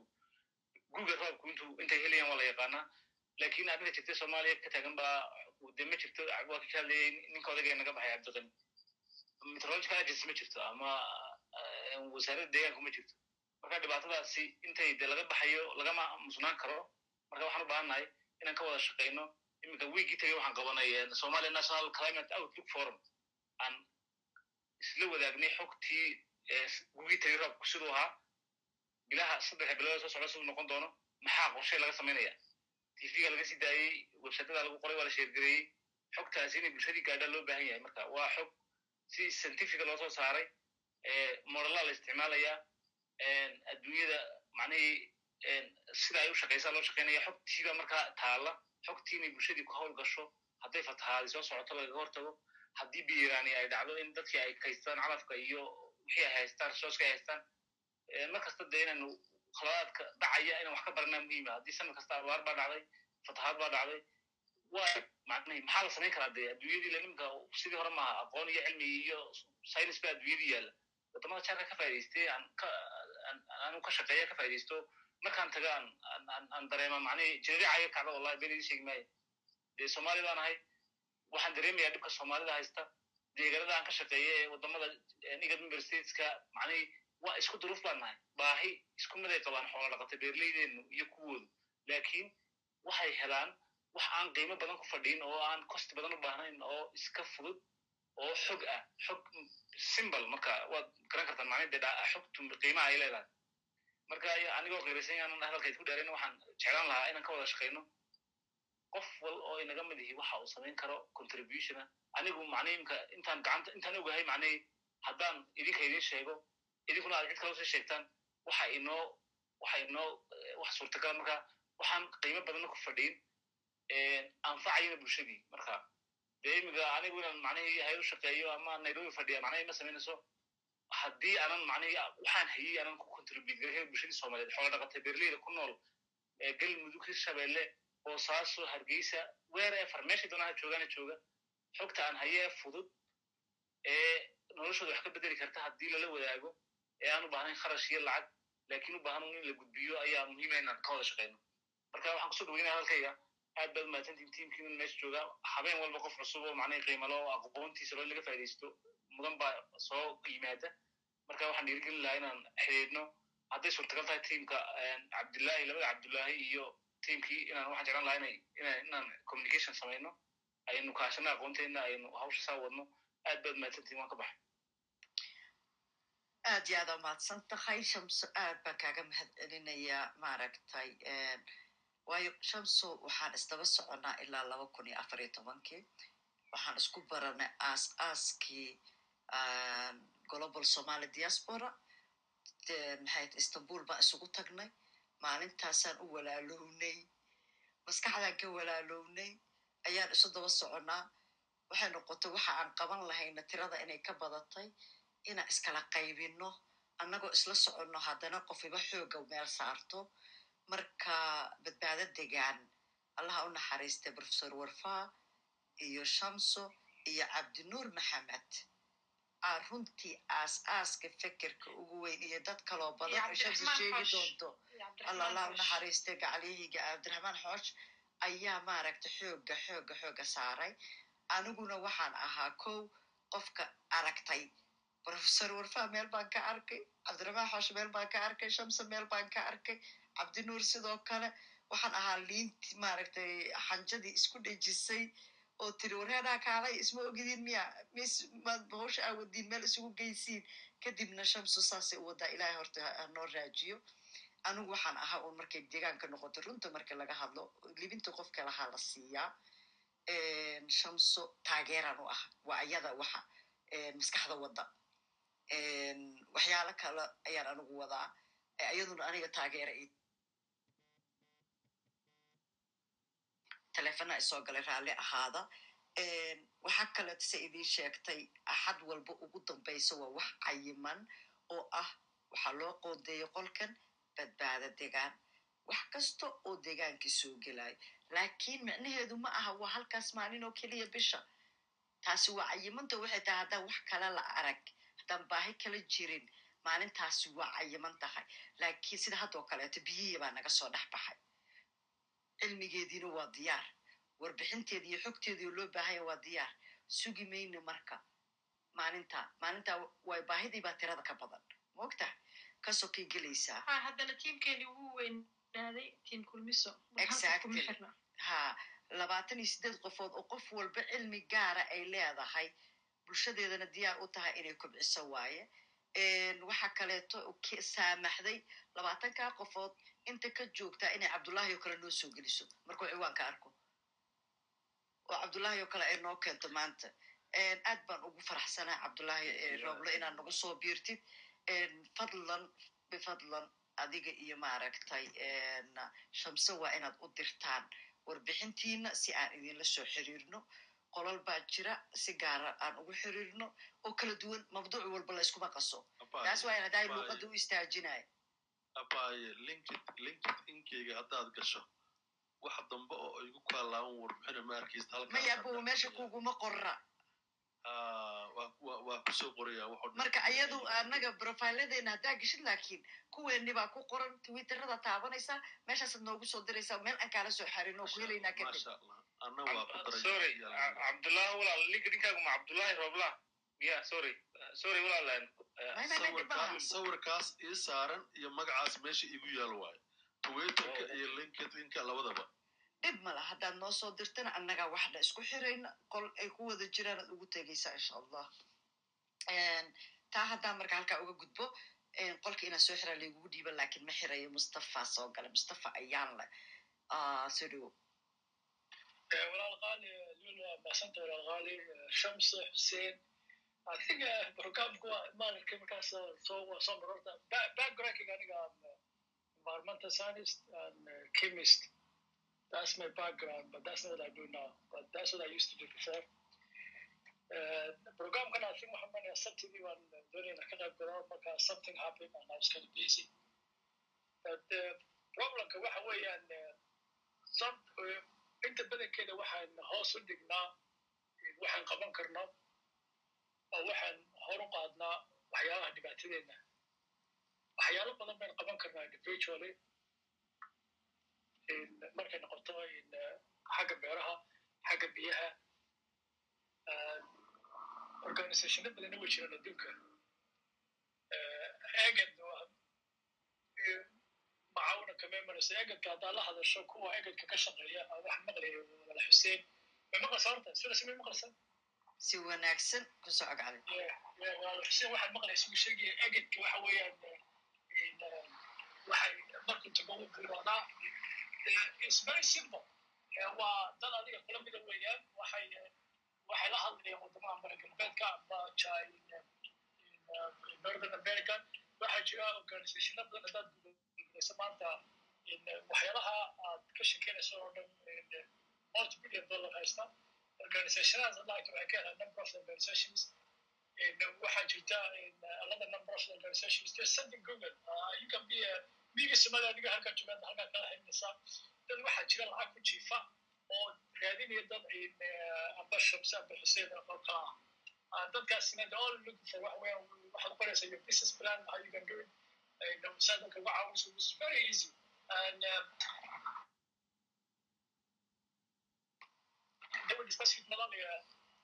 google roobku intuu intay helayaan waa la yaqaanaa. Lakin arrinta jirta soomaaliya ka taagan baa de ma jirto waa ka hadlayay ninka odagee naga baxay cabdiqani meteorological agency ma jirto ama wasaaradda deegaanku ma jirto marka dhibaatadaasi intay de laga baxayo lagama musnaan karo marka waxaan u baahannahay inaan ka wada shaqeyno iminka wiigii tagay waxaan qabanay somalia national climate outlook forum. Aan isla wadaagnay xogtii gugii tagay roobku siduu ahaa. Bilaha saddexa bilood soo socda siduu noqon doono maxaa qorshay laga samaynaya tvga laga sii daayey websaytada lagu qoray waa la sheergareeyey xogtaasi inay bulshadii gaadhaan loo baahan yahay. Marka waa xog si scientifica loo soo saaray modellaa la isticmaalaya adduunyada macnihii sida ay u loo shaqaynaya xogtiiba markaa taala xogtii inay bulshadii ku hawl gasho hadday fatahaadi soo socoto lagaga hortago. Haddii biirani ay dhacdo in dadkii ay kaystaan calafka iyo wixii ay haystaan resourceka ay haystaan mar dee inaynu khaladaadka dhacaya inaan wax ka baranaa muhiima haddii sanad kasta abaar baa dhacday fatahaad baa dhacday waa macnahi maxaa la samayn karaa dee? Adduunyadii la sidii hore maaha aqoon iyo cilmi iyo science baa adduunyadii yaalla. Wadamada jaarka ka faa'idaystay aan ka aanu ka shaqeeya ka faa'iidaysto markaan taga aan dareema macnihi jiriricayo kacda wallahi been idin sheegi maayo dee soomaali ahay waxaan dareemayaa dhibka soomaalida haysta deegaanada aan ka shaqeeya ee waddamada igad member stateska macnihi waa isku duruuf baan nahay. Baahi isku miday qabaan xoola dhaqata beerleydeenu iyo kuwoodu laakiin waxay helaan wax aan qiimo badan ku fadhiin oo aan cost badan u baahnayn oo iska fudud oo xog ah xog simbal marka waad garan kartaan dee xogtu qiimaha ay leedahay. Marka anigoo qiiraysan yaanan isku dheerayn waxaan jeclaan lahaa inaan ka wada shaqayno qof wal oo inaga mid ihi waxa uu samayn karo contributiona. Anigu macnihi imka intaan gacanta intaan ogahay macnihi haddaan idinka idin sheego idinkuna aad cid kale u sii sheegtaan waxa inoo waxa inoo wax suurtagala marka waxaan qiimo badanna ku fadhiin anfacayana bulshadii marka imiga anigu inaan macnihii hayru shaqeeyo ama nairobi fadhiya macnihi ma samaynayso haddii aanan macnihi waxaan hayey aanan ku contribute garin bulshadii soomaaliyeed. Xoola dhaqatay beerleyda ku nool galmudug hirshabeelle boosaaso hargeysa wherever meeshay doonaha joogaana jooga. Xogta aan haye ee fudud ee noloshooda wax ka bedeli karta haddii lala wadaago ee aan u baahnayn kharash iyo lacag laakiin u baahan in la gudbiyo ayaa muhiima inaan ka wada shaqeyno. Marka waxaan ku soo dhaweynaya hadalkayga aad baad mahadsantiin tiimkiinan meesha jooga habeen walba qof cusub oo macnihi qiimalo oo aqoontiisa loo laga faaidaysto mudan baa soo yimaada marka waxaan dhiirigelin lahaa inaan xidhiidhno hadday suurtagal tahay tiimka cabdullaahi labada cabdullaahi iyo tiimkii inaan waxaan jeclan lahaa inay inaan communication samayno aynu kaashano aqoonteena aynu hawsha saa wadno aad baad mahadsantiin waan ka baxay
aad iyo aad aa mahadsan tahay shamso aad baan kaaga mahad maaragtay waayo shamso waxaan isdaba soconnaa ilaa laba kun iyo afar iyo tobankii. Waxaan isku baranay aas aaskii global somaly diaspora. Maxay istanbul baan isugu tagnay. Maalintaasaan u walaalownay. Maskaxdaan ka walaalownay. Ayaan isu daba soconnaa waxay noqotay waxa aan qaban lahayna tirada inay ka badatay. Inaan iskala qaybinno. Annagoo isla soconno haddana qofiba xooga meel saarto marka badbaado degaan allaha u naxariistay professor warfa iyo shamso iyo cabdinuur maxamed. Aa runtii aas aaska fekerka ugu weyn iyo dad kaloo badan shamso sheegi doonto. Alla allah u naxariistay gacalyahiga cabdiraxmaan xoosh ayaa maaragta xooga xooga xooga saaray. Aniguna waxaan ahaa kow qofka aragtay. Professor warfa meel baan ka arkay. Cabdiraxmaan xoosh meel baan ka arkay. Shamso meel baan ka arkay cabdinuur sidoo kale waxaan ahaa liinti maaragtay xanjadii isku dhejisay oo tiri wareeraa kaalay isma ogidin miya mis maad hawsha aa wadiin meel isugu geysiin. Kadibna shamsu saasay u wadaa ilaahay horta hanoo raajiyo. Anigu waxaan ahaa un markay deegaanka noqoto runta marka laga hadlo libinta qofka lahaa la siiyaa. Shamso taageeraan u ah waa ayada waxa maskaxda wadda. Waxyaalo kale ayaan anigu wadaa iyaduna aniga taageera i telefona isoo galay raalli ahaada waxaa kaleeto se idiin sheegtay axad walba ugu dambaysa waa wax cayiman oo ah waxaa loo qoodeeyo qolkan badbaado degaan. Wax kasta oo degaankii soo gelayo laakiin micnaheedu ma aha waa halkaas maalin oo keliya bisha. Taasi waa cayimanta waxay tahay haddaan wax kale la arag haddaan baahi kala jirin maalintaasi waa cayiman tahay. Laakiin sida haddoo kaleeto biyihii baa naga soo dhex baxay cilmigeediina waa diyaar. Warbixinteedi iyo xogteediio loo baahanya waa diyaar. Sugi mayno marka. Maalinta maalinta way baahidii baa tirada ka badan. Maogtaha ka soo kay gelaysaa
haddana tiimkeeni ugu weynaaday tiim kulmiso.
Ha labaatan iyo siddeed qofood oo qof walba cilmi gaara ay leedahay bulshadeedana diyaar u tahay inay kobciso waaye. Waxaa kaleeto saamaxday labaatankaa qofood inta ka joogtaa inay cabdullaahi oo kale noo soo geliso. Markuu ciwaanka arko. Oo cabdullaahi oo kale ay noo keento maanta. Aad baan ugu faraxsanaa cabdullaahi rooblo inaad nagu soo biirtid. Fadlan bifadlan adiga iyo maaragtay shamse waa inaad u dirtaan warbixintiina si aan idinla soo xiriirno. Qolol baa jira si gaara aan ugu xiriirno. Oo kala duwan mabduuc walba la iskuma qaso taas waa in haddaay luuqadda u istaajinaya
abaye linkid linkid inkeyga haddaad gasho. Wax dambe oo igu kaalaaban warbixina ma arkaysta halkaa
maya bu meesha kuguma qorra.
Waa waa ku soo qoraya
marka ayadu anaga profiladeena haddaa geshid laakiin kuweeni baa ku qoran twitterada taabanaysa meeshaasaad noogu soo diraysaa meel aan kaala soo xarin oo ku helaynaa kadib.
sorry cabdullahi walaal. Ninkaagu ma cabdullahi robla ya sorry sorry walaalan
sawirkaas ii saaran iyo magacaas meesha igu yaal waayo. Twitterka iyo linkedinka labadaba.
Dhib mala haddaad noo soo dirtana annagaa waxna isku xirayna qol ay ku wada jiraan aad ugu tegaysaa insha allah. Taa haddaan marka halkaa uga gudbo qolka inaan soo xiraa laigugu dhiiban laakiin ma xirayo mustafa soo gala. Mustafa ayaan le soo dhowo
walaal qaali lula maasanta walaal qaali shams xuseen Uh, programku waa maalinka markaas soo soo marorta backgroundkiga aniga environmental scientist and uh, chemist. That's my background but that's not what I do now. But that's what I used to do before. Programkan I think waxaan manayaa sabtidii waan doonayna ka qayb galo marka something happened and I was kind of busy. But uh, problemka waxa weeyaan uh, inta badankeeda waxaan hoos u dhignaa waxaan qaban karno oo waxaan hor u qaadnaa waxyaalaha dhibaatadeenna. Waxyaalo badan baynu qaban karnaa individually markay noqoto xagga beeraha xagga biyaha organizationo badanna way jiraan adduunka. Eged macaawina kama imanayso egedka haddaa la hadasho kuwa egedka ka shaqeeya wax maqlaya wala xuseen. May maqlaysa horta? Sidaas may maqlaysa
si wanaagsan ku soo cogcalay
xuseen waxaan maqlaysa uu sheegaya egedka waxa weeyaan waxay markuu tago u bilowdaa it's very simple waa dad adiga kula mida weeyaan. Waxay waxay la hadlayaan wadamaha mara galbeedka amba northern america. Waxaa jira organizationo badan haddaad gudaysa maanta waxyaalaha aad ka shekeynayso oo dhan multi billion dollar haysta organizationadas lacagta waxay ka helaan number of organizations waxaa jirta another number of organizations there's something google uh, you can be a miga samada adiga halkaa joogaad halkaa kala xidhnaysaa dad waxaa jira lacag ku jiifa oo raadinaya dad amba shamse kala ah dadkaasina the all looking for wax weeyaan waxaad qoraysaa your business plan how you can do it. Sadalka uga caawiso it's very easy. And um, discuss with Melania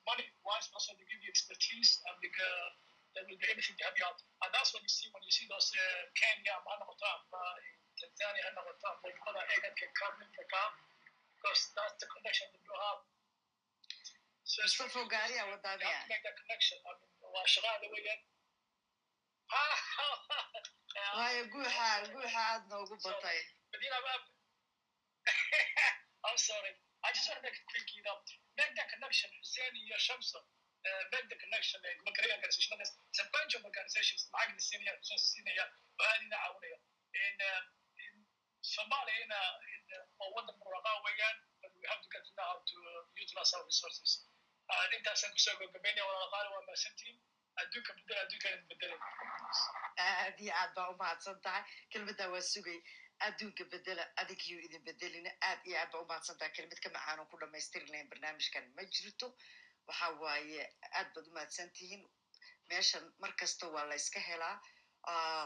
money wise, also they give you expertise and they, uh, they will do anything to help you out. And that's what you see when you see those uh, Kenya, Mahanakotam, uh, Tanzania, Egan can come in the car because that's the connection that you have. So it's
have
you have to make that connection. I mean, waa shaqada the way
waayo guuxa guuxa aad noogu batay
I'm sorry. I just want to make a quick, you know, make that connection. Hussein iyo Shamsa, uh, make the connection. Makariya organization. It's a bunch of organizations. Lacag la siinaya, resources siinaya, oo aad ina caawinaya. In, uh, in Somalia, in, uh, in, waa wadan barwaaqaa weeyaan, but we have to get to know how to uh, utilize our resources. Uh, intaasaan ku soo gabagabeynaya walaalaqaali waa mahadsantihiin. Adduunka bedel, adduunkana bedelay.
aad iyo aad baa u mahadsan tahay kelmaddaa waa sugay adduunka bedela adigiyo idin bedelina aad iyo aad baa u mahadsan tahay kelmad ka macaanon ku dhamaystiri lahayn barnaamijkan ma jirto? Waxa waaye aad baad u tihiin. Meeshan mar kasta waa la yska helaa.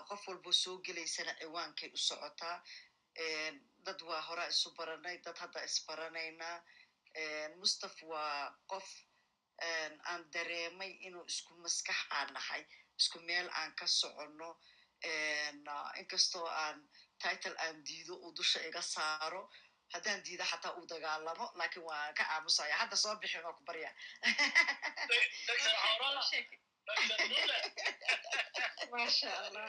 Qof walbo soo gelaysana ciwaankay u socotaa dad waa horaa isu baranay dad hadda isbaranaynaa mustaf waa qof aan dareemay inuu isku maskax aan nahay isku meel aan ka soconno. Inkastoo aan title aan diido uu dusha iga saaro. Haddaan diida xataa uu dagaalamo laakiin waan ka aamusaya hadda soo bixin oo ku barya.
Maasha allah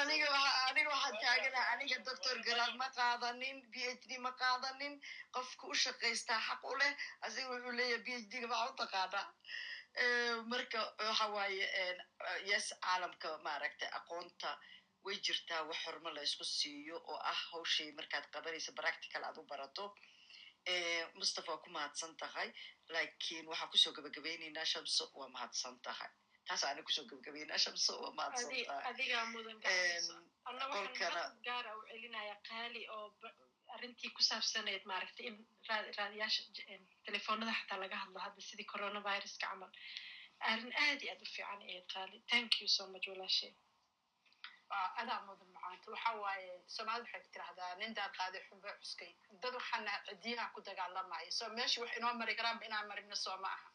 aniga aniga waxaan aniga doctor garaad ma qaadanin b h d ma qaadanin. Qofka u shaqaystaa xaq u leh asiga wuxuu leeyahay b h d ga maxaa u taqaanaa marka waxa waaye yes caalamka maaragtay aqoonta way jirtaa wax horma la isku siiyo oo ah hawshay markaad qabanaysa practical aad u barato. Mustafa waa ku mahadsan tahay laakiin waxaan ku soo gabagabaynaynaa shamso waa mahadsan tahay. Taas aana ku soo gabagabaynaa shamso waa mahadsan tahay.
adigaa mudan anna waxaan
qolkana
mahad gaara u celinaya qaali oo arrintii ku saabsaneed maaragtay in raad- raadiyaasha j- em, telefoonada xataa laga hadlo hadda sidii coronaviruska camal. Arrin aad iyo aad u fiican ee qaali. Thank you so much walaashay
adaa mudan macaanta waxa waaye soomaalida waxay ku tirahdaa nin daad qaaday xunba cuskay. Dad waxaana cidiyaha ku dagaalamaya so meesha wax inoo mari karaanba inaan marino soo ma aha.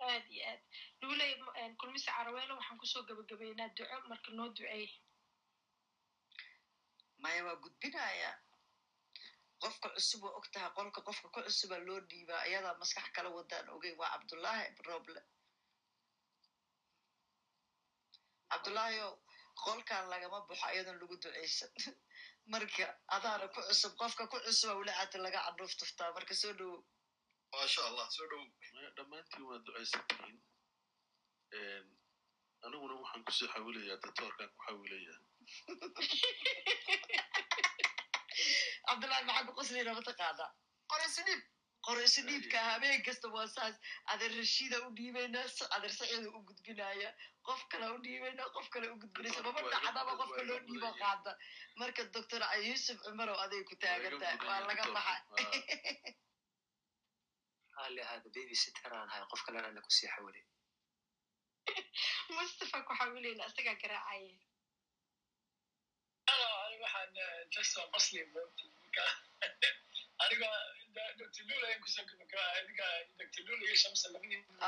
Aad iyo aad. Luuley kulmise caraweelo waxaan ku soo gabagabaynaa duco marka noo duceey
maya waa gudbinaya qofka cusub waa og tahay qolka qofka ku cusuba loo dhiibaa ayadaa maskax kala wadaan ogeyn waa cabdullaahi roble. Cabdullaahi qolkan lagama baxo ayadoon lagu duceysan marka adaana ku cusub qofka ku cusuba walacaata laga cadhuuf tuftaa marka soo dhowo
maasha allah soo dhow.
Dhammaantiin waa ducaysantihiin. Aniguna waxaan ku soo xawilayaa datoorkan ku xawilayaa
cabdullahi maxaa ku qoslina mataqaanaa qoraysudhiib qoraysudhiibka habeen kasta waa saas adeer rashiida u dhiibayna adeer saciida u gudbinaya qof kale u dhiibayna qof kale u gudbinaysa maba dhacdaba qofka loo dhiibo qaada marka doctor yuusuf cumarow aday ku taagantahay waa laga baxa
mustafa ku xawilayna isagaa garaacaye
waxaan just qasli aniga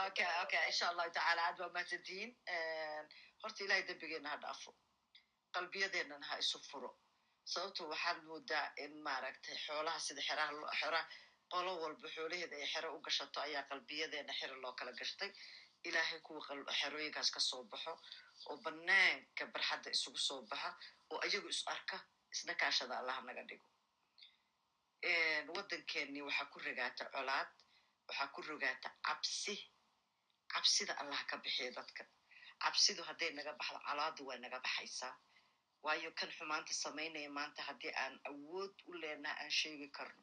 okay okay insha allahu tacaala aad waa mahadsantihiin horta ilahay dembigeena ha dhaafo qalbiyadeennana ha isu furo sababto waxaad moodaa in maaragtay xoolaha sida xeraha xeraha qolo walba xoolaheeda ay xero u gashato ayaa qalbiyadeena xero loo kala gashtay. Ilaahay kuwa xerooyinkaas ka soo baxo oo banaanka barxadda isugu soo baxa oo ayagu is arka isna kaashada allaha naga dhigo waddankeennii waxaa ku rogaata colaad waxaa ku rogaata cabsi. Cabsida allah ka bixiya dadka. Cabsidu hadday naga baxdo colaadu way naga baxaysaa. Waayo kan xumaanta samaynaya maanta haddii aan awood u leenaha aan sheegi karno.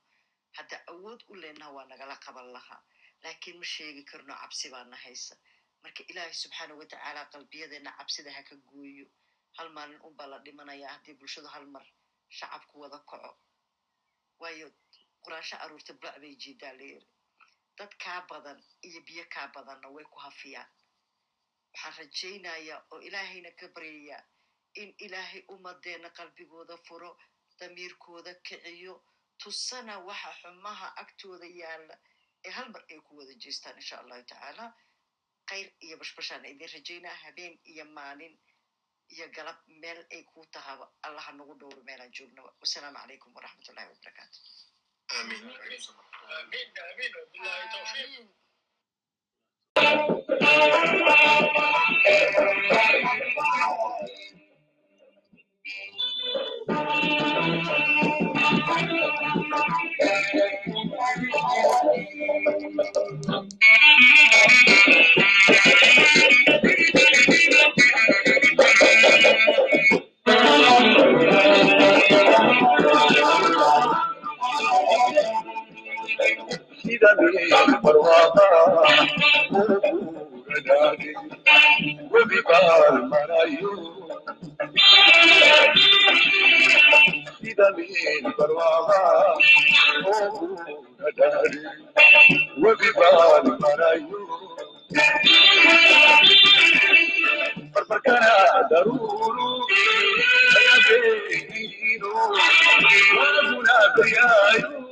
Hadda awood u leenaha waa nagala qaban lahaa. Laakiin ma sheegi karno cabsi baana haysa. Marka ilaahay subxaanau watacaala qalbiyadeena cabsida ha ka gooyo. Hal maalin unbaa la dhimanayaa haddii bulshadu hal mar shacabku wada kaco waayo quraansho aruurta bac bay jiidaa layiri dad kaa badan iyo biyo kaa badanna way ku hafiyaan. Waxaan rajaynayaa oo ilaahayna ka baryayaa in ilaahay ummadeena qalbigooda furo damiirkooda kiciyo tusana waxa xumaha agtooda yaalla ee hal mar ay ku wada jeestaan insha allahu tacaala. Khayr iyo bashbashaana idin rajaynaa habeen iyo maalin iyo galab meel ay ku tahaba allaha nagu dhowro meelaan joognaba wasalaamu calaykum waraxmat ullahi wabarakaatu
آمين آمين آمين وبالله توفيق
عايز بنته الدنيا